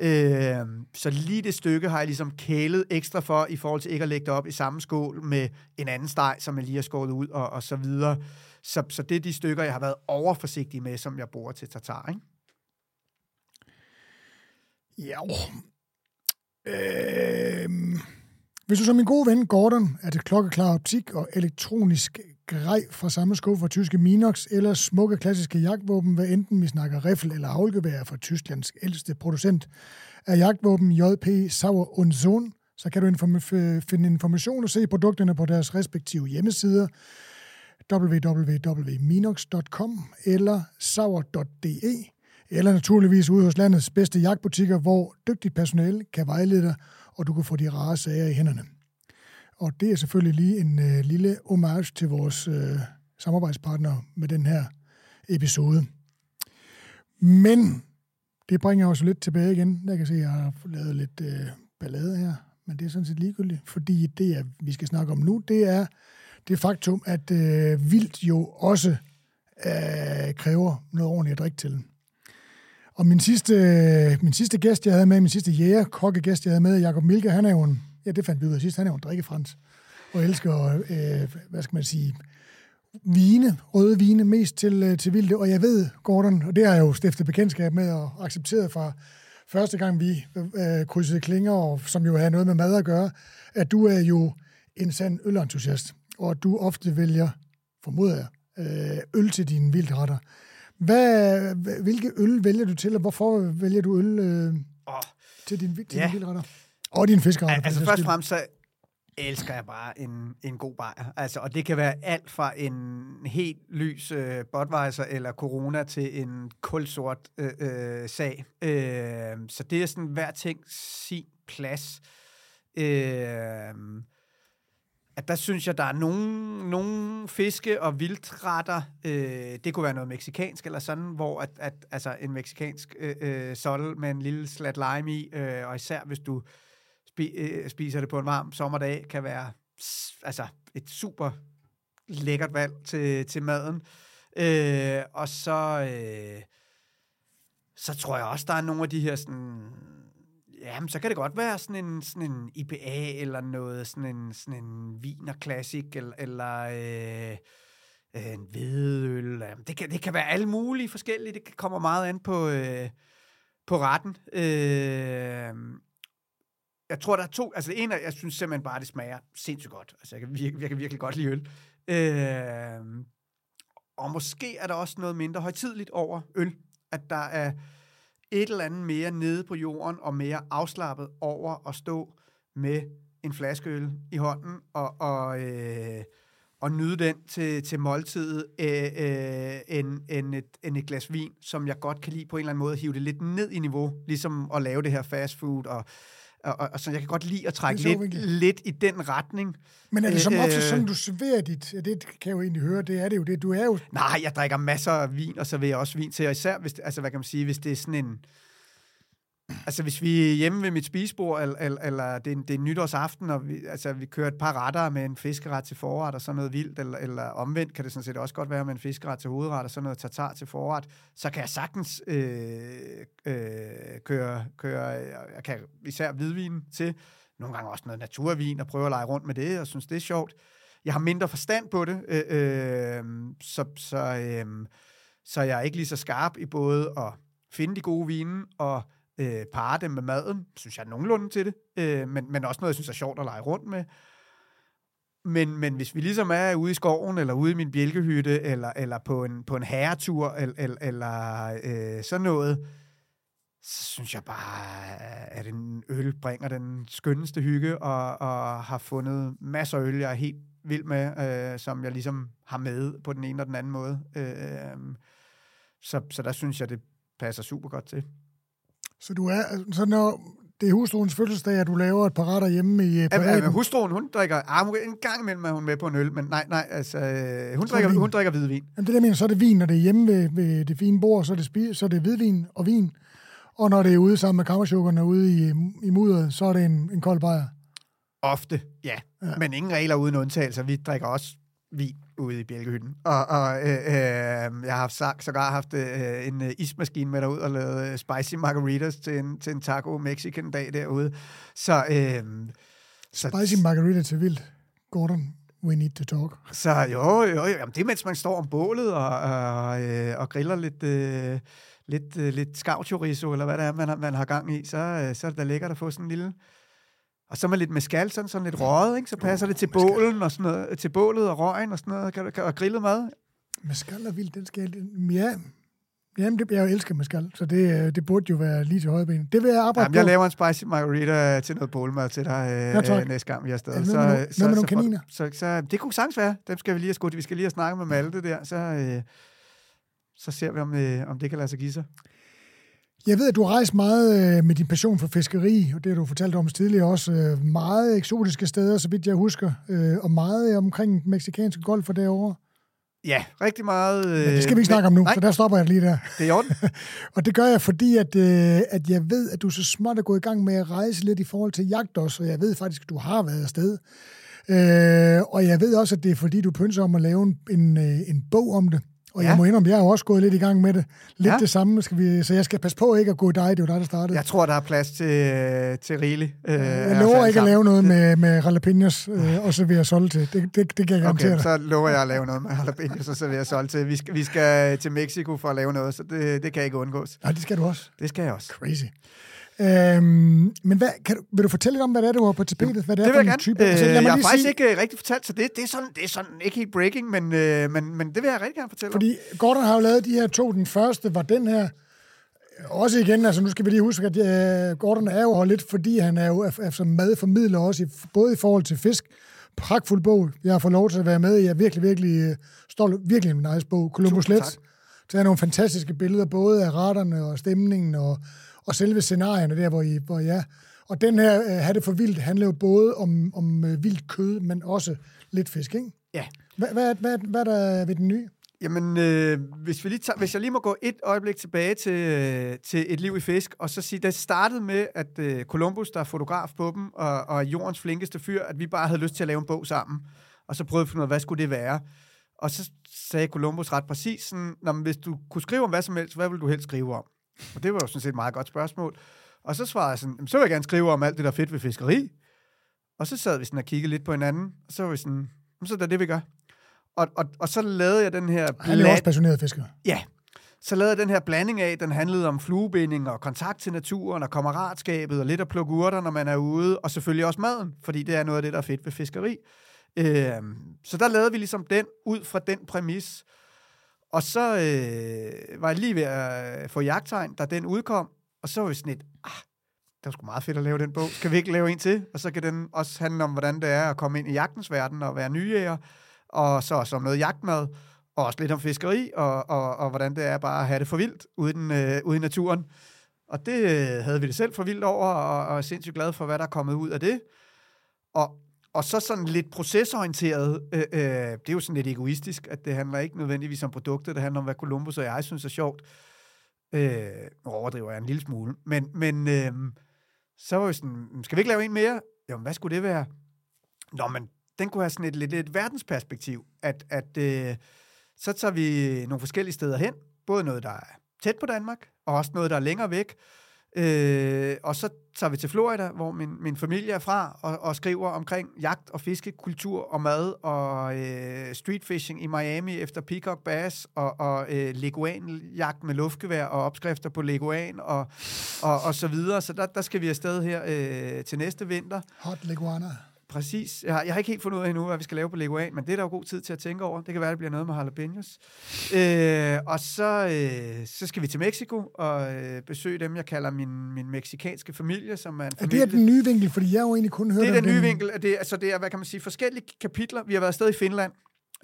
øh, så lige det stykke har jeg ligesom kælet ekstra for, i forhold til ikke at lægge det op i samme skål med en anden steg, som jeg lige har skåret ud, og, og så videre. Så, så det er de stykker, jeg har været overforsigtig med, som jeg bruger til tartar. Ikke? Ja, Øh, hvis du som min gode ven Gordon er det klokkeklar optik og elektronisk grej fra samme skuffe fra tyske Minox eller smukke klassiske jagtvåben, hvad enten vi snakker riffel eller havlgevær fra Tysklands ældste producent af jagtvåben JP Sauer und Sohn, så kan du inform- finde information og se produkterne på deres respektive hjemmesider www.minox.com eller sauer.de eller naturligvis ude hos landets bedste jagtbutikker, hvor dygtigt personale kan vejlede dig, og du kan få de rare sager i hænderne. Og det er selvfølgelig lige en øh, lille homage til vores øh, samarbejdspartner med den her episode. Men det bringer os lidt tilbage igen. Jeg kan se, at jeg har lavet lidt øh, ballade her, men det er sådan set ligegyldigt, fordi det, er, vi skal snakke om nu, det er det faktum, at øh, vildt jo også øh, kræver noget ordentligt at drikke til. Og min sidste, øh, min sidste gæst, jeg havde med, min sidste jæger, kokkegæst, jeg havde med, Jakob Milke, han er jo en, ja, det fandt vi ud af sidst, han er jo en drikkefrans, og elsker, øh, hvad skal man sige, vine, røde vine, mest til, øh, til vilde. Og jeg ved, Gordon, og det har jeg jo stiftet bekendtskab med og accepteret fra første gang, vi øh, krydsede klinger, og som jo har noget med mad at gøre, at du er jo en sand ølentusiast, og at du ofte vælger, formoder jeg, øh, øl til dine vildretter. Hvad, hvilke øl vælger du til, og hvorfor vælger du øl øh, oh. til din, til ja. vildretter? Og din fiskeretter. Altså først og fremmest så elsker jeg bare en, en god bajer. Altså, og det kan være alt fra en helt lys øh, Budweiser eller Corona til en kulsort øh, øh, sag. Øh, så det er sådan hver ting sin plads. Øh, at der synes jeg, der er nogle, nogle fiske- og vildretter, øh, det kunne være noget meksikansk eller sådan, hvor at, at, altså en meksikansk øh, øh, sol med en lille slat lime i, øh, og især hvis du spi, øh, spiser det på en varm sommerdag, kan være altså et super lækkert valg til, til maden. Øh, og så, øh, så tror jeg også, der er nogle af de her sådan Jamen, så kan det godt være sådan en, sådan en IPA, eller noget, sådan en, sådan en viner Classic, eller, eller øh, øh en hvedøl. Det kan, det kan være alle mulige forskellige. Det kommer meget an på, øh, på retten. Øh, jeg tror, der er to. Altså, en af, jeg synes simpelthen bare, det smager sindssygt godt. Altså, jeg kan virkelig, jeg kan virkelig godt lide øl. Øh, og måske er der også noget mindre højtidligt over øl. At der er et eller andet mere nede på jorden og mere afslappet over at stå med en flaske øl i hånden og, og, øh, og nyde den til, til måltidet øh, øh, end, end, et, end et glas vin, som jeg godt kan lide på en eller anden måde, hive det lidt ned i niveau, ligesom at lave det her fast food, og, og, og, og så jeg kan godt lide at trække lidt, lidt i den retning. Men er det som Øh, ofte sådan, du serverer dit... Ja, det kan jeg jo egentlig høre, det er det jo det. Du er jo... Nej, jeg drikker masser af vin, og så vil jeg også vin til, og især hvis, altså hvad kan man sige, hvis det er sådan en, altså hvis vi er hjemme ved mit spisebord, eller, eller, eller det, er, det er nytårsaften, og vi, altså, vi kører et par retter med en fiskeret til forret, og sådan noget vildt, eller, eller omvendt kan det sådan set også godt være med en fiskeret til hovedret, og sådan noget tartar til forret, så kan jeg sagtens øh, øh, køre, køre, øh, jeg kan især hvidvin til, nogle gange også noget naturvin, og prøve at lege rundt med det, og synes, det er sjovt. Jeg har mindre forstand på det, øh, øh, så, så, øh, så jeg er ikke lige så skarp i både at finde de gode vine og øh, parre dem med maden. Synes jeg er nogenlunde til det, øh, men, men også noget, jeg synes er sjovt at lege rundt med. Men, men hvis vi ligesom er ude i skoven, eller ude i min bjælkehytte, eller, eller på, en, på en herretur, eller, eller, eller øh, sådan noget, så synes jeg bare, at en øl bringer den skønneste hygge, og, og har fundet masser af øl, jeg er helt vild med, øh, som jeg ligesom har med på den ene og den anden måde. Øh, så, så der synes jeg, det passer super godt til. Så du er... Så når det er hustruens fødselsdag, at du laver et par retter hjemme i øh, Ja, privaten. men hustruen, hun drikker... Ah, hun- en gang imellem er hun med på en øl, men nej, nej, altså... øh, Hun, drikker, vin. hun drikker hvidvin. Jamen, det der mener, så er det vin, når det er hjemme ved, ved det fine bord, så er det, spi, så er det hvidvin og vin. Og når det er ude sammen med kammersukkerne ude i, i mudderet, så er det en, en kold bajer. Ofte, ja. ja. Men ingen regler uden undtagelser. Vi drikker også vin ude i bjælkehytten. Og, og øh, øh, jeg har haft sågar haft øh, en øh, ismaskine med derud og lavet øh, spicy margaritas til en, til en taco mexican dag derude. Så, øh, så, Spicy margarita til vildt. Gordon, we need to talk. så jo, jo, jo jamen, det er mens man står om bålet og, og, øh, og griller lidt... Øh, lidt, øh, lidt skavchorizo, eller hvad det er, man har, man har gang i, så, øh, så er det da lækkert at få sådan en lille... Og så med lidt mescal, sådan, sådan lidt røget, ikke? så passer det til bålen og sådan noget, til bålet og røgen og sådan noget, kan, kan, og grillet mad. Mescal er vildt, den skal jeg... Ja, Jamen, det, jeg elsker mescal, så det, øh, det burde jo være lige til højben. Det vil jeg arbejde Jamen, jeg på. laver en spicy margarita til noget bålmad til dig øh, Ja, øh, næste gang, vi er afsted. Er det noget med nogle- noget med nogle kaniner? Så, så, så, det kunne sagtens være. Dem skal vi lige have skudt. Vi skal lige have snakket med Malte der, så, øh, så ser vi, om, øh, om det kan lade sig give sig. Jeg ved, at du har rejst meget øh, med din passion for fiskeri, og det har du fortalt om tidligere også. Øh, meget eksotiske steder, så vidt jeg husker, øh, og meget omkring den meksikanske golf og derovre. Ja, rigtig meget. Øh, Men det skal vi ikke snakke om nu, Nej, så der stopper jeg lige der. det er i orden. Og det gør jeg, fordi at, øh, at jeg ved, at du så småt er gået i gang med at rejse lidt i forhold til jagt også, og jeg ved faktisk, at du har været afsted. Øh, og jeg ved også, at det er fordi, du pynser om at lave en, en, en bog om det. Og ja. Jeg må indrømme, jeg jo også gået lidt i gang med det. Lidt ja. Det samme, skal vi, så jeg skal passe på ikke at gå dig. Det er jo dig, der startede. Jeg tror, der er plads til, øh, til rigeligt. Øh, jeg lover ikke at lave noget med, med jalapenos øh, og servere sol til. Det, det, det kan jeg garantere Okay, så lover jeg at lave noget med jalapenos, og så vil jeg solgt til. Vi skal, vi skal til Mexico for at lave noget, så det, det kan ikke undgås. Nej, det skal du også. Det skal jeg også. Crazy. Øhm, men hvad, kan du, vil du fortælle lidt om, hvad det er, du har på tapetet? Hvad det, Det er vil jeg gerne. type? Øh, Altså, jeg har faktisk sige- ikke øh, rigtig fortalt, så det, det, er sådan, det er sådan ikke helt breaking, men, øh, men, men det vil jeg rigtig gerne fortælle om. Fordi Gordon har jo lavet de her to. Den første var den her. Også igen, altså nu skal vi lige huske, at uh, Gordon er jo her lidt, fordi han er jo som madformidler også, i, både i forhold til fisk. Pragtfuld bog. Jeg har fået lov til at være med i. Jeg er virkelig, virkelig uh, stolt. Virkelig en nice bog. Columbus Tusind Let. Så er nogle fantastiske billeder, både af retterne og stemningen og, og selve scenarierne der, hvor I, hvor I er. Og den her, uh, have det for vildt, handler jo både om, om uh, vildt kød, men også lidt fisk, ikke? Ja. Hvad, hvad, hvad, hvad er der ved den nye? Jamen, øh, hvis, vi lige tager, hvis jeg lige må gå et øjeblik tilbage til, øh, til et liv i fisk, og så sige, det startede med, at øh, Columbus, der er fotograf på dem, og, og jordens flinkeste fyr, at vi bare havde lyst til at lave en bog sammen. Og så prøvede vi at finde ud af, hvad skulle det være? Og så sagde Columbus ret præcis, sådan, "Nå, men hvis du kunne skrive om hvad som helst, hvad ville du helst skrive om? Og det var jo sådan set et meget godt spørgsmål. Og så svarede jeg sådan, "Jamen, så vil jeg gerne skrive om alt det, der er fedt ved fiskeri. Og så sad vi sådan og kiggede lidt på hinanden, og så var vi sådan, "Jamen, så er det det, vi gør. Og, og, og så lavede jeg den her... Han er også passioneret fisker. Ja, så lavede jeg den her blanding af, den handlede om fluebinding og kontakt til naturen og kammeratskabet og lidt at plukke urter, når man er ude, og selvfølgelig også maden, fordi det er noget af det, der er fedt ved fiskeri. Øhm, så der lavede vi ligesom den ud fra den præmis. Og så øh, var jeg lige ved at øh, få jagttegn, da den udkom, og så var vi sådan et, ah, var sgu meget fedt at lave den bog. Skal vi ikke lave en til? Og så kan den også handle om, hvordan det er at komme ind i jagtens verden og være nyjæger, og så også om noget jagtmad, og også lidt om fiskeri, og, og, og hvordan det er bare at have det for vildt uden, øh, ude i naturen. Og det øh, havde vi det selv for vildt over, og, og er sindssygt glad for, hvad der er kommet ud af det. Og, og så sådan lidt procesorienteret, øh, øh, det er jo sådan lidt egoistisk, at det handler ikke nødvendigvis om produktet, det handler om, hvad Columbus og jeg synes er sjovt. Øh, nu overdriver jeg en lille smule, men, men øh, så var vi sådan, skal vi ikke lave en mere? Jamen, hvad skulle det være? Nå, men den kunne have sådan et lidt et verdensperspektiv, at, at øh, så tager vi nogle forskellige steder hen, både noget, der er tæt på Danmark, og også noget, der er længere væk, Øh, og så tager vi til Florida, hvor min, min familie er fra, og, og skriver omkring jagt og fiske, kultur og mad og øh, street fishing i Miami efter peacock bass og, og øh, leguanjagt med luftgevær og opskrifter på leguan og, og, og så videre. Så der, der skal vi afsted her øh, til næste vinter. Hot leguaner. Præcis. Jeg har, jeg har ikke helt fundet ud af endnu, hvad vi skal lave på Leguan, men det er der jo god tid til at tænke over. Det kan være, det bliver noget med jalapenos. Øh, og så, øh, så skal vi til Mexico og øh, besøge dem, jeg kalder min, min meksikanske familie, som er en familie. Er det den nye vinkel? Fordi jeg har jo egentlig kun hørt Det er den nye vinkel. Det er, altså, det er, hvad kan man sige, forskellige kapitler. Vi har været afsted i Finland.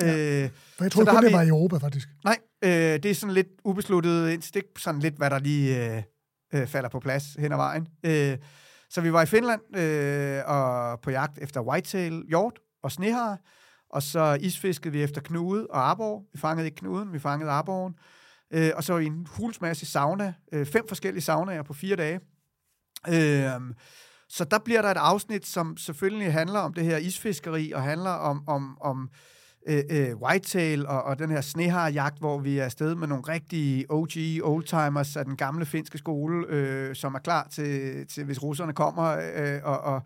Ja. Øh, For jeg tror har det var i Europa, faktisk. Nej, øh, det er sådan lidt ubesluttet indtil det er sådan lidt, hvad der lige øh, øh, falder på plads hen ad vejen. Øh, så vi var i Finland øh, og på jagt efter whitetail, hjort og snehare, og så isfiskede vi efter knude og arbor. Vi fangede ikke knuden, vi fangede arboren. Øh, og så var vi i en hulsmasse sauna, øh, fem forskellige saunaer på fire dage. Øh, så der bliver der et afsnit, som selvfølgelig handler om det her isfiskeri, og handler om, om, om øh, Øh, øh, whitetail og, og den her sneharjagt, hvor vi er afsted med nogle rigtige OG oldtimers af den gamle finske skole, øh, som er klar til, til hvis russerne kommer. Øh, og, og,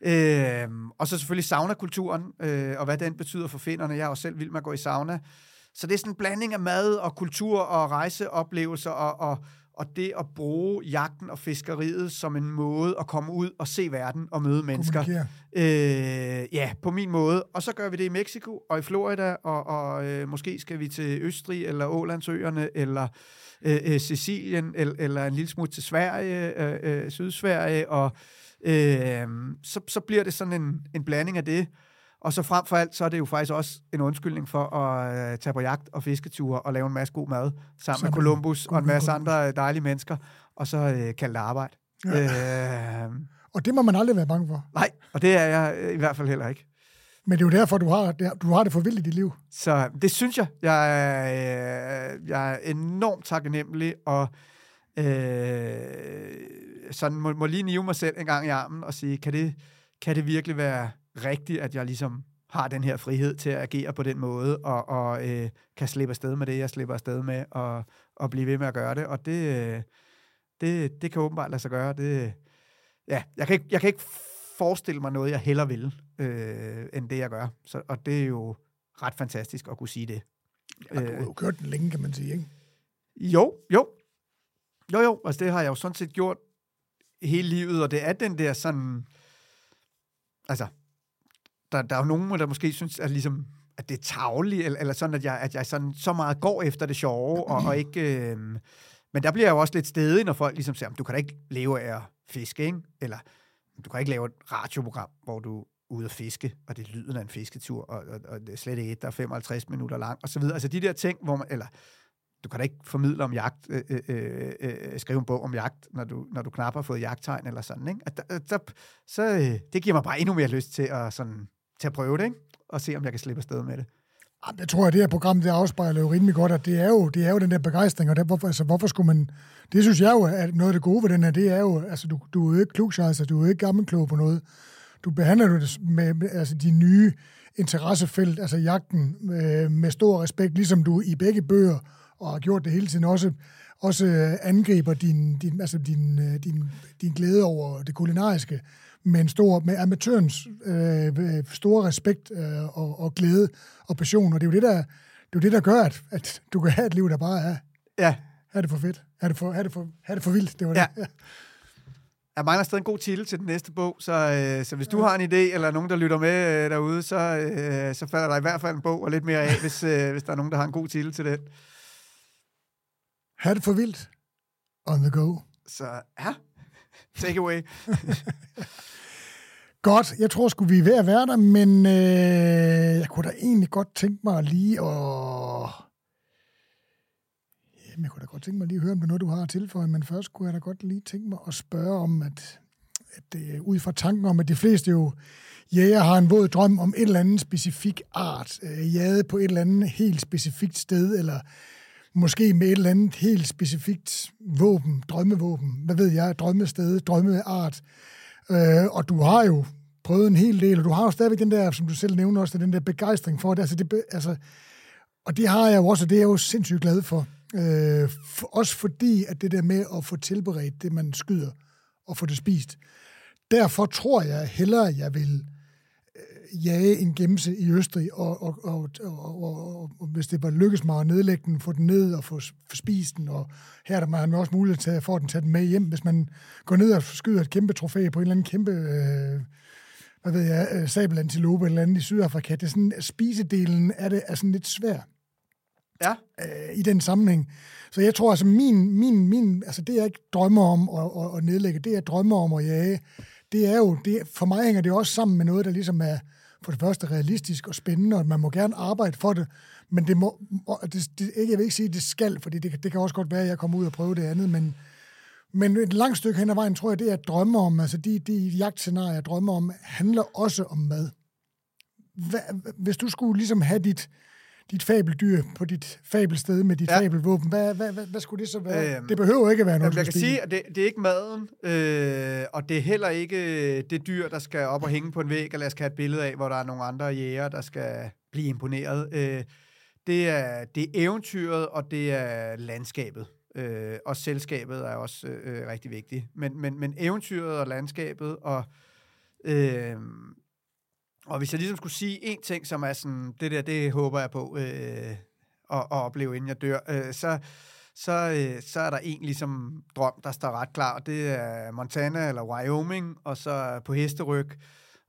øh, og så selvfølgelig saunakulturen, øh, og hvad den betyder for finnerne. Jeg er jo selv vild med at gå i sauna. Så det er sådan en blanding af mad og kultur og rejseoplevelser og, og, og det at bruge jagten og fiskeriet som en måde at komme ud og se verden og møde mennesker. Øh, ja, på min måde. Og så gør vi det i Mexico og i Florida, og, og øh, måske skal vi til Østrig, eller Ålandsøerne, eller øh, øh, Sicilien, eller, eller en lille smut til Sverige, øh, øh, Sydsverige, og øh, så, så bliver det sådan en, en blanding af det. Og så frem for alt, så er det jo faktisk også en undskyldning for at øh, tage på jagt og fisketure og lave en masse god mad sammen Sammen med Columbus og en masse andre øh, dejlige mennesker, og så øh, kalde det arbejde. Ja. Øh, Og det må man aldrig være bange for. nej, og det er jeg øh, i hvert fald heller ikke. Men det er jo derfor, du har, det- du har det for vildt i dit liv. Så det synes jeg. Jeg er, øh, jeg er enormt taknemmelig, og øh, sådan må, må lige nive mig selv en gang i armen og sige, kan det, kan det virkelig være rigtigt, at jeg ligesom har den her frihed til at agere på den måde, og, og øh, kan slippe afsted med det, jeg slipper afsted med, og, og blive ved med at gøre det. Og det, øh, det, det kan åbenbart lade sig gøre. Det, ja, jeg kan, ikke, jeg kan ikke forestille mig noget, jeg heller vil, øh, end det, jeg gør. Så, og det er jo ret fantastisk at kunne sige det. Og du har jo kørt den længe, kan man sige, ikke? Jo, jo. Jo, jo. Altså, det har jeg jo sådan set gjort hele livet, og det er den der sådan... Altså, der, der er jo nogen, der måske synes, at, ligesom, at det er tavligt, eller, eller sådan, at jeg, at jeg sådan, så meget går efter det sjove, og, og ikke... Øh, men der bliver jeg jo også lidt stedig, når folk ligesom siger, du kan da ikke leve af at fiske, ikke? Eller du kan ikke lave et radioprogram, hvor du er ude at fiske, og det er lyden af en fisketur, og, og, og det er slet ikke et, der er 55 minutter lang, og så videre. Altså de der ting, hvor man, eller du kan da ikke formidle om jagt, øh, øh, øh, øh skrive en bog om jagt, når du, når du knap har fået jagttegn eller sådan, ikke? At, at, at, så så, det giver mig bare endnu mere lyst til at, sådan, til at prøve det, ikke? Og se, om jeg kan slippe afsted med det. Jamen, Jeg tror, at det her program, det afspejler jo rimelig godt, at det er jo, det er jo den der begejstring, og det, hvorfor, altså, hvorfor skulle man... Det synes jeg jo, at noget af det gode ved den her, det er jo, altså du, du er jo ikke altså du er jo ikke gammelklog på noget. Du behandler jo det med, med altså, de nye interessefelt, altså jagten, med, med stor respekt, ligesom du i begge bøger, og har gjort det hele tiden, også, også øh, angriber din, din, altså din, øh, din, din glæde over det kulinariske, med en stor, med amatørens øh, store respekt øh, og, og glæde og passion, og det er jo det, der, det er jo det, der gør, at, at du kan have et liv, der bare er, Ja, er det for fedt, er det for, er det for, er det for vildt, det var Ja. det. jeg mangler stadig en god titel til den næste bog, så, øh, så hvis du har en idé, eller nogen, der lytter med øh, derude, så, øh, så falder der i hvert fald en bog og lidt mere af, hvis, øh, hvis der er nogen, der har en god titel til den. Er det for vildt, on the go. Så ja, Take away. Godt, jeg tror sgu, vi er ved at være der, men øh, jeg kunne da egentlig godt tænke mig lige at... Jamen, jeg kunne da godt tænke mig lige at høre, om det er noget, du har at tilføje, men først kunne jeg da godt lige tænke mig at spørge om, at, at det, ud fra tanken om, at de fleste jo jæger har en våd drøm om et eller andet specifik art, øh, jade på et eller andet helt specifikt sted, eller måske med et eller andet helt specifikt våben, drømmevåben, hvad ved jeg, drømmested, drømmeart. Øh, og du har jo prøvet en hel del, og du har jo stadigvæk den der, som du selv nævner også, den der begejstring for det. Altså, det altså, og det har jeg jo også, og det er jeg jo sindssygt glad for. Øh, for. Også fordi, at det der med at få tilberedt det, man skyder, og få det spist. Derfor tror jeg hellere, jeg vil jage en gemse i Østrig, og, og, og, og, og, og hvis det var lykkes mig at nedlægge den, få den ned og få, spist den, og her er der man også mulighed til at få den tage den med hjem, hvis man går ned og skyder et kæmpe trofæ på en eller anden kæmpe, øh, hvad ved jeg, øh, sabelantilope eller andet i Sydafrika. Det er sådan, spisedelen af det er sådan lidt svær. Ja. Øh, I den sammenhæng. Så jeg tror altså, min, min, min, altså det jeg ikke drømmer om at, at, at nedlægge, det jeg drømmer om at jage, det er jo, det, for mig hænger det også sammen med noget, der ligesom er, for det første realistisk og spændende, og man må gerne arbejde for det, men det må, det, det, jeg vil ikke sige, at det skal, fordi det, det kan også godt være, at jeg kommer ud og prøver det andet, men, men et langt stykke hen ad vejen, tror jeg, det at drømmer om, altså de, de jagtscenarier, jeg drømmer om, handler også om mad. Hva, hvis du skulle ligesom have dit, dit fabeldyr på dit fabelsted med dit ja. fabelvåben, hvad, hvad, hvad, hvad skulle det så være? Øhm, det behøver ikke at være noget, Jeg kan sige, at det, det er ikke maden, øh, og det er heller ikke det dyr, der skal op og hænge på en væg, eller jeg skal have et billede af, hvor der er nogle andre jæger, der skal blive imponeret. Øh, det, er, det er eventyret, og det er landskabet. Øh, og selskabet er også øh, rigtig vigtigt. Men, men, men eventyret og landskabet, og øh, og hvis jeg ligesom skulle sige en ting, som er sådan, det der, det håber jeg på øh, at, at opleve, inden jeg dør, øh, så, så, øh, så er der en ligesom drøm, der står ret klar, og det er Montana eller Wyoming, og så på hesteryg,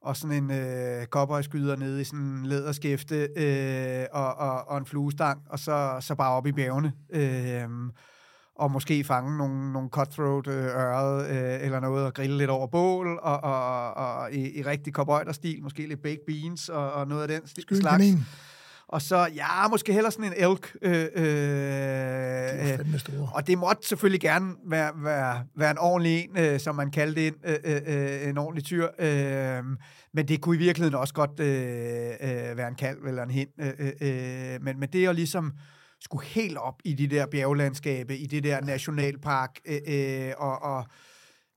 og sådan en øh, cowboyskyder nede i sådan en læderskæfte, øh, og, og, og en fluestang, og så, så bare op i bjergene. Øh, og måske fange nogle, nogle cutthroat øh, øret øh, eller noget, og grille lidt over bål, og, og, og i, i rigtig cowboyder-stil, måske lidt baked beans og, og noget af den Skyld slags. Kanin. Og så, ja, måske heller sådan en elk. Øh, øh, det store. Og det måtte selvfølgelig gerne være, være, være en ordentlig en, øh, som man kaldte en, øh, øh, øh, en ordentlig tyr. Øh, men det kunne i virkeligheden også godt øh, øh, være en kalv eller en hen. Øh, øh, øh men, men det er jo ligesom skulle helt op i de der bjerglandskabe, i det der nationalpark, øh, øh, og, og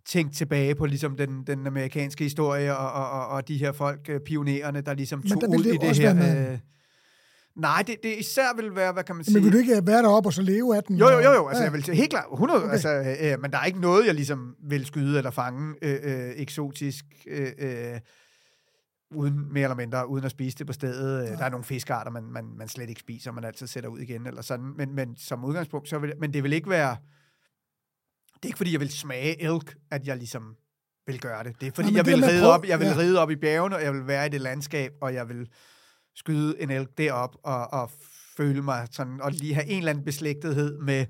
tænke tilbage på ligesom den, den amerikanske historie, og, og, og, og de her folk, øh, pionererne, der ligesom tog der ud det i det her... Øh, Nej, det, det især vil være, hvad kan man sige... Men vil du ikke være deroppe og så leve af den? Jo, jo, jo, jo. Altså, ja. jeg vil helt klart, 100, okay. altså, øh, men der er ikke noget, jeg ligesom vil skyde eller fange øh, øh, eksotisk. Øh, øh, uden, mere eller mindre, uden at spise det på stedet. Ja. Der er nogle fiskearter, man, man, man slet ikke spiser, man altid sætter ud igen, eller sådan. Men, men som udgangspunkt, så vil, men det vil ikke være, det er ikke fordi, jeg vil smage elk, at jeg ligesom vil gøre det. Det er fordi, ja, jeg vil ride op, jeg vil ja. ride op i bjergene, og jeg vil være i det landskab, og jeg vil skyde en elk derop, og, og føle mig sådan, og lige have en eller anden beslægtethed med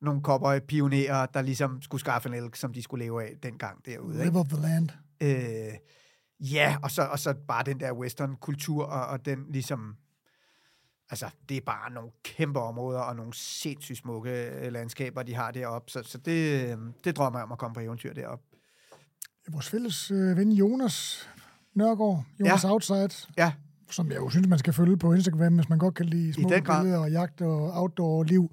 nogle cowboy pionerer, der ligesom skulle skaffe en elk, som de skulle leve af dengang derude. Live of the land. Øh, Ja, og så, og så bare den der western-kultur, og, og den ligesom... Altså, det er bare nogle kæmpe områder, og nogle sindssygt smukke øh, landskaber, de har deroppe. Så, så det, øh, det drømmer jeg om at komme på eventyr deroppe. Vores fælles øh, ven Jonas Nørgaard, Jonas ja. Outside, ja. som jeg jo synes, man skal følge på Instagram, hvis man godt kan lide smukke billeder og jagt og outdoor-liv.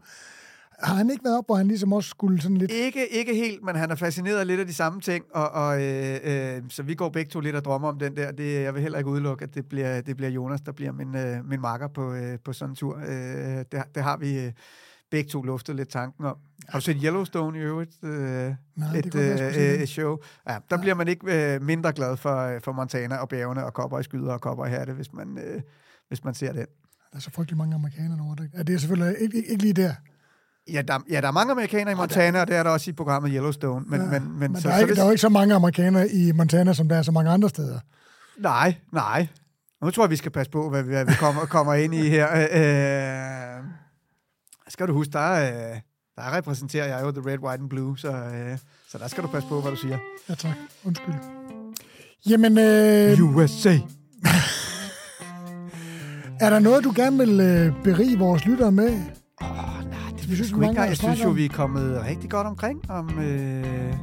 Har han ikke været op, hvor han ligesom også skulle sådan lidt... Ikke, ikke helt, men han er fascineret lidt af de samme ting, og, og øh, øh, så vi går begge to lidt og drømmer om den der. Det, jeg vil heller ikke udelukke, at det bliver, det bliver Jonas, der bliver min, øh, min makker på, øh, på sådan en tur. Øh, det, det har vi øh, begge to luftet lidt tanken om. Har du set Yellowstone i øvrigt? Øh, Nej, et, det øh, øh, show. Ja, der ja. bliver man ikke øh, mindre glad for, øh, for Montana og bjergene og cowboyskyder og cowboyhatte, hvis man, øh, hvis man ser det. Der er så frygtelig mange amerikanere over det. Ja, det er selvfølgelig ikke, ikke lige der. Ja der, ja, der er mange amerikanere i Montana, og det er der også i programmet Yellowstone. Men, ja, men, men, men så, der, er ikke, så, der er jo ikke så mange amerikanere i Montana, som der er så mange andre steder. Nej, nej. Nu tror jeg, vi skal passe på, hvad vi, hvad vi kommer, kommer ind i her. Øh, skal du huske, der, øh, der repræsenterer jeg jo The Red, White and Blue, så... Øh, Så der skal du passe på, hvad du siger. Ja, tak. Undskyld. Jamen, øh, USA. er der noget, du gerne vil øh, berige vores lyttere med? Synes synes, vi ikke. Jeg synes jo, vi er kommet rigtig godt omkring om øh,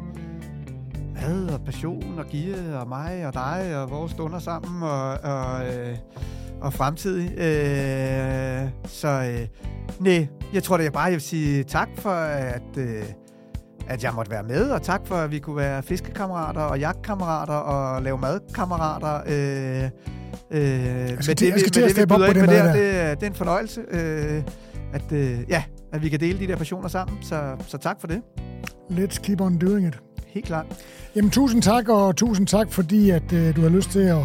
mad og passion og Gitte og mig og dig og vores stunder sammen og, og, øh, og fremtid. Øh, så øh, nej, jeg tror da jeg bare, jeg vil sige tak for, at, øh, at jeg måtte være med, og tak for, at vi kunne være fiskekammerater og jagtkammerater og lave madkammerater. Øh, Øh, med det, med det, vi byder ind det med der, det, er- det er en fornøjelse, øh, at, øh, ja, at vi kan dele de der passioner sammen. Så, så tak for det. Let's keep on doing it. Helt klart. Jamen, tusind tak, og tusind tak, fordi at, øh, du har lyst til at,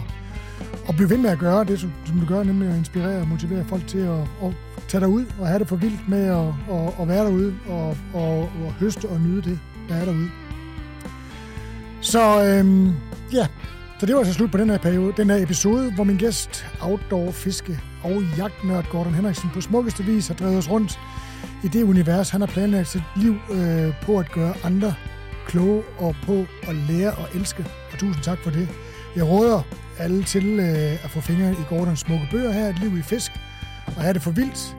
at blive ved med at gøre det, som, som du gør, nemlig at inspirere og motivere folk til at, at tage dig ud og have det for vildt med at, at, at være derude og, og, og høste og nyde det, der er derude. Så øhm, ja, så det var så slut på den her, periode, den her episode, hvor min gæst, outdoor fiske og jagtnørd Gordon Henriksen, på smukkeste vis har drevet os rundt i det univers, han har planlagt sit liv øh, på at gøre andre kloge og på at lære og elske. Og tusind tak for det. Jeg råder alle til øh, at få fingre i Gordons smukke bøger her, Et liv i fisk, og have det for vildt.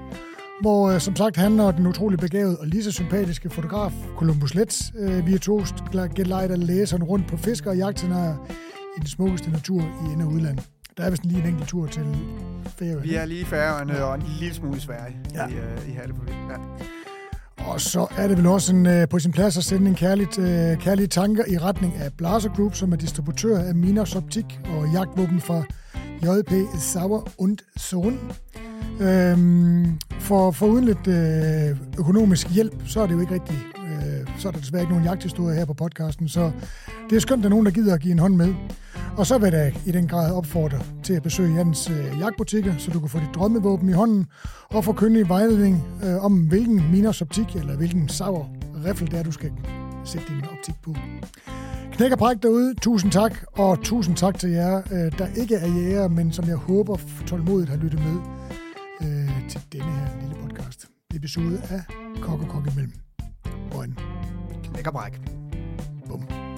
Hvor øh, som sagt han og den utrolig begavede og lige så sympatiske fotograf Columbus Letts, øh, vi er gelejder læseren rundt på fisker og jagtscenarier i den smukkeste natur i ind- og udlandet. Der er vist lige en enkelt tur til Færøerne. Vi er lige i Færøerne og en lille smule i Sverige Ja. i, øh, i Vildt. Ja. Og så er det vel også en, øh, på sin plads at sende en kærligt, øh, kærlige tanker i retning af Blaser Group, som er distributør af Minos Optik og jagtvåben fra JP Sauer und Sohn. Øhm, for, for uden lidt øh, økonomisk hjælp, så er det jo ikke rigtigt. Så er der desværre ikke nogen jagthistorie her på podcasten, så det er skønt, at der er nogen, der gider at give en hånd med. Og så vil jeg da i den grad opfordre til at besøge Jans øh, jagtbutikker, så du kan få dit drømmevåben i hånden og få kyndig vejledning øh, om, hvilken Minos optik eller hvilken sauer riffel det er, du skal sætte din optik på. Knæk og bræk derude, tusind tak, og tusind tak til jer, øh, der ikke er jæger, men som jeg håber tålmodigt har lyttet med øh, til denne her lille podcast. Episode af Kok og Kok imellem. one. Make a black. Boom.